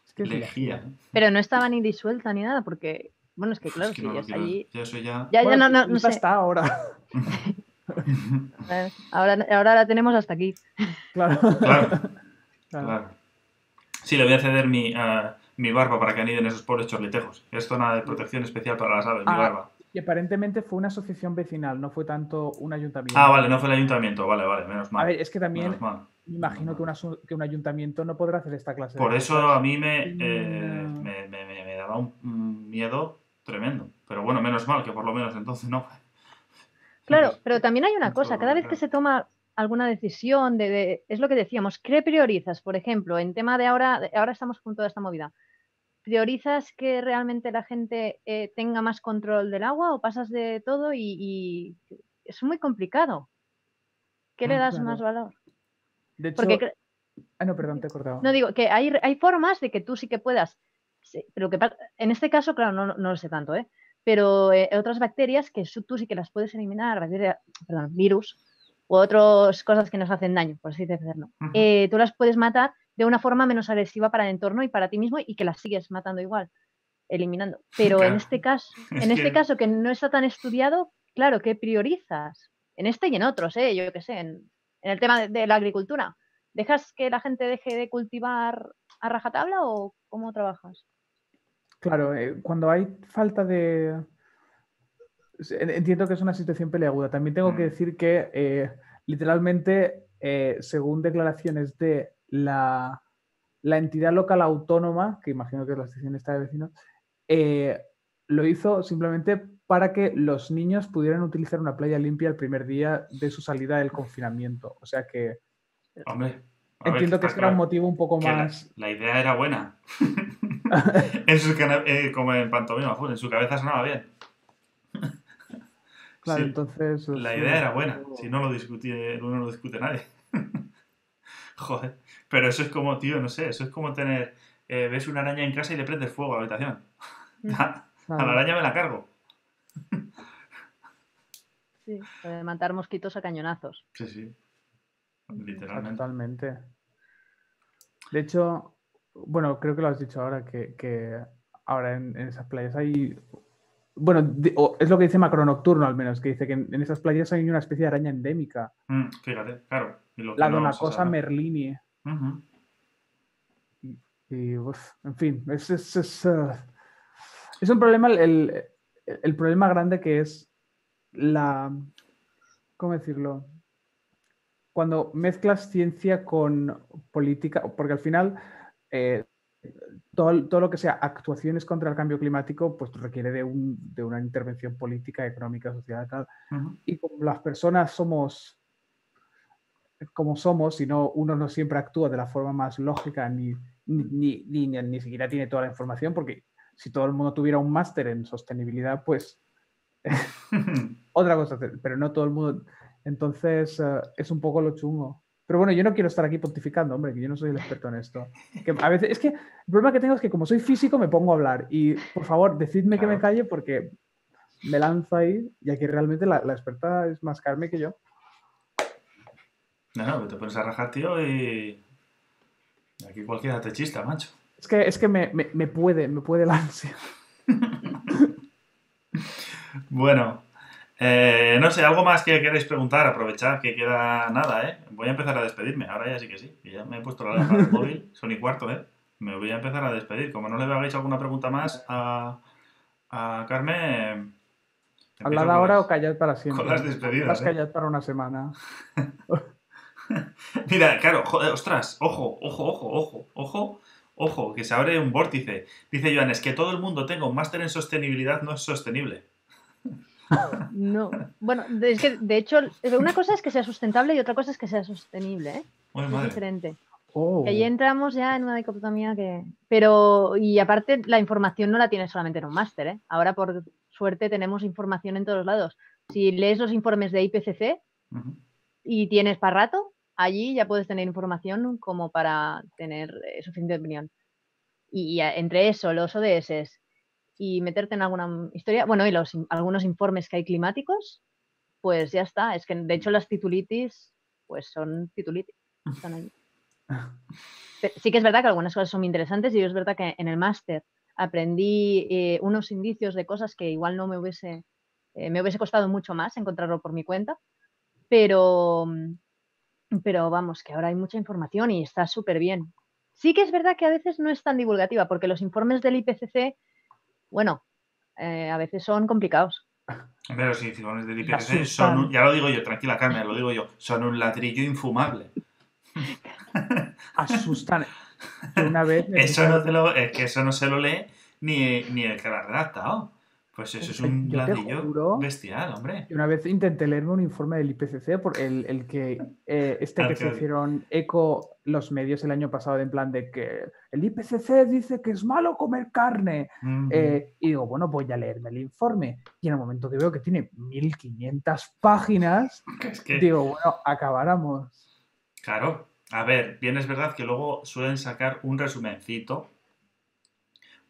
Es que es lejía. Pero no estaba ni disuelta ni nada, porque, bueno, es que claro, si ya está allí. Ya eso ya. Ya, ya no, no, no sé. está ahora. ahora. Ahora la tenemos hasta aquí. Claro. Claro. claro. Sí, le voy a ceder mi, uh, mi barba para que aniden esos pobres chorlitejos. Es zona de protección especial para las aves, mi ah, barba. Y aparentemente fue una asociación vecinal, no fue tanto un ayuntamiento. Ah, vale, no fue el ayuntamiento, vale, vale, menos mal. A ver, es que también me imagino que, que, un ayuntamiento no podrá hacer esta clase Por eso a mí me, eh, me, me, me, daba un miedo tremendo. Pero bueno, menos mal que por lo menos entonces no. Claro, pero también hay una cosa, cada vez que se toma alguna decisión de, es lo que decíamos, ¿qué priorizas? Por ejemplo, en tema de ahora, ahora estamos con toda esta movida. ¿Priorizas que realmente la gente eh, tenga más control del agua o pasas de todo y, es muy complicado? ¿Qué le das más valor? De hecho, Porque, ah, no, perdón, te he cortado. no digo que hay, hay formas de que tú sí que puedas. sí, pero que en este caso, claro, no, no lo sé tanto, ¿eh? Pero eh, otras bacterias que tú sí que las puedes eliminar, bacteria, perdón, virus u otras cosas que nos hacen daño, por así decirlo. Eh, tú las puedes matar de una forma menos agresiva para el entorno y para ti mismo y que las sigues matando igual, eliminando. Pero en este caso, Es en este que- caso que no está tan estudiado, claro, ¿qué priorizas? En este y en otros, ¿eh? yo qué sé, en, en el tema de, de la agricultura. ¿Dejas que la gente deje de cultivar a rajatabla o cómo trabajas? Claro, eh, cuando hay falta de... Entiendo que es una situación peleaguda. También tengo que Mm. decir que eh, literalmente, eh, según declaraciones de la, la entidad local autónoma, que imagino que es la sección esta de vecinos, eh, lo hizo simplemente para que los niños pudieran utilizar una playa limpia el primer día de su salida del confinamiento. O sea que Hombre. ver, entiendo que está ese era un claro motivo un poco que la- más... La, idea era buena. en su cana- eh, como en pantomima, en su cabeza sonaba bien. Claro, Sí, entonces... La idea era buena, si no lo discute, no lo discute nadie. Joder, pero eso es como, tío, no sé, eso es como tener, eh, ves una araña en casa y le prendes fuego a la habitación. A, a la araña me la cargo. Sí, de matar mosquitos a cañonazos. Sí, sí, Ah, literalmente. Totalmente. De hecho, bueno, creo que lo has dicho ahora, que, que ahora en, en esas playas hay... Bueno, es lo que dice Macro Nocturno al menos, que dice que en, en esas playas hay una especie de araña endémica, Mm, fíjate, claro. lo la no Donacosa. Ujú. Y, uf, en fin, es, es, es, eh, es un problema, el problema grande que es la, ¿cómo decirlo? Cuando mezclas ciencia con política, porque al final eh, todo, todo lo que sea actuaciones contra el cambio climático, pues requiere de, un- de una intervención política, económica, social, tal. Ujú. Y como las personas somos como somos, y no, uno no siempre actúa de la forma más lógica, ni, ni, ni, ni, ni siquiera tiene toda la información, porque si todo el mundo tuviera un máster en sostenibilidad, pues otra cosa, pero no todo el mundo. Entonces, eh, es un poco lo chungo. Pero bueno, yo no quiero estar aquí pontificando, hombre, que yo no soy el experto en esto. Que a veces, es que el problema que tengo es que como soy físico me pongo a hablar y por favor, decidme que me calle porque me lanzo ahí y aquí realmente la, la experta es más Carmen que yo. No, no, te pones a rajar, tío, y aquí cualquiera te chista, macho. Es que, es que me, me- me puede, me puede la ansia. Bueno, eh, no sé, algo más que queréis preguntar, aprovechar que queda nada, ¿eh? Voy a empezar a despedirme, ahora ya sí que sí, que ya me he puesto la alarma del móvil, son y cuarto, ¿eh? Me voy a empezar a despedir. Como no le hagáis alguna pregunta más a, a Carmen... Hablad ahora las- o callad para siempre. con las despedidas, Vas ¿eh? callad para una semana. Mira, claro, joder, ostras, ojo, ojo, ojo, ojo, ojo, ojo, que se abre un vórtice. Dice Joan, es que todo el mundo tenga un máster en sostenibilidad no es sostenible. No. Bueno, de- es que de hecho, una cosa es que sea sustentable y otra cosa es que sea sostenible, ¿eh? Es madre. diferente. Oh. Que ahí entramos ya en una dicotomía que. Pero, y aparte, la información no la tienes solamente en un máster, ¿eh? Ahora, por suerte, tenemos información en todos lados. Si lees los informes de IPCC y tienes para rato, allí ya puedes tener información como para tener eh, suficiente opinión. Y, a- entre eso, los ODS y meterte en alguna historia, bueno, y los algunos informes que hay climáticos, pues ya está. Es que de hecho las titulitis, pues son titulitis. Están ahí. Sí que es verdad que algunas cosas son muy interesantes y es verdad que en el máster aprendí eh, unos indicios de cosas que igual no me hubiese, eh, me hubiese costado mucho más encontrarlo por mi cuenta, pero, pero vamos, que ahora hay mucha información y está súper bien. Sí que es verdad que a veces no es tan divulgativa porque los informes del IPCC, bueno, eh, a veces son complicados. Hombre, los informes del IPCC son, un- ya lo digo yo, tranquila Carmen, lo digo yo, son un ladrillo infumable. Asustan. Una vez. Eso no, te lo, es que eso no se lo lee ni, ni el que lo ha redactado. Pues eso es un Yo ladrillo juro- bestial, hombre. Yo Una vez intenté leerme un informe del IPCC, por el, el que eh, este Al que se hicieron eco los medios el año pasado, en plan de que el IPCC dice que es malo comer carne. Eh, y digo, bueno, voy a leerme el informe. Y en el momento que veo que tiene 1500 páginas, Que es que, digo, bueno, acabáramos. claro, A ver, bien es verdad que luego suelen sacar un resumencito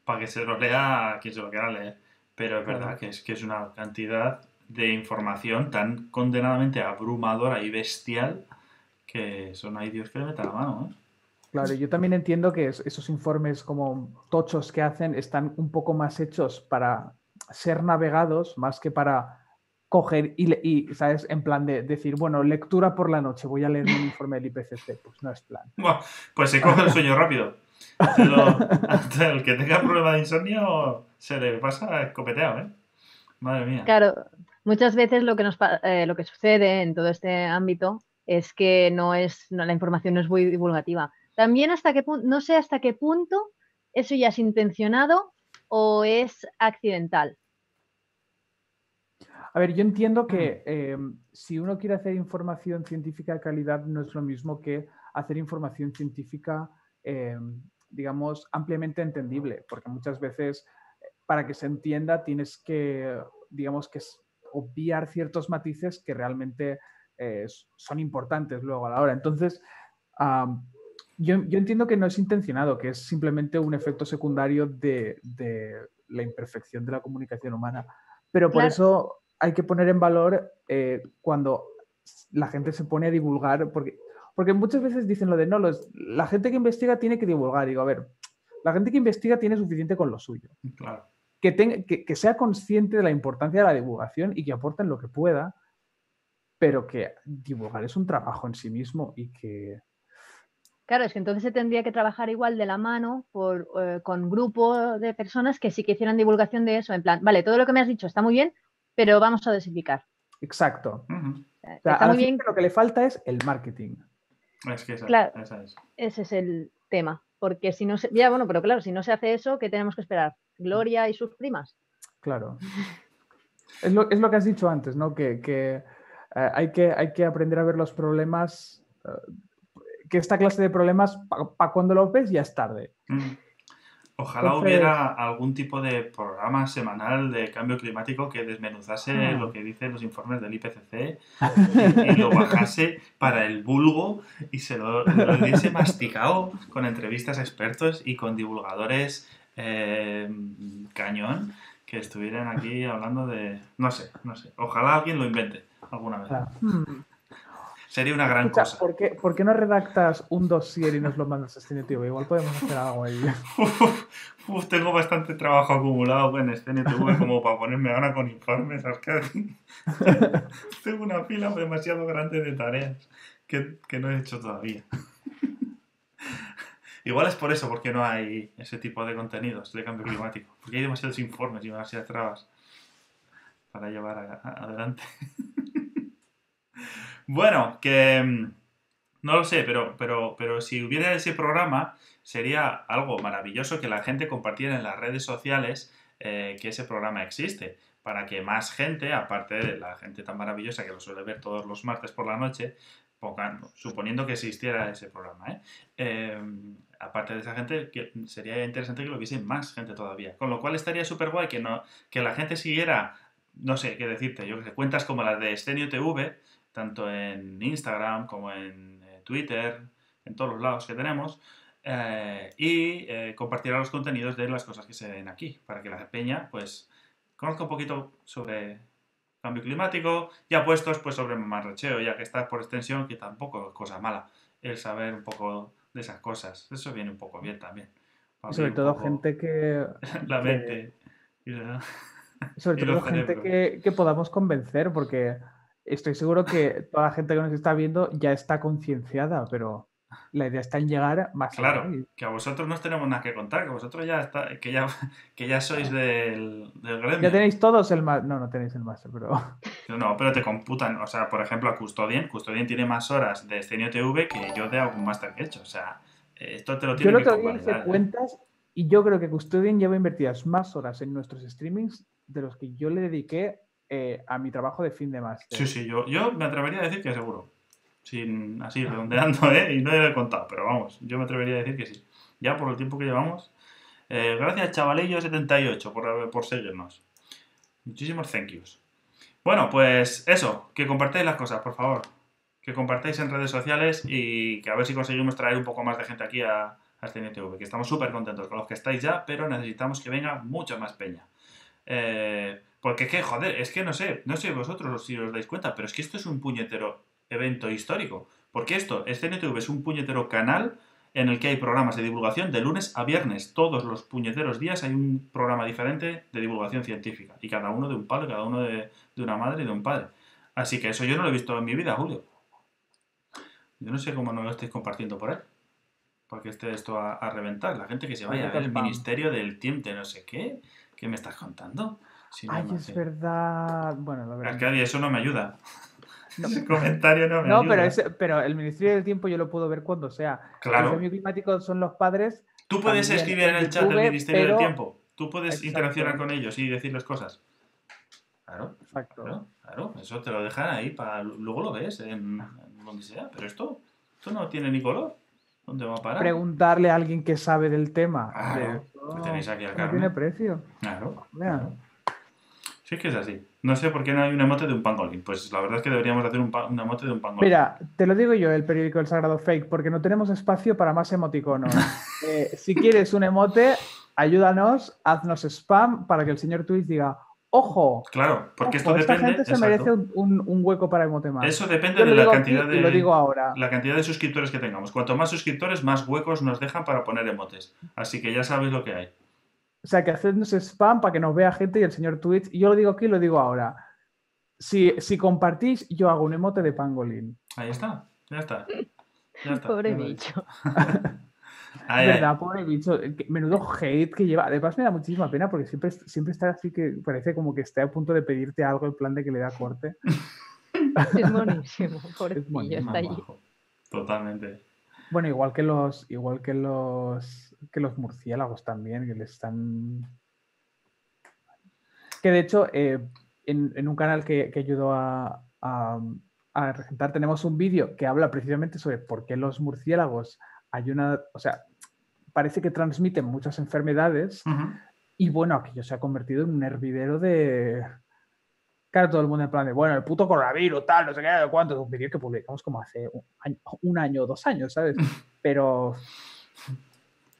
para que se lo lea quien se lo quiera leer. Pero es verdad que es, que es una cantidad de información tan condenadamente abrumadora y bestial que son ahí Dios que le meta la mano. ¿eh? Claro, yo también entiendo que esos informes como tochos que hacen están un poco más hechos para ser navegados más que para coger y, ¿sabes? En plan de decir, bueno, lectura por la noche, voy a leer un informe del IPCC. Pues no es plan. pues se coge el sueño rápido. El que tenga problema de insomnio se le pasa escopeteado, ¿eh? Madre mía. Claro, muchas veces lo que, nos, eh, lo que sucede en todo este ámbito es que no es, no, la información no es muy divulgativa. También hasta qué punto, no sé hasta qué punto eso ya es intencionado o es accidental. A ver, yo entiendo que eh, si uno quiere hacer información científica de calidad no es lo mismo que hacer información científica, eh, digamos, ampliamente entendible, porque muchas veces eh, para que se entienda tienes que, digamos, que obviar ciertos matices que realmente son importantes luego a la hora. Entonces, yo, entiendo que no es intencionado, que es simplemente un efecto secundario de, la imperfección de la comunicación humana. Pero por eso hay que poner en valor eh, cuando la gente se pone a divulgar, porque, porque muchas veces dicen lo de no, la gente que investiga tiene que divulgar. Digo, a ver, la gente que investiga tiene suficiente con lo suyo. Que, que, sea consciente de la importancia de la divulgación y que aporten lo que pueda, pero que divulgar es un trabajo en sí mismo y que... Claro, es que entonces se tendría que trabajar igual de la mano por, eh, con grupo de personas que sí que hicieran divulgación de eso, en plan, vale, todo lo que me has dicho está muy bien, pero vamos a desificar. Exacto. Está muy bien. Lo que le falta es el marketing. Es que esa, es. Ese es el tema. Porque si no se. Ya, bueno, pero claro, si no se hace eso, ¿qué tenemos que esperar? ¿Gloria y sus primas? Claro. es, lo, que has dicho antes, ¿no? Que, eh, hay, que hay que aprender a ver los problemas. Eh, que esta clase de problemas, para cuando los ves, ya es tarde. Ojalá hubiera algún tipo de programa semanal de cambio climático que desmenuzase ah. lo que dicen los informes del IPCC y, lo bajase para el vulgo y se lo, diese masticado con entrevistas a expertos y con divulgadores eh, cañón que estuvieran aquí hablando de... No sé, no sé. Ojalá alguien lo invente alguna vez. Hmm. Sería una gran cosa. ¿por qué, ¿por qué, no redactas un dossier y nos lo mandas a SceneTV? Igual podemos hacer algo ahí. Uf, tengo bastante trabajo acumulado en SceneTV como para ponerme ahora con informes, tengo una fila demasiado grande de tareas que, que no he hecho todavía. Igual es por eso, porque no hay ese tipo de contenidos de cambio climático. Porque hay demasiados informes y demasiadas trabas para llevar adelante. Bueno, que mm, no lo sé, pero, pero, pero si hubiera ese programa, sería algo maravilloso que la gente compartiera en las redes sociales eh, que ese programa existe, para que más gente, aparte de la gente tan maravillosa que lo suele ver todos los martes por la noche, suponiendo que existiera ese programa, ¿eh? Em, aparte de esa gente, que sería interesante que lo viese más gente todavía. Con lo cual estaría súper guay que, no, que la gente siguiera, no sé qué decirte, yo que sé, cuentas como las de Stenio TV, tanto en Instagram como en Twitter, en todos los lados que tenemos, eh, y eh, compartirá los contenidos de las cosas que se ven aquí, para que la peña pues conozca un poquito sobre cambio climático, ya puestos pues sobre marracheo, ya que está por extensión, que tampoco es cosa mala el saber un poco de esas cosas. Eso viene un poco bien también. Sobre todo gente que... la mente. sobre todo gente que, que podamos convencer, porque estoy seguro que toda la gente que nos está viendo ya está concienciada, pero la idea está en llegar más Claro, que a vosotros no tenemos nada que contar, que vosotros ya está, que ya, que ya sois del, del gremio. Ya tenéis todos el. No, no tenéis el máster, pero. No, pero te computan. O sea, por ejemplo, a Custodien. Custodien tiene más horas de Scenio TV que yo de algún máster que he hecho. O sea, esto te lo tiene que Yo lo que hice cuentas y yo creo que Custodien lleva invertidas más horas en nuestros streamings de los que yo le dediqué eh, a mi trabajo de fin de máster. Sí, sí, yo, yo me atrevería a decir que seguro. Sin, así, redondeando, ¿eh? Y no he contado, pero vamos, yo me atrevería a decir que sí. Ya por el tiempo que llevamos. Eh, gracias, chavalillo78, por, por seguirnos. Muchísimos thank yous. Bueno, pues eso, que compartáis las cosas, por favor. que compartáis en redes sociales y que a ver si conseguimos traer un poco más de gente aquí a, a este NTV, que estamos súper contentos con los que estáis ya, pero necesitamos que venga mucha más peña. Eh, porque que, joder, es que no sé, no sé vosotros si os dais cuenta, pero es que esto es un puñetero evento histórico. Porque esto, este NTV es un puñetero canal en el que hay programas de divulgación de lunes a viernes. Todos los puñeteros días hay un programa diferente de divulgación científica. Y cada uno de un palo, cada uno de, de una madre y de un padre. Así que eso yo no lo he visto en mi vida, Julio. Yo no sé cómo no lo estáis compartiendo por ahí. Porque esté esto a, a reventar. La gente que se vaya a ver el Ministerio del Tiempo de no sé qué. ¿Qué me estás contando? Si no, Ay, no es sé. verdad. Bueno, lo veremos. Arcadia, eso no me ayuda. No. Ese comentario no me No, ayuda. pero, ese- pero el Ministerio del Tiempo yo lo puedo ver cuando sea. Claro. El cambio climático son los padres. Tú puedes también escribir en el chat del Ministerio del Tiempo. Tú puedes interaccionar con ellos y decirles cosas. Claro, Exacto. claro, claro. Eso te lo dejan ahí para luego lo ves en, en donde sea. Pero esto, esto no tiene ni color. ¿Dónde va a parar? Preguntarle a alguien que sabe del tema. Claro, de tenéis aquí no tiene precio. Claro. Vean. Sí, es que es así. No sé por qué no hay un emote de un pangolín. Pues la verdad es que deberíamos hacer un, pa- un emote de un pangolín. Mira, te lo digo yo, el periódico El Sagrado Fake, porque no tenemos espacio para más emoticonos. Eh, si quieres un emote, ayúdanos, haznos spam para que el señor Twitch diga, ojo, Claro, porque ojo, esto esta depende. gente se exacto. merece un, un- un hueco para emote más. Eso depende Yo de la cantidad de. lo digo ahora. la cantidad de suscriptores que tengamos. Cuanto más suscriptores, más huecos nos dejan para poner emotes. Así que ya sabéis lo que hay. O sea, que hacednos spam para que nos vea gente y el señor Twitch. Y yo lo digo aquí y lo digo ahora. Si, si compartís, yo hago un emote de pangolín. Ahí está, ya está. Ya está. Pobre bicho. Ay, ay. ¿Verdad? Pobre bicho. Menudo hate que lleva. Además, me da muchísima pena porque siempre, siempre está así que parece como que esté a punto de pedirte algo en plan de que le da corte. Es buenísimo. Pobrecillo, buenísimo, está allí. Totalmente. Bueno, igual que los, igual que los, que los murciélagos también, que le están. Que de hecho, eh, en, en un canal que, que ayudó a, a, a regentar, tenemos un vídeo que habla precisamente sobre por qué los murciélagos hay una. O sea, parece que transmiten muchas enfermedades. Ujú. Y bueno, aquello se ha convertido en un hervidero de. Claro, todo el mundo en plan de, bueno, el puto coronavirus, tal, no sé qué, sé cuánto. Es un vídeo que publicamos como hace un año, un año o dos años, ¿sabes? Pero.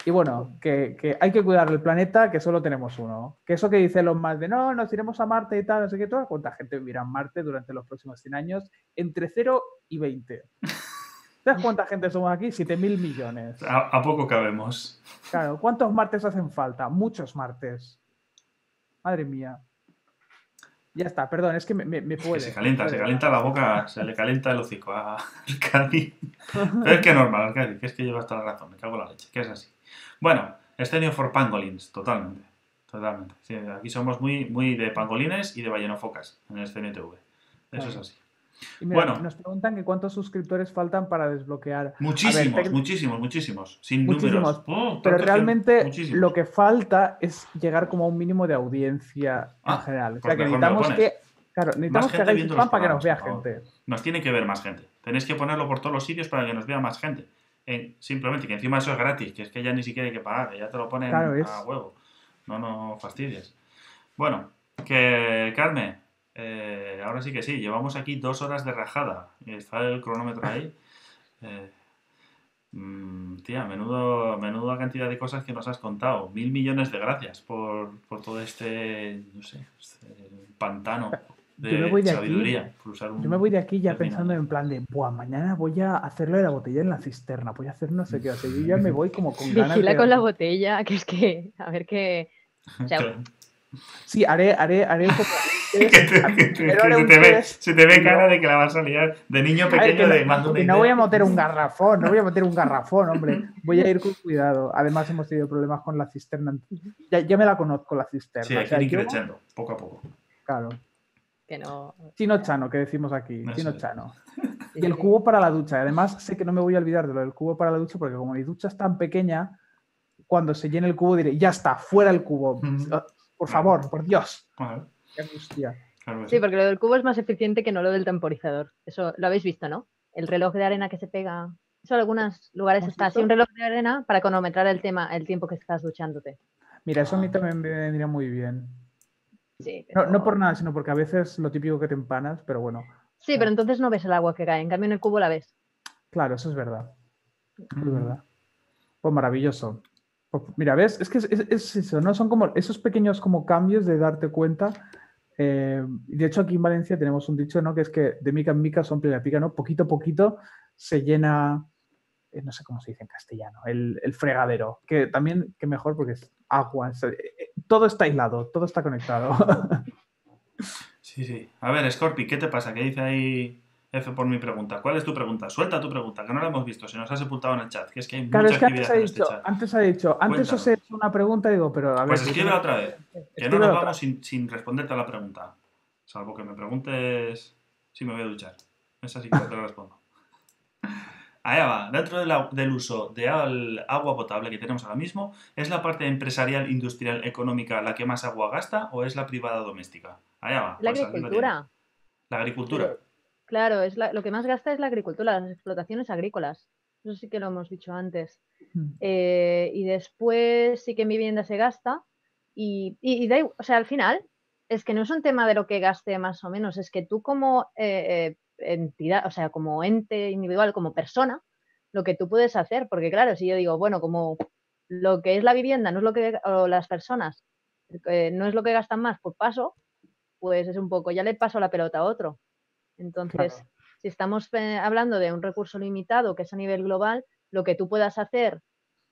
Y bueno, que, que hay que cuidar el planeta, que solo tenemos uno. Que eso que dicen los más de, no, nos iremos a Marte y tal, no sé qué, toda cuánta gente vivirá en Marte durante los próximos 100 años, entre 0 y 20. ¿Sabes cuánta gente somos aquí? 7.000 millones. A, a poco cabemos. Claro, ¿cuántos martes hacen falta? Muchos martes. Madre mía. Ya está, perdón, es que me, me, me Que puede. se calienta, se calienta la boca, se le calienta el hocico a Arcadi. Pero es que es normal, Arcadi, que es que llevas toda la razón, me cago en la leche, que es así. Bueno, Estenio for Pangolins, totalmente. Totalmente. Sí, aquí somos muy, muy de pangolines y de ballenofocas en el Estenio TV. Eso es así. Y mira, Bueno. nos preguntan que cuántos suscriptores faltan para desbloquear. Muchísimos, muchísimos, muchísimos. Sin Muchísimos, números. Oh, Pero realmente muchísimos. lo que falta es llegar como a un mínimo de audiencia en Ah, general. O sea que necesitamos que. Claro, necesitamos que hagáis para que nos vea gente. Nos tiene que ver más gente. Tenéis que ponerlo por todos los sitios para que nos vea más gente. En- simplemente que encima eso es gratis, que es que ya ni siquiera hay que pagar, que ya te lo ponen Claro, a huevo. No, no fastidies. Bueno, que Carmen, eh, ahora sí que sí, llevamos aquí dos horas de rajada. Está el cronómetro ahí. Eh, mm, tía, menudo, menuda cantidad de cosas que nos has contado. Mil millones de gracias por, por todo este, no sé, este pantano Yo de me voy de aquí. sabiduría. por usar un Yo me voy de aquí ya pensando en plan de, Buah, mañana voy a hacerlo de la botella en la cisterna, voy a hacer no sé qué. O sea, yo ya me voy como con ganas Vigila de... con la botella, que es que, a ver qué. O sea, Claro. Sí, haré, haré, haré un poco... Que te- que te- Primero que haré se, te ve, test. se te ve cara de que la vas a liar de niño ver, pequeño que de no- mando una no voy a meter un garrafón, no voy a meter un garrafón, hombre. Voy a ir con cuidado. Además, hemos tenido problemas con la cisterna. Ya, ya me la conozco, la cisterna. Sí, O hay que ir yo- creciendo, poco a poco. Claro. Que no. Chino Chano, que decimos aquí. Chino. Chano. Y el cubo para la ducha. Además, sé que no me voy a olvidar de lo del cubo para la ducha, porque como mi ducha es tan pequeña, cuando se llene el cubo diré, ya está, fuera el cubo. Por favor, por Dios. Bueno, Qué angustia. claro Sí, porque lo del cubo es más eficiente que no lo del temporizador. Eso lo habéis visto, ¿no? El reloj de arena que se pega. Eso en algunos lugares ¿Hemos está así, un reloj de arena para cronometrar el tema, el tiempo que estás duchándote. Mira, eso a mí Ah. también me vendría muy bien. Sí, No, pero- no por nada, sino porque a veces lo típico que te empanas, pero bueno. Sí, pero entonces no ves el agua que cae, en cambio en el cubo la ves. Claro, eso es verdad. Es verdad. Pues maravilloso. Pues mira, ¿ves? Es que es, eso, ¿no? Son como esos pequeños como cambios de darte cuenta. Eh, de hecho, aquí en Valencia tenemos un dicho, ¿no? Que es que de mica en mica son la pica, ¿no? Poquito a poquito se llena, eh, no sé cómo se dice en castellano, el, fregadero. Que también, que mejor porque es agua. Eh, todo está aislado, todo está conectado. Sí, sí. A ver, Scorpi, ¿qué te pasa? ¿Qué dice ahí F por mi pregunta? ¿Cuál es tu pregunta? Suelta tu pregunta, que no la hemos visto, se nos ha sepultado en el chat. Que es que hay claro, mucha es que antes ha, dicho, este antes ha dicho, antes os he hecho una pregunta y digo, pero a ver. Pues escríbela otra vez. Que no nos vamos sin, sin, responderte a la pregunta. Salvo que me preguntes si me voy a duchar. Esa sí que te la respondo. Allá va. Dentro del uso de agua potable que tenemos ahora mismo, ¿es la parte empresarial, industrial, económica la que más agua gasta o es la privada doméstica? Allá va. La pues agricultura. La agricultura. Claro, es lo que más gasta es la agricultura, las explotaciones agrícolas. Eso sí que lo hemos dicho antes. Hmm. Eh, y después sí que en vivienda se gasta. Y, o sea, al final es que no es un tema de lo que gaste más o menos, es que tú como eh, eh, entidad, o sea, como ente individual, como persona, lo que tú puedes hacer, porque claro, si yo digo, bueno, como lo que es la vivienda no es lo que, o las personas no es lo que gastan más, pues paso, pues es un poco, ya le paso la pelota a otro. Entonces, si estamos eh, hablando de un recurso limitado que es a nivel global, lo que tú puedas hacer,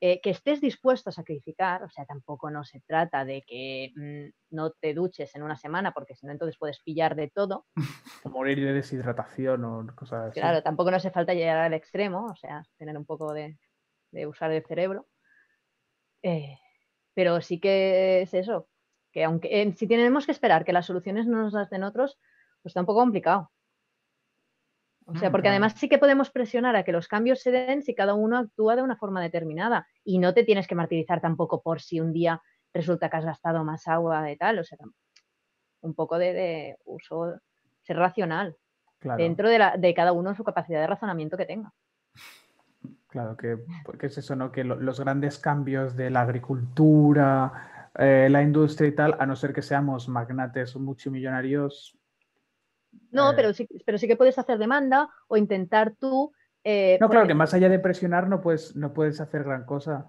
eh, que estés dispuesto a sacrificar, o sea, tampoco no se trata de que mm, no te duches en una semana, porque si no, entonces puedes pillar de todo. O morir de deshidratación o cosas así. Claro, tampoco no hace falta llegar al extremo, o sea, tener un poco de, usar el cerebro. Eh, pero sí que es eso, que aunque si tenemos que esperar que las soluciones no nos las den otros, pues está un poco complicado. O sea, porque además sí que podemos presionar a que los cambios se den si cada uno actúa de una forma determinada y no te tienes que martirizar tampoco por si un día resulta que has gastado más agua de tal, o sea, un poco de, uso, ser racional dentro de, la, de, cada uno su capacidad de razonamiento que tenga. Claro, que, es eso, ¿no? Que los grandes cambios de la agricultura, eh, la industria y tal, a no ser que seamos magnates multimillonarios, no, eh. pero, sí, pero sí que puedes hacer demanda o intentar tú. Eh, no, claro, que más allá de presionar no puedes, no puedes hacer gran cosa.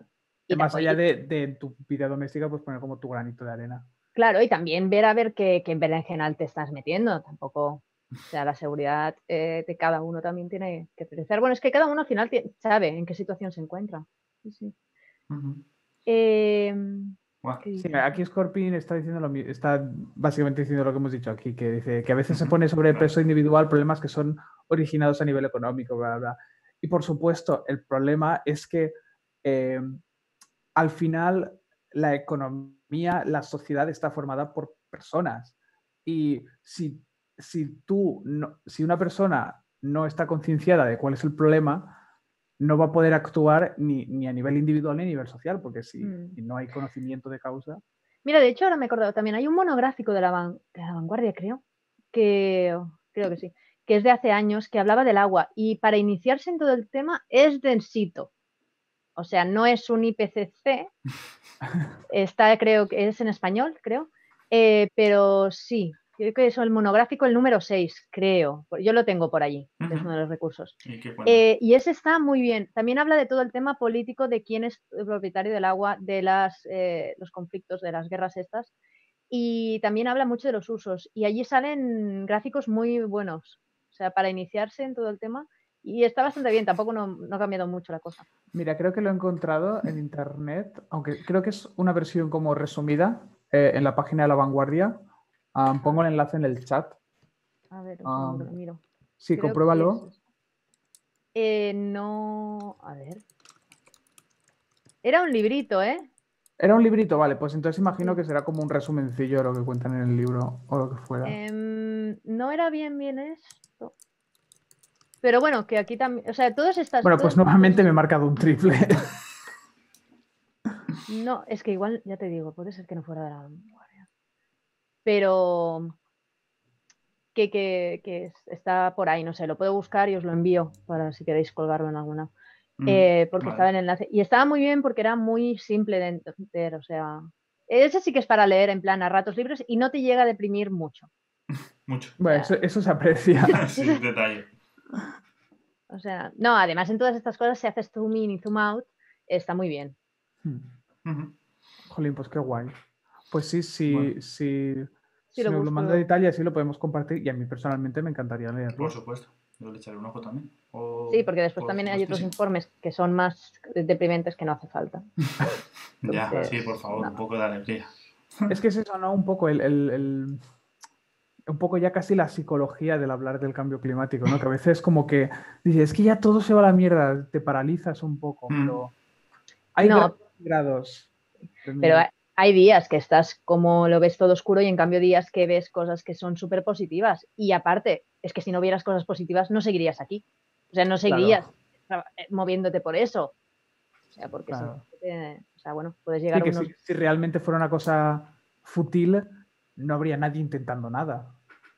Y más allá de, tu vida doméstica, pues poner como tu granito de arena. Claro, y también ver a ver qué, qué general te estás metiendo. Tampoco, o sea, la seguridad eh, de cada uno también tiene que pensar. Bueno, es que cada uno al final sabe en qué situación se encuentra. Sí, sí. Sí, aquí Scorpion está diciendo lo está básicamente diciendo lo que hemos dicho aquí, que dice que a veces se pone sobre peso individual problemas que son originados a nivel económico, bla, bla. Y por supuesto, el problema es que eh, al final la economía, la sociedad está formada por personas. Y si, si tú, no, si una persona no está concienciada de cuál es el problema, no va a poder actuar ni, a nivel individual ni a nivel social, porque si, mm. no hay conocimiento de causa. Mira, de hecho, ahora me he acordado también, hay un monográfico de la, vanguardia, creo, que creo que sí, que es de hace años, que hablaba del agua. Y para iniciarse en todo el tema es densito. O sea, no es un IPCC, está, creo que es en español, creo, eh, pero sí, creo que es el monográfico el número 6, creo. Yo lo tengo por allí, es uno de los recursos. Eh, ¿Y, ese está muy bien. También habla de todo el tema político de quién es el propietario del agua, de las, eh, los conflictos, de las guerras estas. Y también habla mucho de los usos. Y allí salen gráficos muy buenos. O sea, para iniciarse en todo el tema. Y está bastante bien, tampoco no, ha cambiado mucho la cosa. Mira, creo que lo he encontrado en internet, aunque creo que es una versión como resumida eh, en la página de la vanguardia pongo el enlace en el chat. A ver, miro. Sí, compruébalo. Eh, no. A ver. Era un librito, ¿eh? Era un librito, vale. Pues entonces imagino que será como un resumencillo de lo que cuentan en el libro o lo que fuera. Em, no era bien, bien esto. Pero bueno, que aquí también. O sea, todos estas. Bueno, pues nuevamente me he marcado un triple. No, es que igual, ya te digo, puede ser que no fuera de la pero que, está por ahí, no sé, lo puedo buscar y os lo envío para si queréis colgarlo en alguna. Mm, eh, porque estaba en enlace. Y estaba muy bien porque era muy simple de entender, o sea, ese sí que es para leer en plan a ratos libres y no te llega a deprimir mucho. mucho. Bueno, eso, se aprecia. sí, detalle. O sea, no, además en todas estas cosas, si haces zoom in y zoom out, está muy bien. Hmm. Jolín, pues qué guay. Pues sí, sí, sí. Si lo, lo manda de Italia, sí lo podemos compartir y a mí personalmente me encantaría leerlo. Por supuesto, yo le echaré un ojo también. sí, porque después también hay otros informes que son más deprimentes que no hace falta. ya, sí, por favor, un poco de alegría. Es que es eso, ¿no? Un poco el, un poco ya casi la psicología del hablar del cambio climático, ¿no? Que a veces como que dices, es que ya todo se va a la mierda, te paralizas un poco, mm. pero hay grados. Pero hay días que estás como lo ves todo oscuro y en cambio días que ves cosas que son súper positivas. Y aparte, es que si no vieras cosas positivas no seguirías aquí. O sea, no seguirías eh, moviéndote por eso. O sea, porque o sea, bueno, puedes llegar a si, realmente fuera una cosa fútil, no habría nadie intentando nada.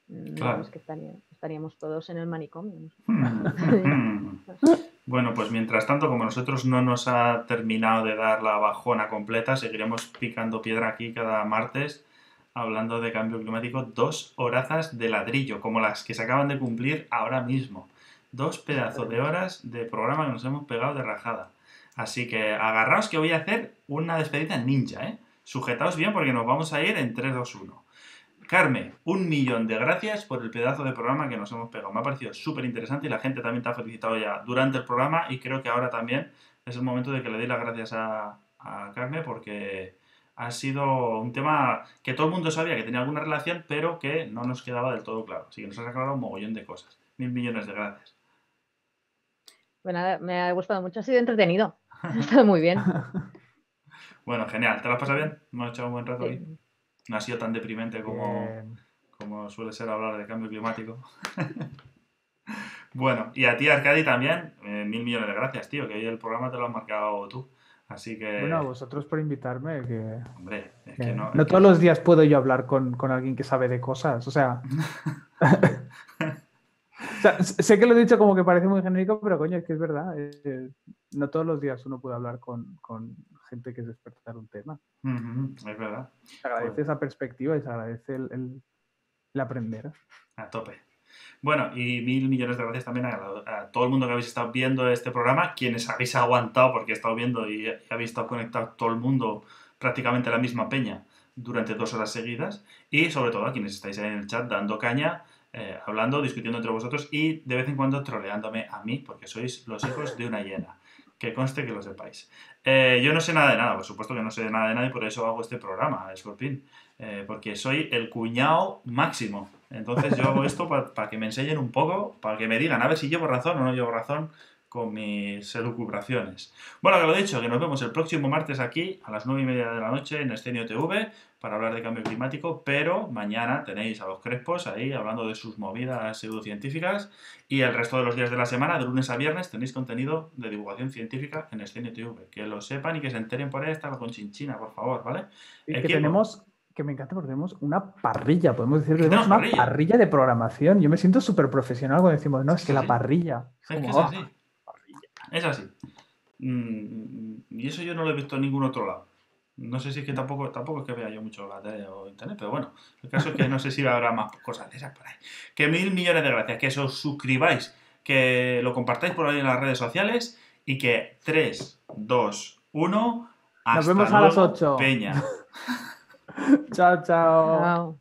No, es que estaríamos todos en el manicomio. bueno, pues mientras tanto, como nosotros no nos ha terminado de dar la bajona completa, seguiremos picando piedra aquí cada martes hablando de cambio climático, dos horazas de ladrillo, como las que se acaban de cumplir ahora mismo. Dos pedazos de horas de programa que nos hemos pegado de rajada. Así que agarraos que voy a hacer una despedida ninja, ¿eh? Sujetaos bien porque nos vamos a ir en 3, 2, 1. Carmen, un millón de gracias por el pedazo de programa que nos hemos pegado. Me ha parecido súper interesante y la gente también te ha felicitado ya durante el programa y creo que ahora también es el momento de que le dé las gracias a, a Carmen porque ha sido un tema que todo el mundo sabía que tenía alguna relación pero que no nos quedaba del todo claro. Así que nos has aclarado un mogollón de cosas. Mil millones de gracias. Bueno, me ha gustado mucho, ha sido entretenido. Ha estado muy bien. bueno, genial. ¿Te lo has pasado bien? Hemos echado un buen rato hoy. No ha sido tan deprimente como, como suele ser hablar de cambio climático. bueno, y a ti, Arcadi, también, eh, mil millones de gracias, tío, que hoy el programa te lo has marcado tú. Así que... Bueno, a vosotros por invitarme, que... Hombre, es que, no... No todos los días puedo yo hablar con, con alguien que sabe de cosas, o sea... sé que lo he dicho como que parece muy genérico, pero coño, es que es verdad. Eh, no todos los días uno puede hablar con, gente que es despertar un tema. es verdad. Se agradece pues esa perspectiva y se agradece el, aprender. A tope. Bueno, y mil millones de gracias también a, todo el mundo que habéis estado viendo este programa, quienes habéis aguantado porque he estado viendo y habéis estado conectado todo el mundo prácticamente a la misma peña durante dos horas seguidas, y sobre todo a quienes estáis en el chat dando caña eh, hablando, discutiendo entre vosotros y de vez en cuando troleándome a mí, porque sois los hijos de una hiena. Que conste que lo sepáis. Eh, yo no sé nada de nada, por supuesto que no sé nada de nada y por eso hago este programa, Scorpion. Eh, porque soy el cuñado máximo. Entonces yo hago esto para que me enseñen un poco, para que me digan a ver si llevo razón o no llevo razón con mis elucubraciones. Bueno, que lo dicho, que nos vemos el próximo martes aquí a las 9 y media de la noche en Escenio TV para hablar de cambio climático, pero mañana tenéis a los Crespos ahí hablando de sus movidas pseudocientíficas y el resto de los días de la semana, de lunes a viernes, tenéis contenido de divulgación científica en Escenio TV. Que lo sepan y que se enteren por esta con Chinchina, por favor, ¿vale? Y que tenemos que me encanta porque tenemos una parrilla, podemos decir que tenemos una parrilla? de programación. Yo me siento súper profesional cuando decimos, no, es que la parrilla. Es, es así. Es así. Mm, y eso yo no lo he visto en ningún otro lado. No sé si es que tampoco, tampoco es que vea yo mucho la tele o internet, pero bueno, el caso es que no sé si habrá más cosas de esas por ahí. Que mil millones de gracias, que os suscribáis, que lo compartáis por ahí en las redes sociales y que 3, 2, 1, hasta Nos vemos a las 8. Peña. chao, chao.